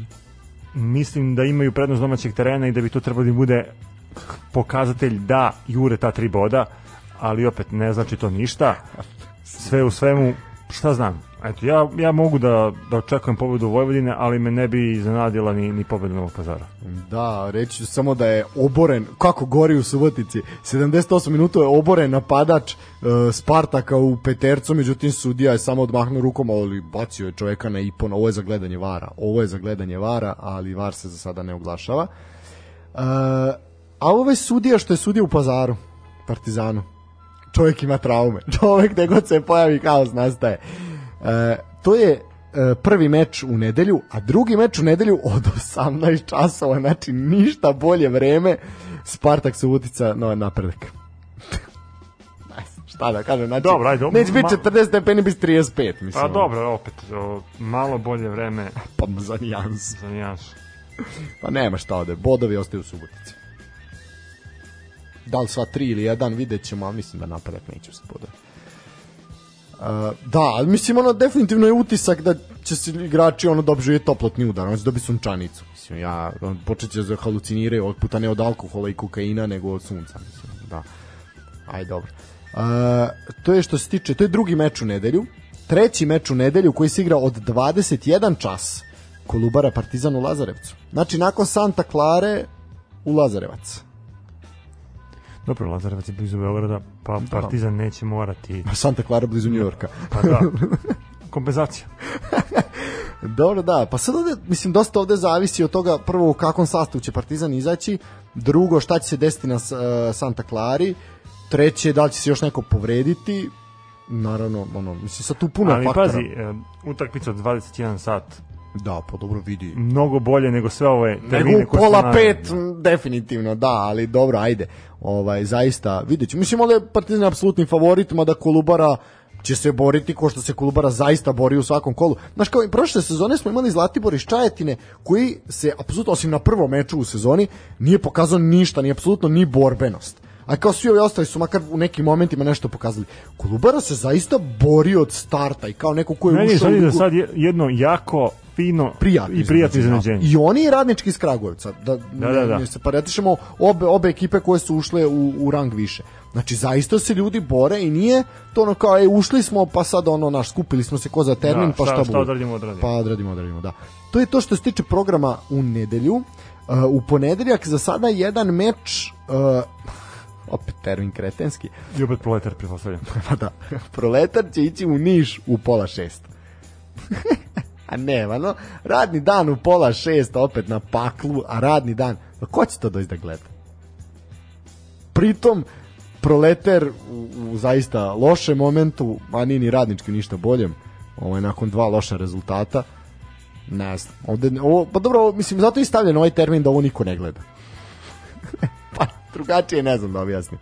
Speaker 1: Mislim da imaju prednost domaćeg terena i da bi to trebalo da im bude pokazatelj da jure ta tri boda, ali opet ne znači to ništa. Sve u svemu, šta znam, eto, ja, ja mogu da, da očekujem pobedu Vojvodine, ali me ne bi iznenadila ni, ni pobeda Novog pazara.
Speaker 2: Da, reći ću samo da je oboren, kako gori u Subotici, 78 minuta je oboren napadač e, Spartaka u petercu, međutim sudija je samo odmahnuo rukom, ali bacio je čoveka na ipon, ovo je za gledanje vara, ovo je za gledanje vara, ali var se za sada ne oglašava. E, a ovaj sudija što je sudio u pazaru, Partizanu, čovjek ima traume, čovjek gde god se pojavi haos nastaje. E, to je e, prvi meč u nedelju, a drugi meč u nedelju od 18 časova, znači ništa bolje vreme, Spartak se utica na napredak. Šta da kažem, znači,
Speaker 1: Dobro, ajde,
Speaker 2: neće biti
Speaker 1: ma-
Speaker 2: 40 stepeni, biti 35, mislim.
Speaker 1: Pa dobro, opet, o, malo bolje vreme
Speaker 2: Pa za nijans.
Speaker 1: za nijans.
Speaker 2: Pa nema šta ode, bodovi ostaju u Subotici. Da li sva tri ili jedan, vidjet ćemo, ali mislim da napredak neće se bodovi. Uh, da, ali mislim ono definitivno je utisak da će se igrači ono dobije toplotni udar, on će dobiti sunčanicu. Mislim, ja, on počet će da haluciniraju ovog puta ne od alkohola i kokaina, nego od sunca, mislim, da. Aj, dobro. Uh, to je što se tiče, to je drugi meč u nedelju. Treći meč u nedelju koji se igra od 21 čas. Kolubara Partizan u Lazarevcu. Znači, nakon Santa Klare u Lazarevac.
Speaker 1: Dobro, Lazarevac je blizu Beograda, pa Partizan neće morati.
Speaker 2: Santa Clara blizu Njujorka.
Speaker 1: Pa da, kompenzacija.
Speaker 2: Dobro, da, pa sad ovde, mislim, dosta ovde zavisi od toga, prvo u kakvom sastavu će Partizan izaći, drugo šta će se desiti na uh, Santa Clari, treće da li će se još neko povrediti, naravno, ono, mislim, sad tu puno
Speaker 1: Ali
Speaker 2: faktora.
Speaker 1: pazi, e, utakmica od 21 sat,
Speaker 2: Da, pa dobro vidi.
Speaker 1: mnogo bolje nego sve ove termine
Speaker 2: Nego
Speaker 1: koje
Speaker 2: pola pet, m, definitivno, da, ali dobro, ajde. Ovaj, zaista, vidjet ću. Mislim, ovde je Partizan apsolutni favorit, mada Kolubara će se boriti ko što se Kolubara zaista bori u svakom kolu. Znaš, kao i prošle sezone smo imali Zlatibor iz Čajetine, koji se, apsolutno, osim na prvom meču u sezoni, nije pokazao ništa, ni apsolutno ni borbenost. A kao svi ovi ostali su makar u nekim momentima nešto pokazali. Kolubara se zaista bori od starta i kao neko ko je
Speaker 1: Meni
Speaker 2: ušao
Speaker 1: sad
Speaker 2: u
Speaker 1: da sad je- jedno jako fino
Speaker 2: prijatno
Speaker 1: i prijatno iznenađenje.
Speaker 2: I oni i radnički iz Kragujevca. Da,
Speaker 1: Da, da, da.
Speaker 2: Ne, se paretišemo obe, obe ekipe koje su ušle u, u rang više. Znači, zaista se ljudi bore i nije to ono kao, e, ušli smo, pa sad ono, naš, skupili smo se ko za termin,
Speaker 1: Da,
Speaker 2: pa
Speaker 1: šta-
Speaker 2: šta,
Speaker 1: šta odradimo, odradimo.
Speaker 2: Pa odradimo, odradimo, da. To je to što se tiče programa u nedelju. Uh, u ponedeljak za sada jedan meč, uh, opet termin kretenski,
Speaker 1: I opet proletar, pretpostavljam.
Speaker 2: pa da, proletar će ići u Niš u pola šest. a nema, no, radni dan u pola šest, opet na paklu, a radni dan, pa ko će to doći da gleda? Pritom, proleter u, u zaista lošem momentu, a nije ni radnički ništa boljem, ovaj, nakon dva loša rezultata. Ne znam. Ovde, ovo, pa dobro, mislim, zato je stavljen ovaj termin da ovo niko ne gleda. drugačije ne znam da objasnim.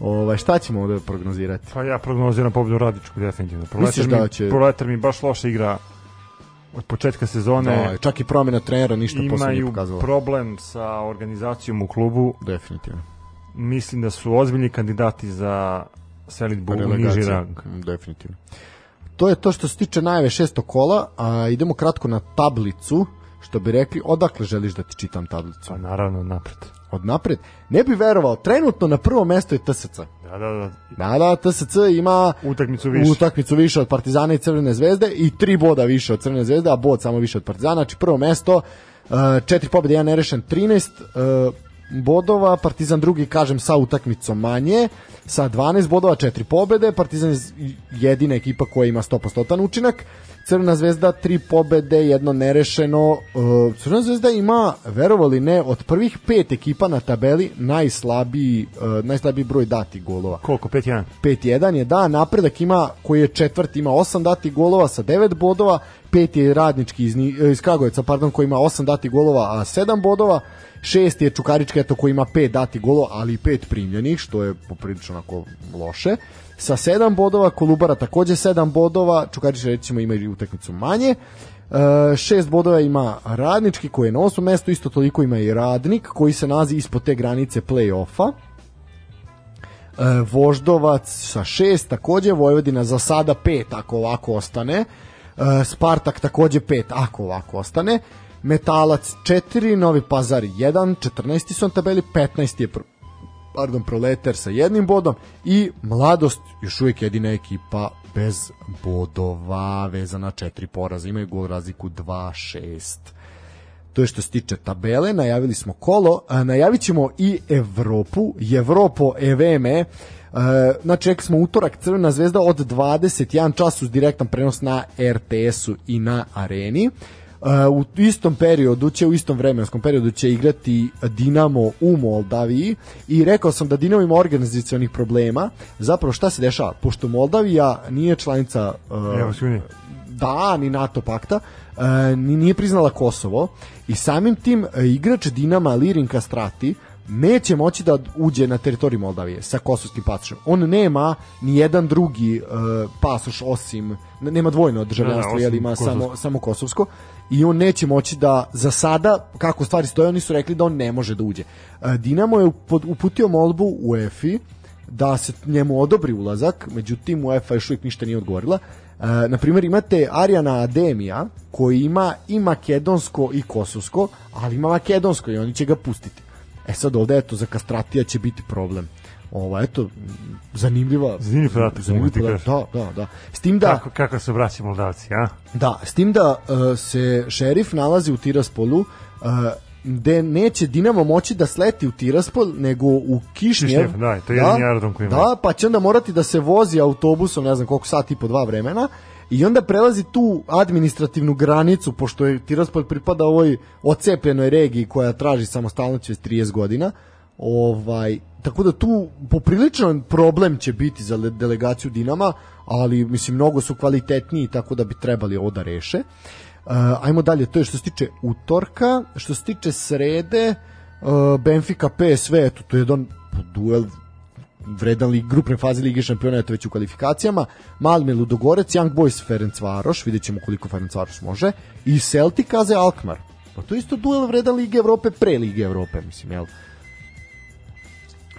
Speaker 2: Ovaj, šta ćemo ovde prognozirati?
Speaker 1: Pa ja prognoziram pobedu Radičku definitivno. Proletar
Speaker 2: da
Speaker 1: mi,
Speaker 2: će-
Speaker 1: Proletar mi baš loše igra od početka sezone.
Speaker 2: Da, čak i promjena trenera ništa posebno nije
Speaker 1: imaju
Speaker 2: pokazala.
Speaker 1: problem sa organizacijom u klubu.
Speaker 2: Definitivno.
Speaker 1: Mislim da su ozbiljni kandidati za selitbu u niži rang.
Speaker 2: Definitivno. To je to što se tiče najave šestog kola, a idemo kratko na tablicu, što bi rekli, odakle želiš da ti čitam tablicu?
Speaker 1: Pa naravno napred.
Speaker 2: Od napred. Ne bi verovao, trenutno na prvom mestu je TSC.
Speaker 1: Da, da, da.
Speaker 2: Da, da, TSC ima
Speaker 1: Utakmicu više.
Speaker 2: utakmicu više od Partizana i Crvene zvezde i tri boda više od Crvene zvezde, a bod samo više od Partizana. Znači prvo mesto, uh, četiri pobjede, jedan nerešen, 13 uh, bodova, Partizan drugi, kažem, sa utakmicom manje, sa 12 bodova, četiri pobjede, Partizan je jedina ekipa koja ima 100% učinak, Crvena zvezda tri pobede, jedno nerešeno. Uh, Crvena zvezda ima, verovali ne, od prvih pet ekipa na tabeli najslabiji, uh, najslabiji broj dati golova.
Speaker 1: Koliko? 5-1.
Speaker 2: 5-1 je da, napredak ima, koji je četvrti, ima 8 dati golova sa 9 bodova, pet je radnički iz, e, iz Kragujevca, pardon, koji ima 8 dati golova, a 7 bodova, šest je Čukarička, eto, koji ima 5 dati golova, ali i 5 primljenih, što je poprilično onako loše. Sa 7 bodova, Kolubara takođe 7 bodova, Čukarička recimo ima i utakmicu manje, E, šest bodova ima radnički koji je na osmom mestu, isto toliko ima i radnik koji se nalazi ispod te granice play-offa. E, Voždovac sa šest, takođe Vojvodina za sada pet, ako ovako ostane. E, Spartak takođe pet, ako ovako ostane. Metalac 4, Novi Pazar 1, 14. su na tabeli, 15. je pardon, Proletar sa jednim bodom i Mladost još uvijek jedina ekipa bez bodova vezana četiri poraza. Imaju gol razliku 2-6. To je što se tiče tabele, najavili smo kolo, a najavit ćemo i Evropu, Evropo EVME, e, znači rekli smo utorak Crvena zvezda od 21 čas uz direktan prenos na RTS-u i na areni. U istom periodu će, u istom vremenskom periodu će igrati Dinamo u Moldaviji i rekao sam da Dinamo ima organizacionih problema. Zapravo šta se dešava? Pošto Moldavija nije članica
Speaker 1: unije.
Speaker 2: da, ni NATO pakta, ni nije priznala Kosovo i samim tim e, igrač Dinama Lirin Kastrati neće moći da uđe na teritoriju Moldavije sa kosovskim pasošem. On nema ni jedan drugi e, pasoš osim ne- nema dvojno državljanstvo,
Speaker 1: Da, da,
Speaker 2: jer ima
Speaker 1: kosovsko.
Speaker 2: samo samo kosovsko i on neće moći da za sada kako stvari stoje oni su rekli da on ne može da uđe. E, Dinamo je uput- uputio molbu UEFI da se njemu odobri ulazak, međutim UEFA još uvijek ništa nije odgovorila. E, na primjer imate Arijana Ademija koji ima i makedonsko i kosovsko, ali ima makedonsko i oni će ga pustiti. E sad ovde eto za Kastratija će biti problem. Ova eto zanimljiva
Speaker 1: Zanimljiv podatak, ti
Speaker 2: podatak. Da, da, da. S tim da
Speaker 1: Kako, kako su braći Moldavci, a?
Speaker 2: Da, s tim da uh, se šerif nalazi u Tiraspolu, uh, gde neće Dinamo moći da sleti u Tiraspol, nego u Kišnjev.
Speaker 1: Kišnjev, da, to je jedini aerodrom koji ima.
Speaker 2: Da, pa će onda morati da se vozi autobusom, ne znam koliko sati i po dva vremena, i onda prelazi tu administrativnu granicu, pošto je Tiraspol pripada ovoj ocepljenoj regiji koja traži samostalnost već 30 godina, ovaj, tako da tu popriličan problem će biti za le- delegaciju Dinama, ali mislim mnogo su kvalitetniji tako da bi trebali ovo da reše. Uh, ajmo dalje, to je što se tiče utorka, što se tiče srede, uh, Benfica PSV, eto, to je jedan duel vredan lig, grupne faze Lige šampiona eto već u kvalifikacijama, Malme Ludogorec, Young Boys Ferencvaroš, vidjet ćemo koliko Ferencvaroš može, i Celtic Aze Alkmaar. Pa to isto duel vredan Lige Evrope pre Lige Evrope, mislim, jel?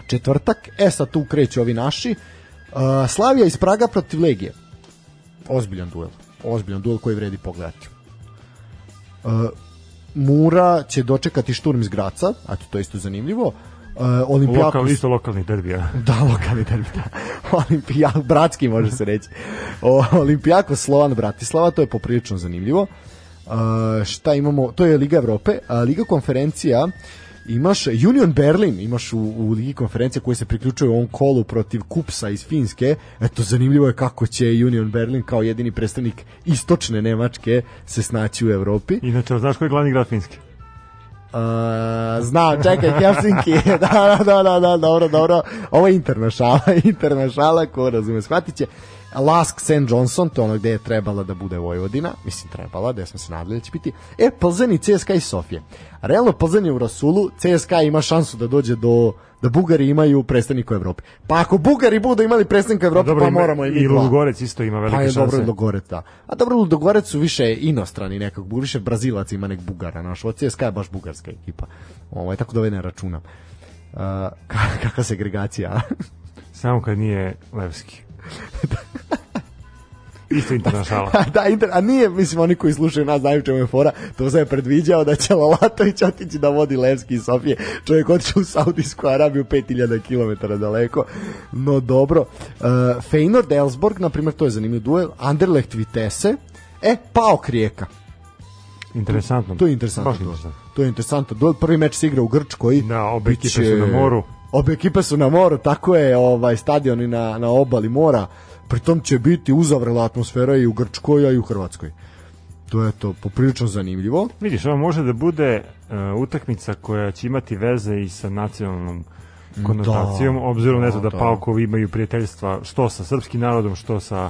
Speaker 2: Četvrtak, e sad tu kreću ovi naši, uh, Slavija iz Praga protiv Legije. Ozbiljan duel. Ozbiljan duel koji vredi pogledati. Uh, Mura će dočekati šturm iz Graca, a to je isto zanimljivo. Uh, Olimpijakos...
Speaker 1: Lokal, isto lokalni derbi, a?
Speaker 2: Da, lokalni derbi, da. Olimpija, bratski može se reći. O, Olimpijako Slovan Bratislava, to je poprilično zanimljivo. Uh, šta imamo? To je Liga Evrope, a Liga konferencija imaš Union Berlin, imaš u, u Ligi konferencija koji se priključuje u ovom kolu protiv Kupsa iz Finske. Eto, zanimljivo je kako će Union Berlin kao jedini predstavnik istočne Nemačke se snaći u Evropi.
Speaker 1: Inače, znaš koji je glavni grad Finske?
Speaker 2: Uh, znam, čekaj, Helsinki, da, da, da, da, da, dobro, dobro, ovo je interna šala, interna šala, ko razume, shvatit će. Lask St. Johnson, to ono gde je trebala da bude Vojvodina, mislim trebala, gde smo se nadali da će biti. E, Plzen i CSKA i Sofije. Realno Plzen je u Rasulu, CSKA ima šansu da dođe do da Bugari imaju predstavnika u Evropi. Pa ako Bugari budu imali predstavnika u Evropi,
Speaker 1: Dobro,
Speaker 2: pa moramo i mi
Speaker 1: i. Ludogorec isto ima velike
Speaker 2: Pa je
Speaker 1: šanse.
Speaker 2: dobro Ludogorec, da. A dobro, Ludogorec su više inostrani nekog, više Brazilaca ima nek Bugara, naš. Ovo CSKA je baš bugarska ekipa. Ovo je tako da ove ne računam. Uh, kakva segregacija?
Speaker 1: Samo kad nije Levski. Isto internacionala.
Speaker 2: da, inter, a nije, mislim, oni koji slušaju nas znaju čemu je fora, to sam je predviđao da će Lalatović otići da vodi Levski iz Sofije. Čovjek otiče u Saudijsku Arabiju 5000 km daleko. No dobro. Uh, Feyenoord Elsborg, na primjer, to je zanimljiv duel. Anderlecht Vitesse. E, Paok Rijeka.
Speaker 1: Interesantno.
Speaker 2: To je interesantno.
Speaker 1: Baš interesantno.
Speaker 2: To je interesantno. Duel prvi meč se igra u Grčkoj.
Speaker 1: Da, obe ekipe su na moru.
Speaker 2: Obe ekipe su na moru, tako je, ovaj stadion i na na obali mora. Pritom će biti uzavrela atmosfera i u Grčkoj, a i u Hrvatskoj. To je to poprilično zanimljivo.
Speaker 1: Vidiš, ovo može da bude uh, utakmica koja će imati veze i sa nacionalnom konotacijom,
Speaker 2: Da,
Speaker 1: obzirom ne znam da,
Speaker 2: da, da.
Speaker 1: Paukovi imaju prijateljstva što sa srpskim narodom, što sa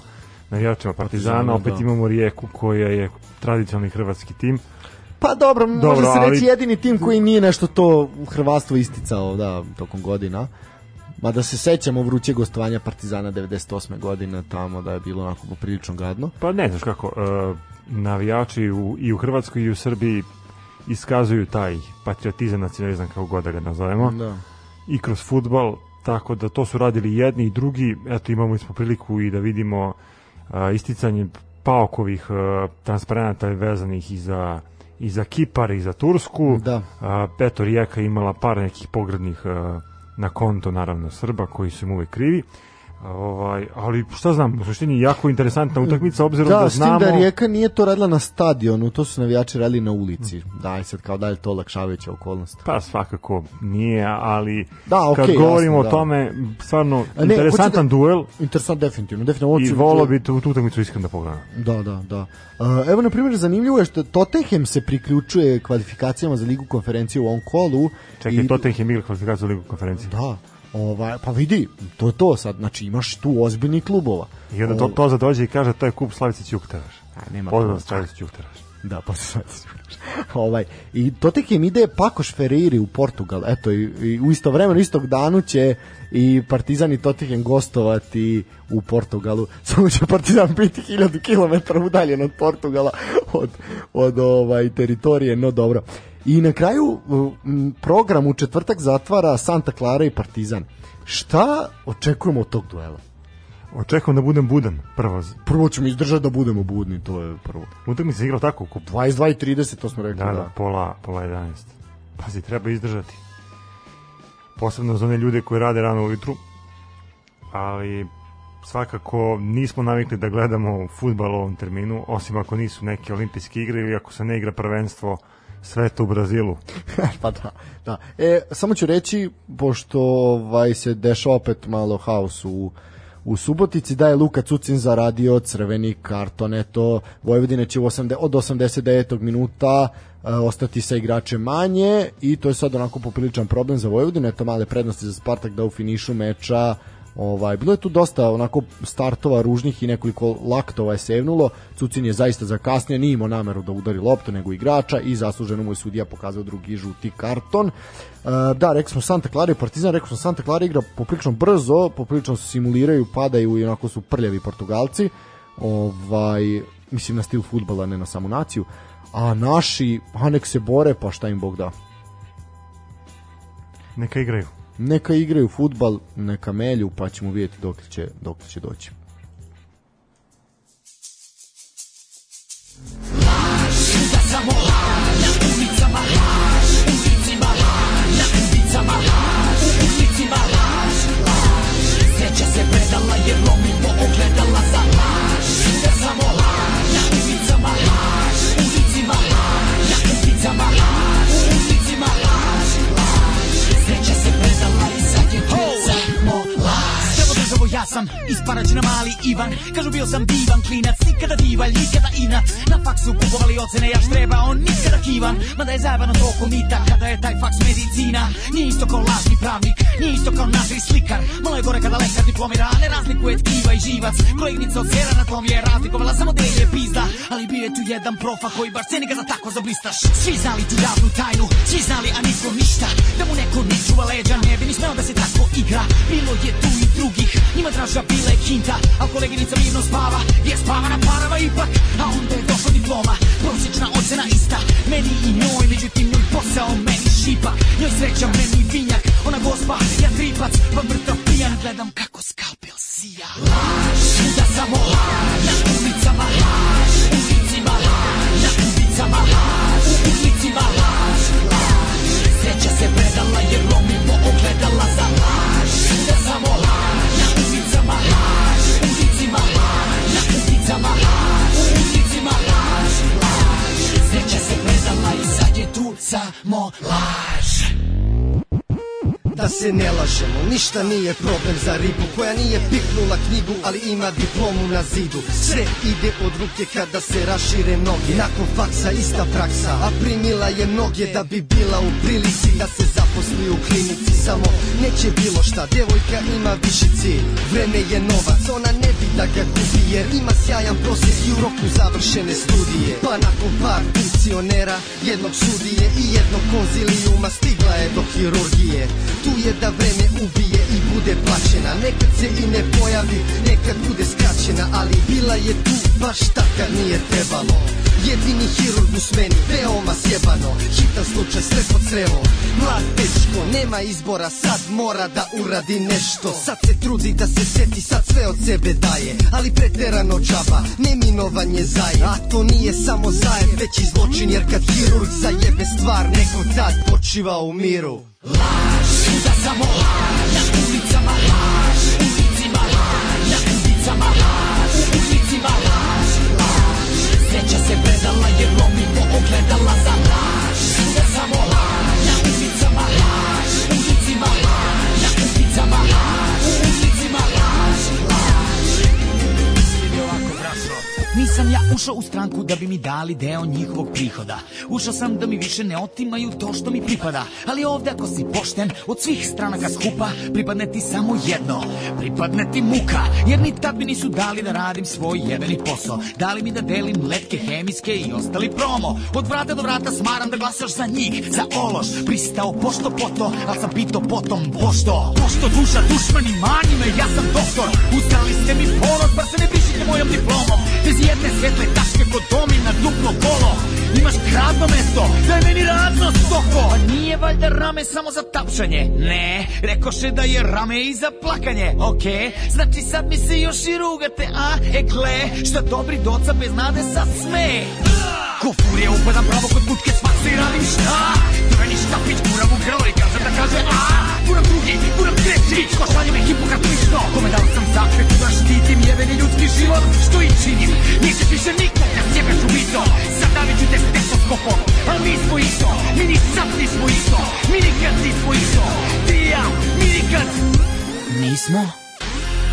Speaker 1: navijačima Partizana, opet
Speaker 2: da.
Speaker 1: imamo Rijeku koja je tradicionalni hrvatski tim.
Speaker 2: Pa dobro, može
Speaker 1: Dobro,
Speaker 2: se
Speaker 1: ali-
Speaker 2: reći jedini tim koji nije nešto to u Hrvatstvo isticao da, tokom godina. Ma da se sećamo vruće gostovanja Partizana 98. godine tamo da je bilo onako poprilično gadno.
Speaker 1: Pa ne znaš kako, uh, navijači u, i u Hrvatskoj i u Srbiji iskazuju taj patriotizam, nacionalizam, kako god da ga nazovemo.
Speaker 2: Da.
Speaker 1: i kroz futbal, tako da to su radili jedni i drugi. Eto, imamo smo priliku i da vidimo a, isticanje paokovih a, transparenata vezanih i za, i za Kipar i za Tursku.
Speaker 2: Da.
Speaker 1: A, Peto Rijeka je imala par nekih pogrednih a, na konto, naravno, Srba, koji su im uvek krivi. Ovaj, ali šta znam, u suštini jako interesantna utakmica obzirom da,
Speaker 2: Da, s tim
Speaker 1: znamo
Speaker 2: da Rijeka nije to radila na stadionu, to su navijači radili na ulici. Da, i sad kao da je to lakšavajuća okolnost.
Speaker 1: Pa svakako nije, ali
Speaker 2: Da, okej,
Speaker 1: kad govorimo
Speaker 2: jasno,
Speaker 1: o
Speaker 2: da.
Speaker 1: tome, stvarno
Speaker 2: A ne,
Speaker 1: interesantan
Speaker 2: hoću
Speaker 1: duel
Speaker 2: Interesant, definitivno. definitivno
Speaker 1: i volao bi tu, tu utakmicu iskreno da pogledam.
Speaker 2: Da, da, da. Uh, evo, na primjer, zanimljivo je što Tottenham se priključuje kvalifikacijama za ligu konferencije u ovom kolu.
Speaker 1: Čekaj,
Speaker 2: I-
Speaker 1: Tottenham igra kvalifikaciju u ligu konferencije.
Speaker 2: Da, ovaj, pa vidi, to je to sad, znači imaš tu ozbiljnih klubova.
Speaker 1: I onda to, to dođe i kaže to je kup Slavice Ćukteraš.
Speaker 2: A, nema
Speaker 1: Pozdrav. Slavice Ćukteraš.
Speaker 2: Da, posle sad ovaj i Tottenham ide Pakoš Ferreira u Portugal. Eto i, i u isto vremenu istog danu će i Partizan i Tottenham gostovati u Portugalu. Samo će Partizan biti 1000 km udaljen od Portugala od od ovaj teritorije, no dobro. I na kraju program u četvrtak zatvara Santa Clara i Partizan. Šta očekujemo od tog duela?
Speaker 1: Očekujem da budem budan prvo.
Speaker 2: Prvo ćemo izdržati da budemo budni, to je prvo.
Speaker 1: Utakmica se igrala tako, kup
Speaker 2: 22 i 30, to smo rekli.
Speaker 1: Da, da, pola, pola 11. Pazi, treba izdržati. Posebno za one ljude koji rade rano ujutru. Ali svakako nismo navikli da gledamo futbal u ovom terminu, osim ako nisu neke olimpijske igre ili ako se ne igra prvenstvo sveta u Brazilu.
Speaker 2: pa da, da. E, samo ću reći, pošto ovaj, se dešava opet malo haos u, u Subotici, da je Luka Cucin zaradio crveni karton, eto, Vojvodina će u 80, od 89. minuta e, ostati sa igračem manje i to je sad onako popriličan problem za Vojvodinu, eto male prednosti za Spartak da u finišu meča Ovaj, bilo je tu dosta onako startova ružnih i nekoliko laktova je sevnulo. Cucin je zaista zakasnio, nije imao nameru da udari loptu nego igrača i zasluženo mu je sudija pokazao drugi žuti karton. E, da, rekli smo Santa Clara i Partizan, rekli smo Santa Clara igra poprilično brzo, poprilično simuliraju, padaju i onako su prljavi Portugalci. Ovaj, mislim na stil futbala, ne na samu naciju. A naši, a nek se bore, pa šta im Bog da.
Speaker 1: Neka igraju.
Speaker 2: Neka igraju futbal, neka melju, pa ćemo vidjeti dok će, dok će doći.
Speaker 4: Evo državo ja sam isparađen na mali Ivan. Kažu bio sam divan klinac, nikada divalj, nikada inat Na faksu kupovali ocene, ja štreba, on nikada kivan. Mada je zajebano toliko mita kada je taj faks medicina. Nije isto kao lažni pravnik, nije isto kao naši slikar. Malo je gore kada lekar diplomira, ne razlikuje tkiva i živac. Koleginica od sera na tom je razlikovala samo da je pizda. Ali bio je tu jedan profa koji baš ceni ga za tako zablistaš. Svi znali tu javnu tajnu, svi znali a nismo ništa. Da mu neko ne čuva leđa, ne bi ni smeo da se tako igra. Bilo je tu i drugih, njima draža bila je kinta A koleginica mirno spava, je spava na parama ipak A onda je došla diploma, prosječna ocena ista. Meni i njoj, međutim njoj posao, meni šipak Njoj sreća, meni vinjak, ona gospa, ja tripac Pa mrtav pijan, gledam kako skalpel sija. Laž, da samo laž, na ulicama laž! Ulicima laž, na ulicama laž! Ulicima laž, laž! Sreća se predala jer lomimo ogledala za samo laž
Speaker 5: Da se ne lažemo, ništa nije problem za ribu Koja nije piknula knjigu, ali ima diplomu na zidu. Sve ide od ruke kada se rašire noge. Nakon faksa ista praksa, a primila je mnoge Da bi bila u prilici da se zaposli u klinici. Samo neće bilo šta, devojka ima viši cilj. Vreme je novac, ona ne bi da ga gubi Jer ima sjajan prosjek i u roku završene studije. Pa nakon par funkcionera, jednog sudije i jednog konzilijuma Stigla je do hirurgije je da vreme ubije i bude plaćena. Nekad se i ne pojavi, nekad bude skraćena Ali bila je tu baš tak kad nije trebalo. Jedini hirurg u smeni, veoma sjebano. Hitan slučaj sve pod crevo Mlad dečko, nema izbora, sad mora da uradi nešto. Sad se trudi da se seti, sad sve od sebe daje. Ali preterano džaba, neminovan je zaje. A to nije samo zaje, već i zločin Jer kad hirurg zajebe stvar, neko tad počiva u miru
Speaker 4: da samo laž! Na ulicama laž! Ulicima laž! Na ulicama laž! U ulicima laž! Laž Sreća se predala jer lomimo ogledala za laž! Samo laž Nisam ja ušao u stranku da bi mi dali deo njihovog prihoda. Ušao sam da mi više ne otimaju to što mi pripada. Ali ovde ako si pošten, od svih stranaka skupa, pripadne ti samo jedno. Pripadne ti muka, jer ni tad mi nisu dali da radim svoj jebeni posao. Dali mi da delim letke hemijske i ostali promo. Od vrata do vrata smaram da glasaš za njih, za ološ. Pristao pošto poto, ali sam pitao potom pošto. Pošto duša dušmani mani me, ja sam doktor. Uzeli ste mi ponos, pa se ne brišite mojom diplomom. Bez jedne svetle tačke kod domi na duplo kolo. Imaš kradno mesto, daj meni radno stoko. Pa nije valjda rame samo za tapšanje? Ne, rekoše da je rame i za plakanje. Okej, znači sad mi se još i rugate, a? E gle, šta dobri doca bez nade sad sme. Ko furija upadam pravo kod butke svakse i radim šta? Trojni štapić guram u grlo i kažem da kaže a? Guram drugi, guram treći, ko šaljem ekipu kako lično. Kome dao sam zakretu da štitim jebeni ljudski život, što i činim. Nećeš više nikog da sjebeš u mito. Sad davit ću te stetoskopom, ali mi smo isto. Mi ni sad nismo isto, mi nikad nismo isto. Ti ja, mi nikad nismo.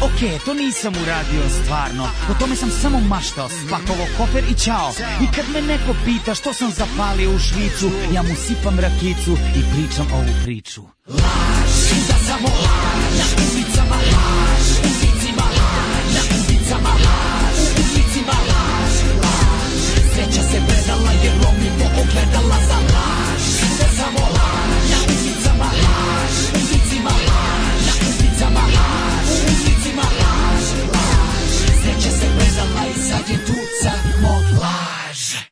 Speaker 4: Ok, to nisam uradio stvarno, o tome sam samo maštao, spakovao kofer i čao. I kad me neko pita što sam zapalio u Švicu, ja mu sipam rakicu i pričam ovu priču. Laž, da samo laž, na ulicama laž, ulicima laž, na ulicama laž, u ulicima laž, laž. Sreća se predala jer lomimo ogledala za je tu samo laž.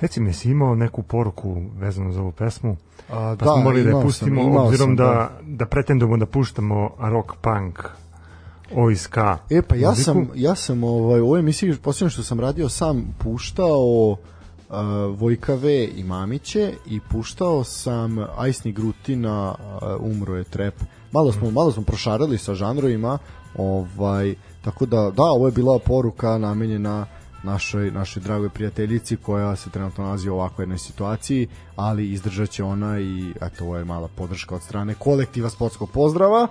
Speaker 1: Reci mi, si imao neku poruku vezanu za ovu pesmu?
Speaker 2: A,
Speaker 1: Pa smo
Speaker 2: da,
Speaker 1: morali da je
Speaker 2: imao sam,
Speaker 1: pustimo,
Speaker 2: imao
Speaker 1: obzirom
Speaker 2: sam,
Speaker 1: da,
Speaker 2: da.
Speaker 1: da pretendujemo da puštamo rock punk OSK.
Speaker 2: E pa ja
Speaker 1: muziku.
Speaker 2: sam ja sam ovaj u ovoj emisiji posljedno što sam radio sam puštao uh, Vojka V i Mamiće i puštao sam Ajsni Grutina uh, Umro je trep. Malo smo malo smo prošarali sa žanrovima, ovaj tako da da ovo je bila poruka namenjena našoj, našoj dragoj prijateljici koja se trenutno nalazi u ovakvoj jednoj situaciji, ali izdržat će ona i eto, ovo je mala podrška od strane kolektiva sportskog pozdrava.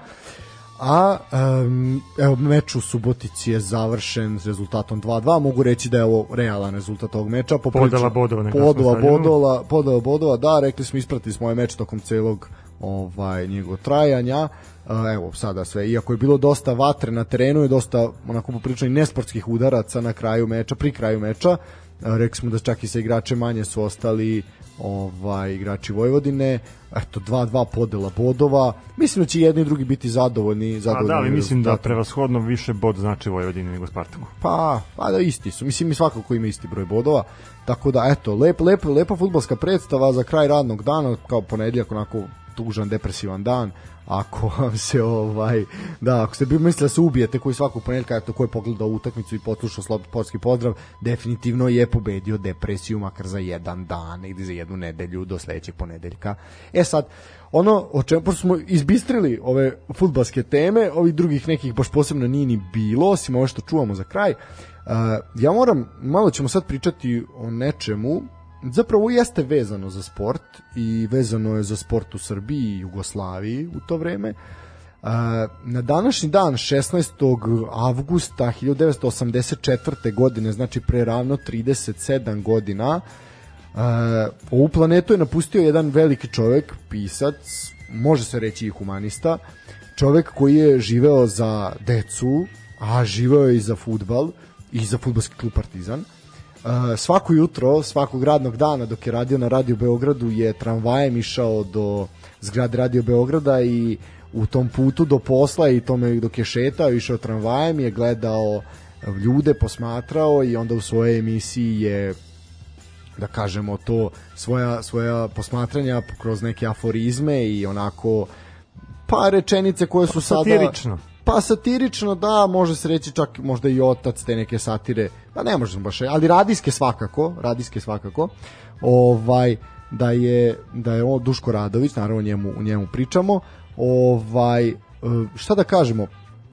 Speaker 2: A um, evo meč u Subotici je završen s rezultatom 2-2. Mogu reći da je ovo realan rezultat ovog meča. Poprilično-
Speaker 1: Podela bodova,
Speaker 2: Podela bodova, podela bodova, da, rekli smo ispratili smo ovaj meč tokom celog ovaj njegov trajanja. A, Evo sada sve, iako je bilo dosta vatre na terenu i dosta onako poprilično i nesportskih udaraca na kraju meča, pri kraju meča, a, rekli smo da čak i sa igrače manje su ostali ovaj igrači Vojvodine. Eto 2-2 podela bodova. Mislim da će jedni i drugi biti zadovoljni,
Speaker 1: A
Speaker 2: zadovoljni.
Speaker 1: da, ali mislim da prevashodno više bod znači Vojvodini nego Spartaku.
Speaker 2: Pa, pa da isti su. Mislim i svakako ima isti broj bodova. Tako da eto, lep, lep, lepa fudbalska predstava za kraj radnog dana, kao ponedjeljak onako tužan, depresivan dan. Ako vam se ovaj da, ako ste bi mislili da se ubijete koji svakog ponedjeljka, eto ko je pogledao utakmicu i poslušao slobodski pozdrav, definitivno je pobedio depresiju makar za jedan dan ili za jednu nedelju do sledećeg ponedeljka. E sad, ono o čemu pošto smo izbistrili ove fudbalske teme, ovih drugih nekih baš posebno nije ni bilo, osim ovo što čuvamo za kraj. Uh, ja moram, malo ćemo sad pričati o nečemu, zapravo jeste vezano za sport i vezano je za sport u Srbiji i Jugoslaviji u to vreme. Na današnji dan 16. avgusta 1984. godine, znači pre ravno 37 godina, ovu planetu je napustio jedan veliki čovek, pisac, može se reći i humanista, čovek koji je živeo za decu, a živeo je i za futbal i za futbalski klub Partizan. Uh, svako jutro, svakog radnog dana dok je radio na Radio Beogradu je tramvajem išao do zgrade Radio Beograda i u tom putu do posla i tome dok je šetao, išao tramvajem je gledao ljude, posmatrao i onda u svojoj emisiji je da kažemo to svoja svoja posmatranja kroz neke aforizme i onako pa rečenice koje su sada. Pa satirično da može se reći čak možda i otac te neke satire. Pa ne možemo baš ali radijske svakako radijske svakako. Ovaj da je da je on Duško Radović naravno njemu o njemu pričamo. Ovaj e, šta da kažemo?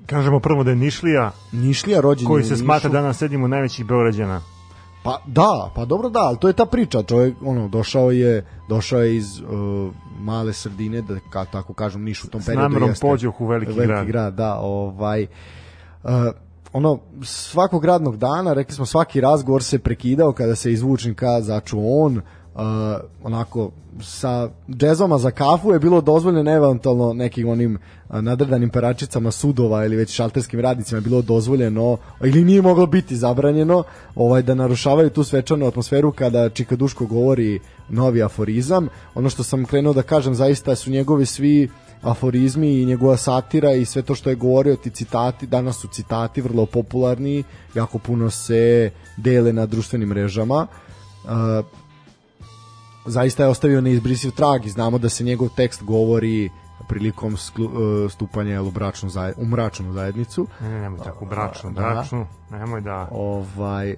Speaker 1: Kažemo prvo da je Nišlija,
Speaker 2: Nišlija rođen
Speaker 1: koji
Speaker 2: u
Speaker 1: se smatra danas sedim u najvećih Beograđana.
Speaker 2: Pa da, pa dobro da, ali to je ta priča, čovjek ono došao je došao je iz uh, male sredine da ka, tako kažem Niš u tom
Speaker 1: S
Speaker 2: periodu
Speaker 1: namerom
Speaker 2: jeste
Speaker 1: pođoh u veliki grad.
Speaker 2: grad, da, ovaj uh, ono svakog radnog dana, rekli smo svaki razgovor se prekidao kada se iz zvučnika začuo on uh, onako sa džezoma za kafu je bilo dozvoljeno eventualno nekim onim uh, nadrdanim peračicama sudova ili već šalterskim radnicima je bilo dozvoljeno ili nije moglo biti zabranjeno ovaj da narušavaju tu svečanu atmosferu kada Čika Duško govori novi aforizam. Ono što sam krenuo da kažem zaista su njegovi svi aforizmi i njegova satira i sve to što je govorio ti citati, danas su citati vrlo popularni, jako puno se dele na društvenim mrežama. Uh, zaista je ostavio neizbrisiv trag i znamo da se njegov tekst govori prilikom sklu, uh, stupanja u, bračnu zaj, u mračnu zajednicu.
Speaker 1: Ne, ne, nemoj tako, bračnu,
Speaker 2: Da.
Speaker 1: bračnu, nemoj da...
Speaker 2: Ovaj,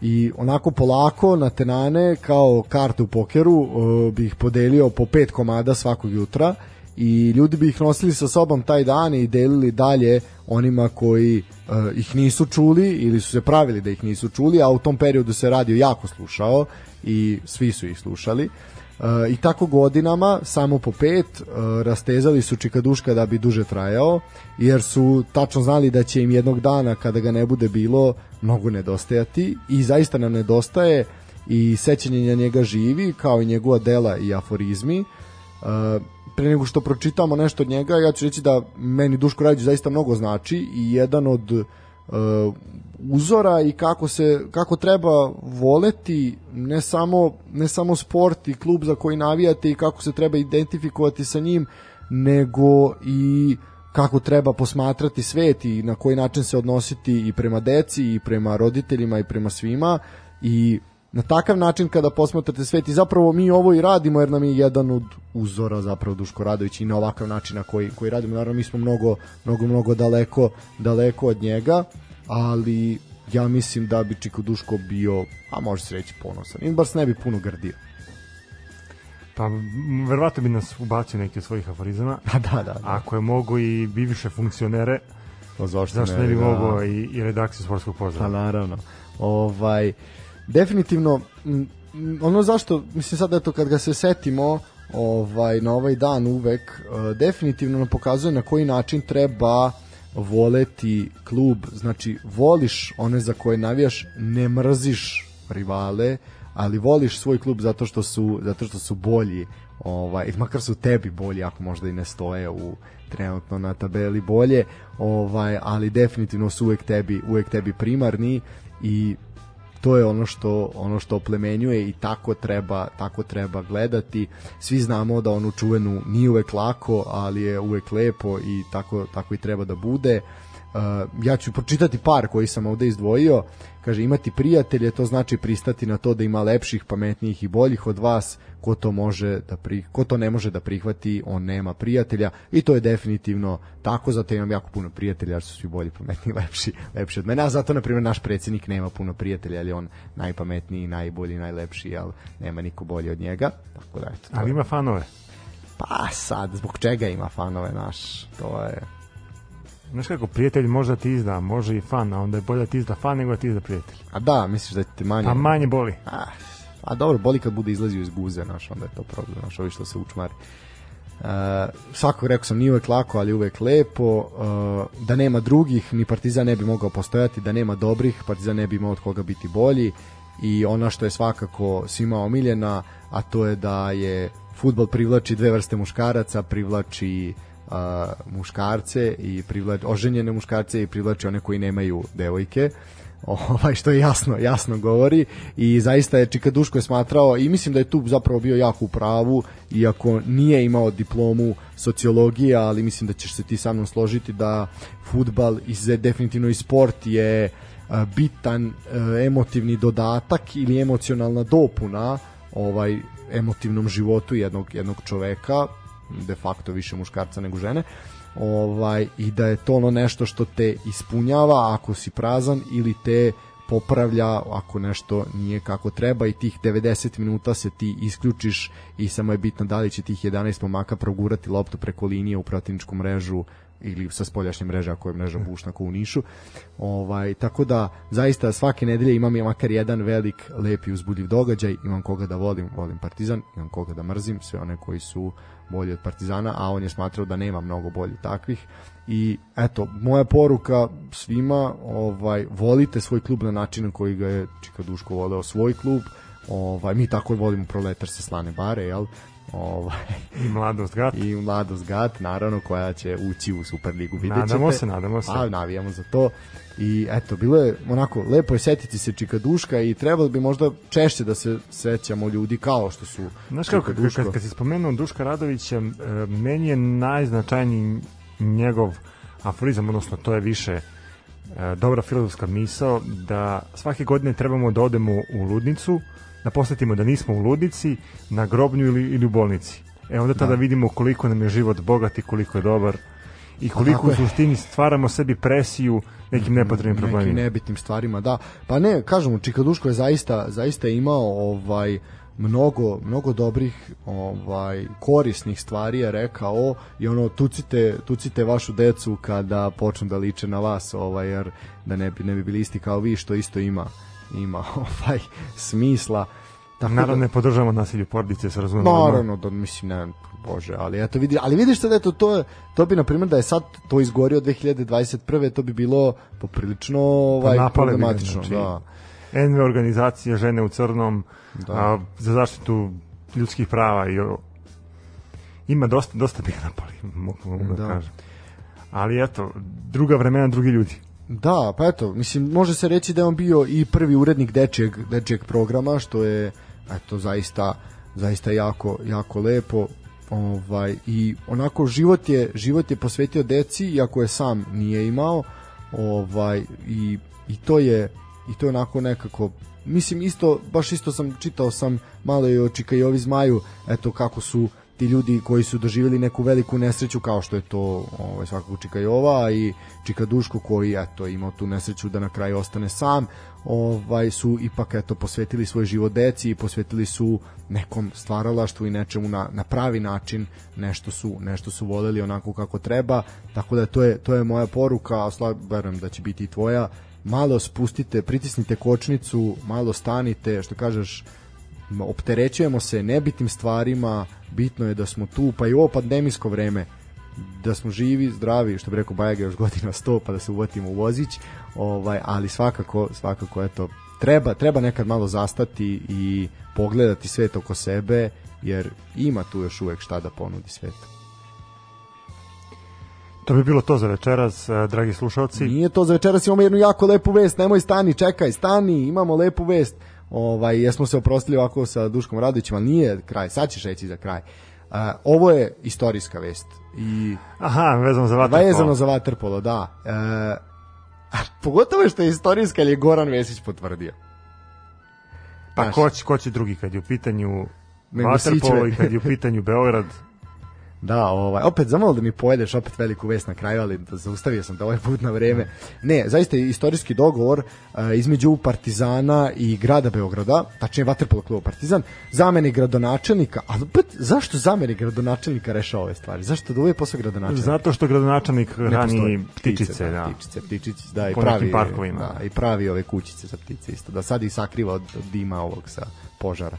Speaker 2: i onako polako na tenane kao karte u pokeru uh, bi ih podelio po pet komada svakog jutra i ljudi bi ih nosili sa sobom taj dan i delili dalje onima koji uh, ih nisu čuli ili su se pravili da ih nisu čuli, a u tom periodu se radio jako slušao i svi su ih slušali. Uh, I tako godinama, samo po pet, uh, rastezali su Čikaduška da bi duže trajao, jer su tačno znali da će im jednog dana, kada ga ne bude bilo, mnogo nedostajati i zaista nam nedostaje i sećanje na njega živi, kao i njegova dela i aforizmi. Pre nego što pročitamo nešto od njega, ja ću reći da meni Duško Rajić zaista mnogo znači i jedan od uh, uzora i kako se kako treba voleti ne samo ne samo sport i klub za koji navijate i kako se treba identifikovati sa njim nego i kako treba posmatrati svet i na koji način se odnositi i prema deci i prema roditeljima i prema svima. I na takav način kada posmatrate svet i zapravo mi ovo i radimo jer nam je jedan od uzora zapravo Duško Radović i na ovakav način na koji, koji radimo naravno mi smo mnogo, mnogo, mnogo daleko, daleko od njega ali ja mislim da bi Čiko Duško bio, a može se reći ponosan i bar se ne bi puno grdio
Speaker 1: Pa, verovatno bi nas ubacio neki od svojih aforizama.
Speaker 2: da, da, da.
Speaker 1: Ako je mogo i bivše funkcionere,
Speaker 2: Pa zašto,
Speaker 1: zašto ne bi
Speaker 2: da.
Speaker 1: mogao i, i redakciju sportskog
Speaker 2: Pa
Speaker 1: pozdrava?
Speaker 2: naravno. Ovaj, definitivno, ono zašto, mislim sad eto kad ga se setimo, ovaj na ovaj dan uvek e, definitivno nam pokazuje na koji način treba voleti klub. Znači voliš one za koje navijaš ne mrziš rivale ali voliš svoj klub zato što su zato što su bolji ovaj makar su tebi bolji ako možda i ne stoje u trenutno na tabeli bolje ovaj ali definitivno su uvek tebi uvek tebi primarni i to je ono što ono što oplemenjuje i tako treba tako treba gledati. Svi znamo da onu čuvenu nije uvek lako, ali je uvek lepo i tako tako i treba da bude. Uh, ja ću pročitati par koji sam ovde izdvojio. Kaže imati prijatelje to znači pristati na to da ima lepših, pametnijih i boljih od vas. Ko to može da pri, ko to ne može da prihvati, on nema prijatelja i to je definitivno tako, zato imam jako puno prijatelja, jer su svi bolji, pametniji, lepši, lepši od mene, a zato na primjer naš predsjednik nema puno prijatelja, ali on najpametniji, najbolji, najlepši, ali nema niko bolji od njega. Tako da eto. to
Speaker 1: Ali ima fanove.
Speaker 2: Pa sad, zbog čega ima fanove naš? To je
Speaker 1: Znaš kako, prijatelj možda ti izda, može i fan, a onda je bolje da ti izda fan nego da ti izda prijatelj.
Speaker 2: A da, misliš da ti manje...
Speaker 1: A manje boli.
Speaker 2: A, a dobro, boli kad bude izlazio iz guze, naš, onda je to problem, naš, ovi što se učmari. Uh, svakog rekao sam nije uvek lako, ali uvek lepo uh, da nema drugih, ni Partizan ne bi mogao postojati da nema dobrih, Partizan ne bi imao od koga biti bolji i ona što je svakako svima omiljena a to je da je futbol privlači dve vrste muškaraca privlači uh, muškarce i privlači oženjene muškarce i privlači one koji nemaju devojke. Ovaj što je jasno jasno govori. I zaista je Čika Duško je smatrao i mislim da je tu zapravo bio jako u pravu iako nije imao diplomu sociologije ali mislim da ćeš se ti sa mnom složiti da futbal i definitivno i sport je a, bitan e, emotivni dodatak ili emocionalna dopuna ovaj emotivnom životu jednog jednog čoveka de facto više muškarca nego žene ovaj i da je to ono nešto što te ispunjava ako si prazan ili te popravlja ako nešto nije kako treba i tih 90 minuta se ti isključiš i samo je bitno da li će tih 11 momaka progurati loptu preko linije u protivničku mrežu ili sa spoljašnje mreže ako je mreža bušna kao u Nišu. Ovaj, tako da zaista svake nedelje imam i makar jedan velik, lep i uzbudljiv događaj, imam koga da volim, volim Partizan, imam koga da mrzim, sve one koji su bolji od Partizana, a on je smatrao da nema mnogo bolji takvih i eto, moja poruka svima, ovaj, volite svoj klub na način na koji ga je Čika Duško voleo svoj klub, ovaj, mi tako volimo proletar se slane bare, jel? Ovaj,
Speaker 1: I mladost gat.
Speaker 2: i Mladost Gat, naravno, koja će ući u Superligu, vidjet ćete.
Speaker 1: Nadamo se, nadamo se.
Speaker 2: Pa, navijamo za to. I eto, bilo je onako, lepo je setiti se Čika Duška i trebalo bi možda češće da se sećamo ljudi kao što su
Speaker 1: Znaš kako, kad, kad, kad si spomenuo Duška Radovića, e, meni je najznačajniji njegov aforizam, odnosno to je više e, dobra filozofska misao, da svake godine trebamo da odemo u ludnicu, da posetimo da nismo u ludnici, na grobnju ili, ili u bolnici. E onda tada vidimo koliko nam je život bogat i koliko je dobar i koliko
Speaker 2: tako
Speaker 1: u suštini stvaramo sebi presiju nekim nepotrebnim
Speaker 2: nekim
Speaker 1: problemima.
Speaker 2: nebitnim stvarima, da. Pa ne, kažem, Čika Duško je zaista, zaista imao ovaj mnogo, mnogo dobrih ovaj korisnih stvari je rekao i ono tucite, tucite vašu decu kada počnu da liče na vas ovaj jer da ne bi, ne bi bili isti kao vi što isto ima ima ovaj smisla Tako da-
Speaker 1: Naravno ne podržavamo nasilje porodice, se razumemo.
Speaker 2: Naravno da mislim ne bože, ali eto vidi, ali vidiš sad eto to to bi na primjer da je sad to izgorio 2021. to bi bilo poprilično ovaj
Speaker 1: Pa napale bi
Speaker 2: problematično,
Speaker 1: znači.
Speaker 2: da.
Speaker 1: NV organizacije žene u crnom
Speaker 2: Da.
Speaker 1: a, za zaštitu ljudskih prava i o, ima dosta dosta bi ga napali mogu da.
Speaker 2: Da.
Speaker 1: kažem ali eto druga vremena drugi ljudi
Speaker 2: Da, pa eto, mislim, može se reći da je on bio i prvi urednik dečijeg, dečijeg programa, što je, eto, zaista, zaista jako, jako lepo. Ovaj, I onako, život je, život je posvetio deci, iako je sam nije imao, ovaj, i, i to je, i to je onako nekako, mislim, isto, baš isto sam, čitao sam malo i o Čika i ovi zmaju, eto, kako su ti ljudi koji su doživjeli neku veliku nesreću kao što je to ovaj, svakako Čika Jova i Čika Duško koji eto imao tu nesreću da na kraju ostane sam ovaj su ipak eto posvetili svoj život deci i posvetili su nekom stvaralaštvu i nečemu na, na pravi način nešto su nešto su voleli onako kako treba. Tako da to je to je moja poruka a verujem da će biti i tvoja. Malo spustite, pritisnite kočnicu, malo stanite, što kažeš, opterećujemo se nebitim stvarima, bitno je da smo tu, pa i ovo pandemijsko vreme, da smo živi, zdravi, što bi rekao Bajaga još godina 100 pa da se uvatimo u vozić, ovaj, ali svakako, svakako eto, treba, treba nekad malo zastati i pogledati svet oko sebe, jer ima tu još uvek šta da ponudi svetu.
Speaker 1: To bi bilo to za večeras, e, dragi slušalci.
Speaker 2: Nije to za večeras imamo jednu jako lepu vest, nemoj stani, čekaj, stani, imamo lepu vest. Ovaj, jesmo se oprostili ovako sa Duškom Radovićem, ali nije kraj, sad ćeš reći za kraj. Uh, ovo je istorijska vest i
Speaker 1: Aha, vezano za vaterpolo.
Speaker 2: vezano za vaterpolo, da. A pogotovo što je istorijska, jer je Goran Vesić potvrdio.
Speaker 1: Pa
Speaker 2: Znaš.
Speaker 1: ko će, ko će drugi kad je u pitanju vaterpolo i kad je u pitanju Beograd.
Speaker 2: Da, ovaj, opet zamalo da mi pojedeš opet veliku vest na kraju, ali da zaustavio sam te ovaj put na vreme. Ne, zaista je istorijski dogovor uh, između Partizana i grada Beograda, tačnije Vaterpolo kluba Partizan, zameni gradonačelnika, ali opet zašto zameni gradonačelnika rešava ove stvari? Zašto da uvijek posle gradonačelnika?
Speaker 1: Zato što gradonačelnik hrani
Speaker 2: postoji.
Speaker 1: ptičice, da.
Speaker 2: Ptičice, ptičice, da, i
Speaker 1: Po
Speaker 2: pravi,
Speaker 1: parkovima.
Speaker 2: Da, i pravi ove kućice za ptice isto, da sad ih sakriva od dima ovog sa požara.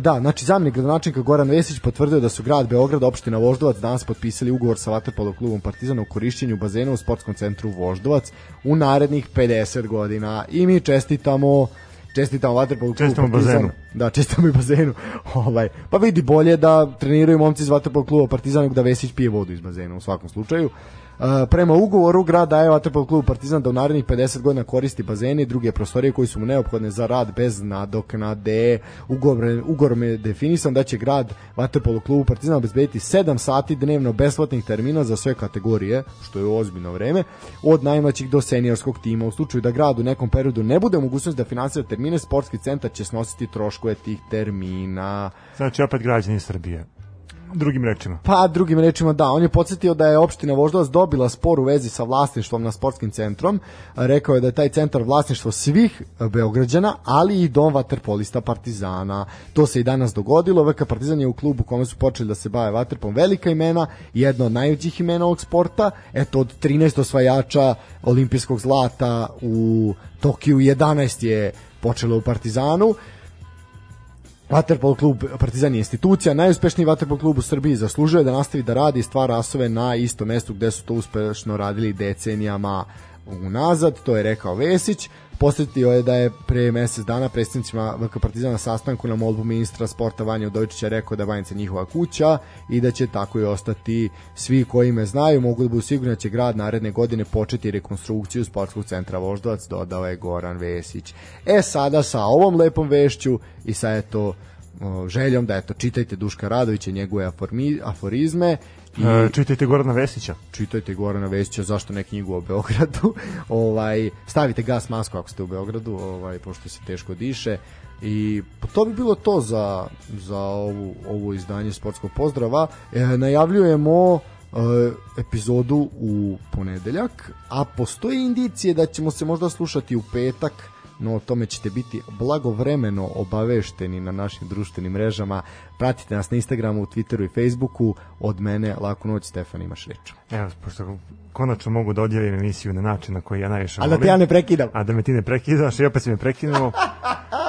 Speaker 2: Da, znači zamenik gradonačelnika Goran Vesić potvrdio da su grad Beograd, opština Voždovac danas potpisali ugovor sa vaterpolo klubom Partizana o korišćenju bazena u sportskom centru Voždovac u narednih 50 godina i mi čestitamo čestitamo vaterpolo klubu
Speaker 1: Čestitamo
Speaker 2: Partizanu.
Speaker 1: bazenu.
Speaker 2: Da, čestitamo i bazenu. ovaj, pa vidi bolje da treniraju momci iz vaterpolo kluba Partizan nego da Vesić pije vodu iz bazena u svakom slučaju. Uh, prema ugovoru grad daje vaterpolo klubu Partizan da u narednih 50 godina koristi bazene i druge prostorije koji su mu neophodne za rad bez nadoknade. Ugovor, ugovorom je definisan da će grad vaterpolo klubu Partizan obezbediti 7 sati dnevno besplatnih termina za sve kategorije, što je ozbiljno vreme, od najmlađih do seniorskog tima. U slučaju da grad u nekom periodu ne bude u mogućnosti da finansira termine, sportski centar će snositi troškove tih termina.
Speaker 1: Znači opet građani Srbije. Drugim rečima.
Speaker 2: Pa drugim rečima da, on je podsjetio da je opština Voždovac dobila spor u vezi sa vlasništvom na sportskim centrom. Rekao je da je taj centar vlasništvo svih Beograđana, ali i dom vaterpolista Partizana. To se i danas dogodilo. VK Partizan je u klubu kome su počeli da se bave vaterpom velika imena, jedno od najvećih imena ovog sporta. Eto od 13 osvajača olimpijskog zlata u Tokiju 11 je počelo u Partizanu. Vaterpolo klub Partizan je institucija, najuspešniji vaterpolo klub u Srbiji zaslužuje da nastavi da radi i stvara asove na istom mestu gde su to uspešno radili decenijama unazad, to je rekao Vesić. Posjetio je da je pre mesec dana predstavnicima VK Partizana na sastanku na molbu ministra sporta Vanja Udovičića rekao da je Banjica njihova kuća i da će tako i ostati. Svi koji me znaju mogu da budu sigurni da će grad naredne godine početi rekonstrukciju sportskog centra Voždovac, dodao je Goran Vesić. E sada sa ovom lepom vešću i sa eto željom da eto čitajte Duška Radovića njegove aforizme i
Speaker 1: E, čitajte Gorana Vesića.
Speaker 2: čitajte Gorana Vesića zašto ne knjigu o Beogradu. ovaj stavite gas masku ako ste u Beogradu, ovaj pošto se teško diše. I to bi bilo to za, za ovu, ovo izdanje sportskog pozdrava. E, najavljujemo e, epizodu u ponedeljak, a postoji indicije da ćemo se možda slušati u petak, no o tome ćete biti blagovremeno obavešteni na našim društvenim mrežama. Pratite nas na Instagramu, Twitteru i Facebooku. Od mene, laku noć, Stefan, imaš reč.
Speaker 1: Evo, pošto konačno mogu da odjavim emisiju na način na koji ja najviše
Speaker 2: A da
Speaker 1: volim.
Speaker 2: te ja ne prekidam.
Speaker 1: a da me ti ne prekidaš i opet si me prekinuo,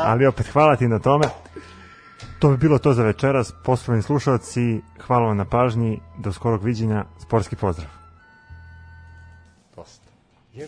Speaker 1: ali opet hvala ti na tome. To bi bilo to za večeras, poštovani slušalci, hvala vam na pažnji, do skorog viđenja, sportski pozdrav.
Speaker 2: Dosta.
Speaker 1: Yep.